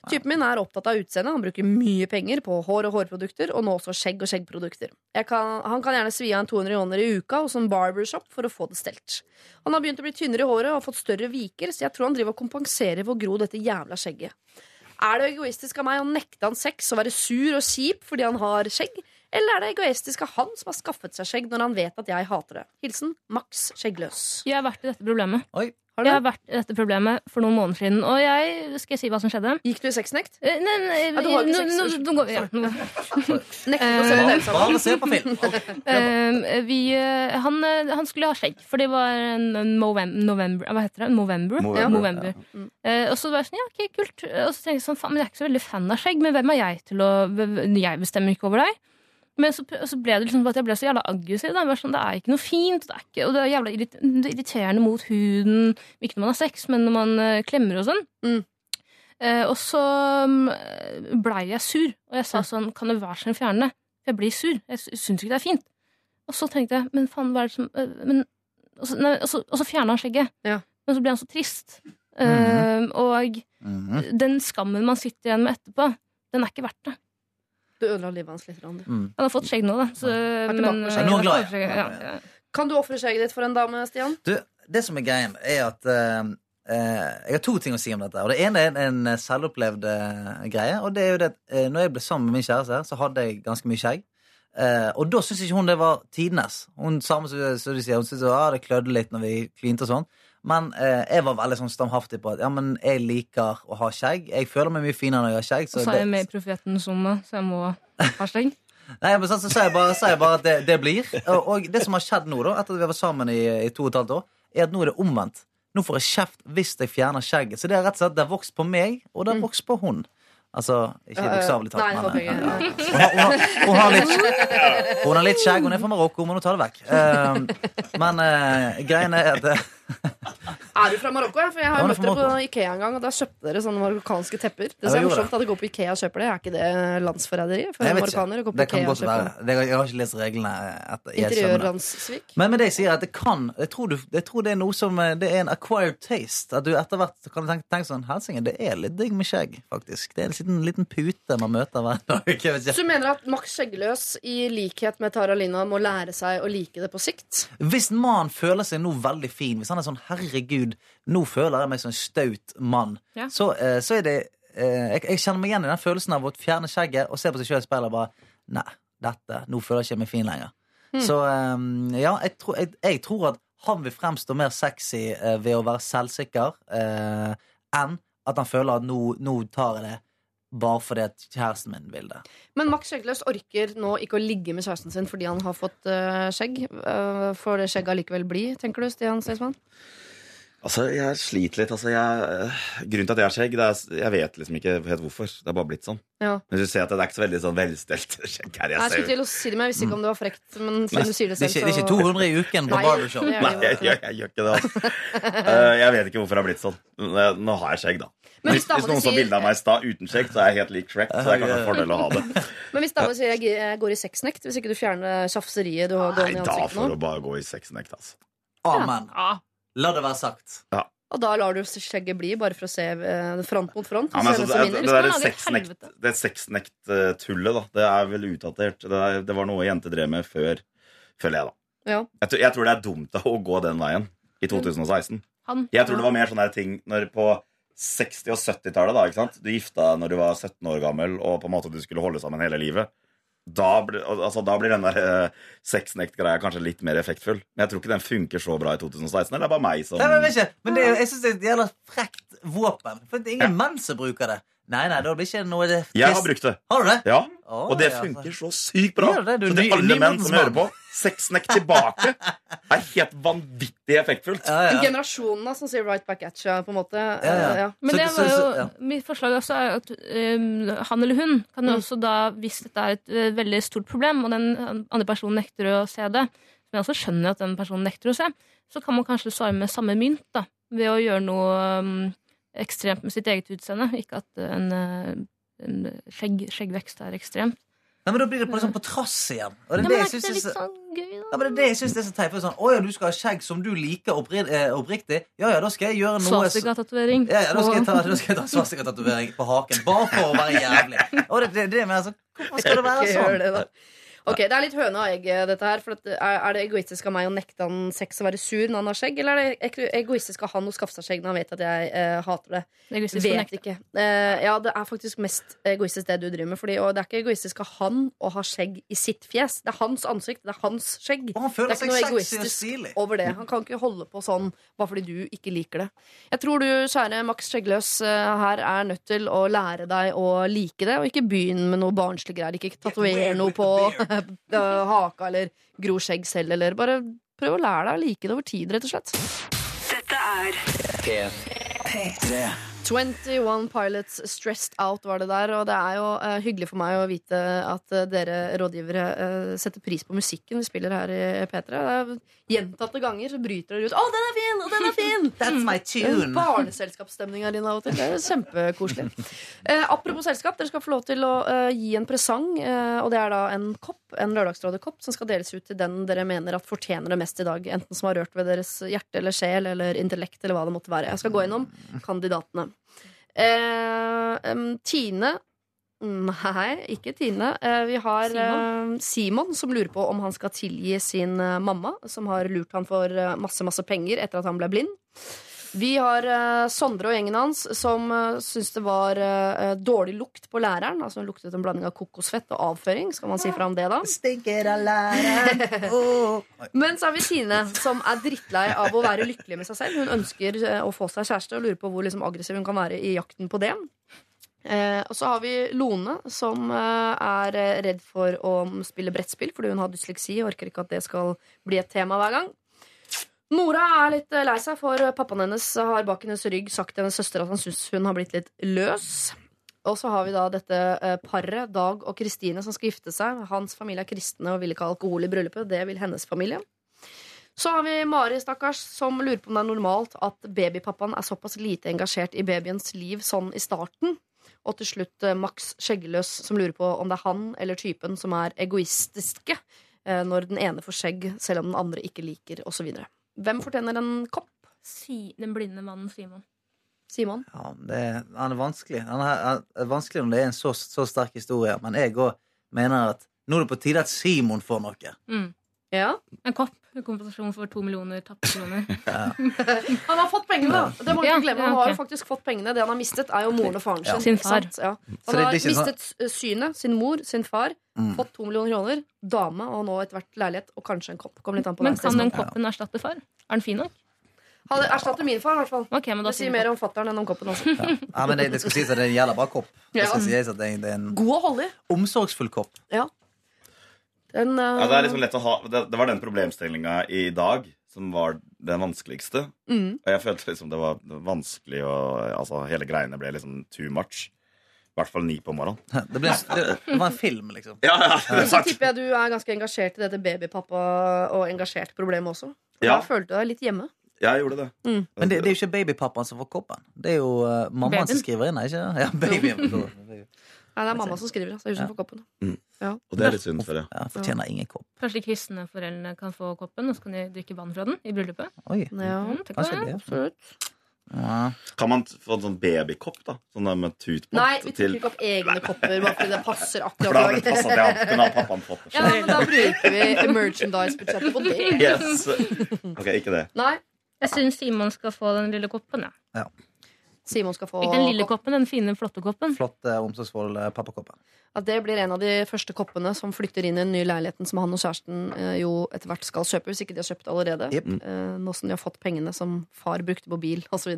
S2: Typen min er opptatt av utseendet. Han bruker mye penger på hår og hårprodukter, og nå også skjegg og skjeggprodukter. Jeg kan, han kan gjerne svi av en 200 joner i uka hos en barbershop for å få det stelt. Han har begynt å bli tynnere i håret og har fått større viker, så jeg tror han driver og kompenserer for å gro dette jævla skjegget. Er det egoistisk av meg å nekte han sex og være sur og kjip fordi han har skjegg? Eller er det egoistisk av han som har skaffet seg skjegg når han vet at jeg hater det? Hilsen Max Skjeggløs.
S10: Jeg har vært i dette problemet.
S9: Oi.
S10: Jeg har vært i dette problemet for noen måneder siden. Og jeg skal jeg si hva som skjedde.
S2: Gikk du i sexnekt?
S10: Nei, Nei, nei,
S2: Ja, du har ikke sex,
S10: no,
S2: no,
S10: no, går ja,
S2: Nektet å se på TV sammen?
S9: Bare se på film.
S10: Eh, vi, eh, han, eh, han skulle ha skjegg, for det var en November Hva heter det? November?
S11: November.
S10: Ja. Eh, og så var jeg sånn, ja, ok, kult. Og så tenkte jeg sånn, faen, men jeg er ikke så veldig fan av skjegg, men hvem er jeg til å Jeg bestemmer ikke over deg. Men så, så ble det liksom at jeg ble så jævla aggressiv. Da. Sånn, det er ikke noe fint, det er ikke, og det er jævla irrit det er irriterende mot huden. Ikke når man har sex, men når man uh, klemmer og sånn.
S2: Mm.
S10: Uh, og så um, blei jeg sur, og jeg sa sånn, kan du være så snill fjerne det? For jeg blir sur. Jeg sy- syns ikke det er fint. Og så tenkte jeg, men faen, hva er det som uh, men, og, så, nei, og, så, og så fjerna han skjegget.
S2: Ja.
S10: Men så ble han så trist. Eh, og
S9: Mhm.
S10: den skammen man sitter igjen med etterpå, den er ikke verdt det.
S2: Du ødela livet hans litt. Randi.
S9: Mm.
S10: Han har fått skjegg nå, da. Så, men,
S2: skjegg.
S9: Nå er glad,
S10: ja. ja.
S2: Kan du ofre skjegget ditt for en dame, Stian?
S9: Du, det som er greien, er at uh, eh, Jeg har to ting å si om dette. Og Det ene er en eh, selvopplevd uh, greie. Og det er jo det at eh, Når jeg ble sammen med min kjæreste, så hadde jeg ganske mye skjegg. Eh, og da syntes ikke hun det var tidenes. Hun samme som du sier, hun syntes ah, det klødde litt når vi klinte og sånn. Men eh, jeg var veldig sånn stamhaftig på at ja, men jeg liker å ha skjegg. Jeg føler meg mye finere når jeg har skjegg.
S10: Og så er jeg med i Profeten Sunne, så jeg må ha skjegg.
S9: Nei, men så sier jeg bare, så jeg bare at det, det blir. Og, og det som har skjedd nå, da, etter at vi var sammen i, i to og et halvt år, er at nå er det omvendt. Nå får jeg kjeft hvis jeg fjerner skjegget. Så det er rett og slett det har vokst på meg, og det har vokst på hun. Altså, ikke
S2: Ja, ja.
S9: bokstavelig talt, men ja. hun, har, hun, har, hun, har litt, hun har litt skjegg. Hun er fra Marokko, men hun tar det vekk. Uh, men uh, greien er at eh,
S2: Er du fra Marokko? ja? For jeg har møtt dere på Ikea en gang, og da kjøpte dere sånne marokkanske tepper. Det som er morsomt at dere går på Ikea og kjøper det. Er ikke det landsforræderi for marokkanere? på
S9: Det kan
S2: Ikea og
S9: godt være. Det, jeg har ikke lest reglene. Det.
S2: interiørlandssvik?
S9: Men med det jeg sier at det kan Jeg tror, du, jeg tror det er noe som eh, Det er en acquired taste. At du etter hvert kan tenke, tenke sånn Helsingen, det er litt digg med skjegg, faktisk. Det er en liten, liten pute man møter hver dag.
S2: Så du mener at Max Skjeggeløs, i likhet med Tara Lina, må lære seg å like det på sikt?
S9: Hvis mannen føler seg nå veldig fin, hvis han er sånn 'herregud, nå føler jeg meg som en staut mann',
S10: Ja.
S9: så, eh, så er det eh, jeg, jeg kjenner meg igjen i den følelsen av å fjerne skjegget og se på seg sjøl i speilet og bare Nei, dette, nå føler jeg ikke meg fin lenger.
S2: Mm.
S9: Så eh, ja, jeg, tror- jeg, jeg tror at han vil fremstå mer sexy eh, ved å være selvsikker eh, enn at han føler at nå, nå tar jeg det bare fordi at kjæresten min vil det.
S2: Men Max Skjeggløs orker nå ikke å ligge med kjæresten sin fordi han har fått uh, skjegg. Uh, får det skjegget allikevel bli, tenker du, Stian Staysman?
S11: Altså, jeg sliter litt. Altså, jeg, øh, grunnen til at jeg har skjegg, det er Jeg vet liksom ikke helt hvorfor. Det er bare blitt sånn.
S2: Ja.
S11: Men du ser at det er ikke så veldig sånn velstelt skjegg her.
S2: Jeg
S11: Jeg
S2: skulle til å si det, men jeg visste ikke om det var frekt. Men siden du sier det selv,
S9: så det er ikke 200 i uken på
S2: Nei,
S9: barbershop.
S2: er
S11: Nei, jeg, jeg, jeg gjør ikke det. Altså. uh, jeg vet ikke hvorfor det har blitt sånn. Eh, Nå har jeg skjegg, da.
S2: Men hvis
S11: Hvis, hvis noen så
S2: sier-
S11: bilde av meg i stad uten skjegg, så er jeg helt lik Shrek. Så det er kanskje en fordel å ha det.
S2: Men hvis dama sier jeg jeg går i sexnekt, hvis ikke du fjerner tjafseriet du har
S11: Nei,
S2: gående i
S11: da får
S2: nå,
S11: du bare gå i sexnekt, altså.
S9: Amen. La det være sagt.
S2: og da lar du skjegget bli, bare for å se eh, front mot front?
S11: Ja, men altså, det, det,
S10: lage et
S11: sexnekt-
S10: helvete.
S11: det sexnekt-tullet, da, det er vel utdatert. Det, er, det var noe jenter drev med før, føler jeg, da.
S2: Ja.
S11: Jeg, tror- jeg tror det er dumt da, å gå den veien i 2016.
S10: Han.
S11: Jeg tror det var mer sånne ting når på 60- og 70-tallet. da, ikke sant? Du gifta når du var 17 år gammel, og på en måte du skulle holde sammen hele livet. Da, ble, altså, da blir den der eh, sexnekt-greia kanskje litt mer effektfull. Men jeg tror ikke den funker så bra i 2016. Eller det er bare meg som
S9: Nei, men, men det, jeg syns det er et jævla frekt våpen. For det er ingen menn som bruker det. Nei, nei, da blir ikke noe det
S11: Jeg har brukt det.
S9: Har du det?
S11: Ja,
S9: oh,
S11: Og det
S9: ja,
S11: funker så sykt bra.
S9: Gjør det, du
S11: så
S9: er
S11: til alle menn som hører på, sexnekt tilbake er helt vanvittig effektfullt.
S9: Ja, ja.
S2: Generasjonen som sier 'right back at you', på en måte.
S9: Ja, ja.
S2: Ja.
S10: Men
S9: Så-
S10: det var jo,
S9: så- ja.
S10: mitt forslag også er at um, han eller hun kan jo
S2: Mm.
S10: også da, hvis dette er et uh, veldig stort problem, og den andre personen nekter å se det, som jeg også skjønner at den personen nekter å se, så kan man kanskje svare med samme mynt, da, ved å gjøre noe um, ekstremt med sitt eget utseende. Ikke at en, uh, en skjegg, skjeggvekst er ekstremt.
S9: Nei, men da blir det på, liksom, på trass igjen. Og det er det
S10: men
S9: jeg
S10: det
S9: er
S10: litt
S9: så
S10: sånn gøy, da?
S9: ja, men det er det jeg synes det er så teit. Sånn, å ja, du skal ha skjegg som du liker oppri eh, oppriktig. Ja ja, da skal jeg gjøre noe
S10: Svastikatatovering.
S9: Ja, ja, da skal jeg ta, skal jeg ta svastika-tatovering på haken. Bare for å være jævlig. Og det, det, det med, altså, Hvorfor skal det være sånn?
S2: Ok, Det er litt høne og egg, dette her. For at, er, det egoistisk av meg å nekte han sex og være sur når han har skjegg? Eller er det egoistisk av han å skaffe seg skjegg når han vet at jeg eh, hater det?
S10: Det egoistisk å
S2: Vet
S10: nekte.
S2: ikke. Eh, ja, det er faktisk mest egoistisk det du driver med. Fordi, og det er ikke egoistisk av han å ha skjegg i sitt fjes. Det er hans ansikt, det er hans skjegg.
S9: Og han
S2: Det er ikke noe egoistisk over det. Han kan ikke holde på sånn bare fordi du ikke liker det. Jeg tror du, kjære Max Skjeggløs, eh, her er nødt til å lære deg å like det, og ikke begynn med noe barnslig greier. Ikke tatover noe på eh, haka eller gro skjegg selv, eller bare prøv å lære deg å like det over tid, rett og slett.
S8: Dette er
S4: P3.
S2: 21 Pilots Stressed Out var det der, og det er jo uh, hyggelig for meg å vite at uh, dere rådgivere uh, setter pris på musikken vi spiller her i P3. Det er Gjentatte ganger så bryter dere ut 'Å, den er fin! Og den er fin!'
S9: That's my tune.
S2: Barneselskapsstemning her inne av og til. Det er kjempekoselig. Apropos selskap, dere skal få lov til å gi en presang. Og det er da en kopp, en Lørdagsrådet-kopp, som skal deles ut til den dere mener at fortjener det mest i dag. Enten som har rørt ved deres hjerte eller sjel eller intellekt eller hva det måtte være. Jeg skal gå gjennom kandidatene. Eh, Tine Nei, ikke Tine. Eh, vi har Simon. Simon, som lurer på om han skal tilgi sin eh, mamma, som har lurt han for eh, masse, masse penger etter at han ble blind. Vi har uh, Sondre og gjengen hans som uh, syns det var uh, dårlig lukt på læreren. Altså Hun luktet en blanding av kokosfett og avføring. Skal man si fra om det, da?
S9: Stinker av læreren. Oh.
S2: Men så har vi Tine, som er drittlei av å være lykkelig med seg selv. Hun ønsker uh, å få seg kjæreste og lurer på hvor liksom, aggressiv hun kan være i jakten på det. Eh, og så har vi Lone, som eh, er eh, redd for å spille brettspill fordi hun har dysleksi og orker ikke at det skal bli et tema hver gang. Nora er litt eh, lei seg, for pappaen hennes har bak hennes rygg sagt til hennes søster at han syns hun har blitt litt løs. Og så har vi da dette eh, paret, Dag og Kristine, som skal gifte seg. Hans familie er kristne og vil ikke ha alkohol i bryllupet. Det vil hennes familie. Så har vi Mari, stakkars, som lurer på om det er normalt at babypappaen er såpass lite engasjert i babyens liv sånn i starten. Og til slutt eh, Max Skjeggeløs, som lurer på om det er han eller typen som er egoistiske når den ene får skjegg, selv om den andre ikke liker, osv. Hvem fortjener en kopp?
S10: Si, den blinde mannen Simon.
S2: Simon?
S9: Ja, det, han er vanskelig. Han er, han er vanskelig når det er en så, så sterk historie. Men jeg òg mener at nå er det på tide at Simon får noe.
S10: Mm.
S2: Ja.
S10: En kopp. En kompensasjon for to millioner tapte kroner.
S2: Han har fått pengene, da! Det må
S10: Ja,
S2: ikke glemme. Han
S10: ja,
S2: har jo faktisk fått pengene. Det han har mistet, er jo moren og faren
S9: Ja.
S2: sin.
S10: Sin far.
S2: Ja. Han har
S9: sånn-
S2: mistet eh, synet, sin mor, sin far.
S9: Mm.
S2: Fått to millioner kroner, dame og nå etter hvert leilighet og kanskje en kopp. Kommer litt an på
S10: Men kan den koppen erstatte far? Er den fin nok?
S2: Han erstatter min far, i hvert fall.
S10: Okay, men da
S2: Det
S10: sier
S2: mer om fatter'n enn om koppen også.
S9: Ja, men det, det skal sies at det er en jævla bra kopp. Det
S2: Ja.
S9: skal sies at det er, det er en
S2: God å holde i.
S9: omsorgsfull kopp.
S2: Den, uh...
S11: Ja, det er liksom lett å ha Det, det var den problemstillinga i dag som var den vanskeligste.
S2: mm.
S11: Og jeg følte liksom det var vanskelig og Altså, hele greiene ble liksom too much. I hvert fall ni på morgenen.
S9: Det, ble, det, det var en film, liksom.
S11: Ja, ja, det
S2: så tipper jeg du er ganske engasjert i dette babypappa og engasjert problemet også.
S11: Ja.
S2: Da følte du deg litt hjemme.
S11: Jeg gjorde det.
S2: Mm.
S9: Men det, det er jo ikke babypappaen som får koppen. Det er jo uh, mammaen som skriver inn. Ikke? Ja, babyen.
S2: Nei, det er mamma som skriver, altså. Hun som
S9: Ja.
S2: får koppen.
S11: Og det er litt synd for det.
S9: Ja, fortjener ingen kopp.
S10: Kanskje de kristne foreldrene kan få koppen, og så kan de drikke vann fra den i bryllupet?
S9: Oi.
S2: Ja,
S10: Mm,
S9: Kanskje
S10: det.
S2: absolutt.
S9: Ja.
S11: Kan man få en sånn babykopp, da? Sånn der med tut på?
S2: Nei, vi tar ikke opp egne kopper bare fordi det passer akkurat
S11: da passet, ja. Den har pappaen fått. det.
S2: Ja, men da bruker vi merchandise-budsjettet på det.
S11: Yes. Ok, ikke det.
S2: Nei,
S10: Jeg syns Simon skal få den lille koppen. Ja.
S2: Simon skal få
S10: Ikke den lille koppen, den fine, flotte koppen.
S9: Flott, eh, omsorgsfull pappakoppen.
S2: At det blir en av de første koppene som flytter inn i den nye leiligheten som han og kjæresten eh, jo etter hvert skal kjøpe, hvis ikke de har kjøpt allerede.
S9: Jep.
S2: Eh, nå som de har fått pengene som far brukte på bil, osv.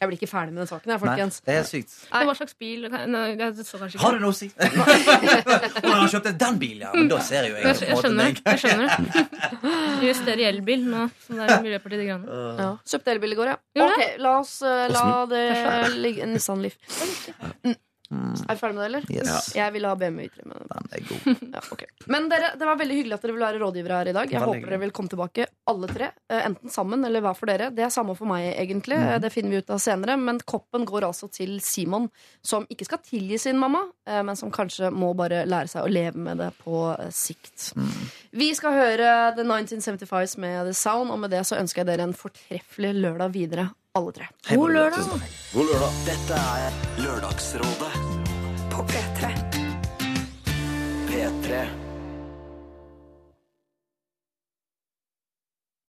S2: Jeg blir ikke ferdig med den saken her,
S9: Nei, det er sykt.
S2: Nei.
S10: Hva slags bil? Nei, det så kanskje ikke.
S9: Har du noe å si? Å, har kjøpt den bilen, ja. Men da ser jeg jo
S10: Jeg,
S9: jeg,
S10: jeg skjønner. Jeg skjønner det. Justere elbil nå som det er Miljøpartiet De Grønne.
S2: Ja. Kjøpte elbil i går, ja. Ok, la oss eh, la det ligge. Nissan Leaf. Mm. Er vi ferdig med det, eller?
S9: Yes.
S2: Jeg vil ha BMW i3. Men,
S9: Den er god.
S2: ja, okay. men dere, det var veldig hyggelig at dere ville være rådgivere her i dag. Jeg håper dere vil komme tilbake, alle tre. eh, Enten sammen eller hver for dere. Det er samme for meg, egentlig. Mm. Det finner vi ut av senere. Men koppen går altså til Simon, som ikke skal tilgi sin mamma, eh, men som kanskje må bare lære seg å leve med det på sikt. sikt. Vi skal høre The 1975s med The Sound, og med det så ønsker jeg dere en fortreffelig lørdag videre, alle tre. God lørdag!
S11: God lørdag.
S4: Dette er Lørdagsrådet på P3. P3.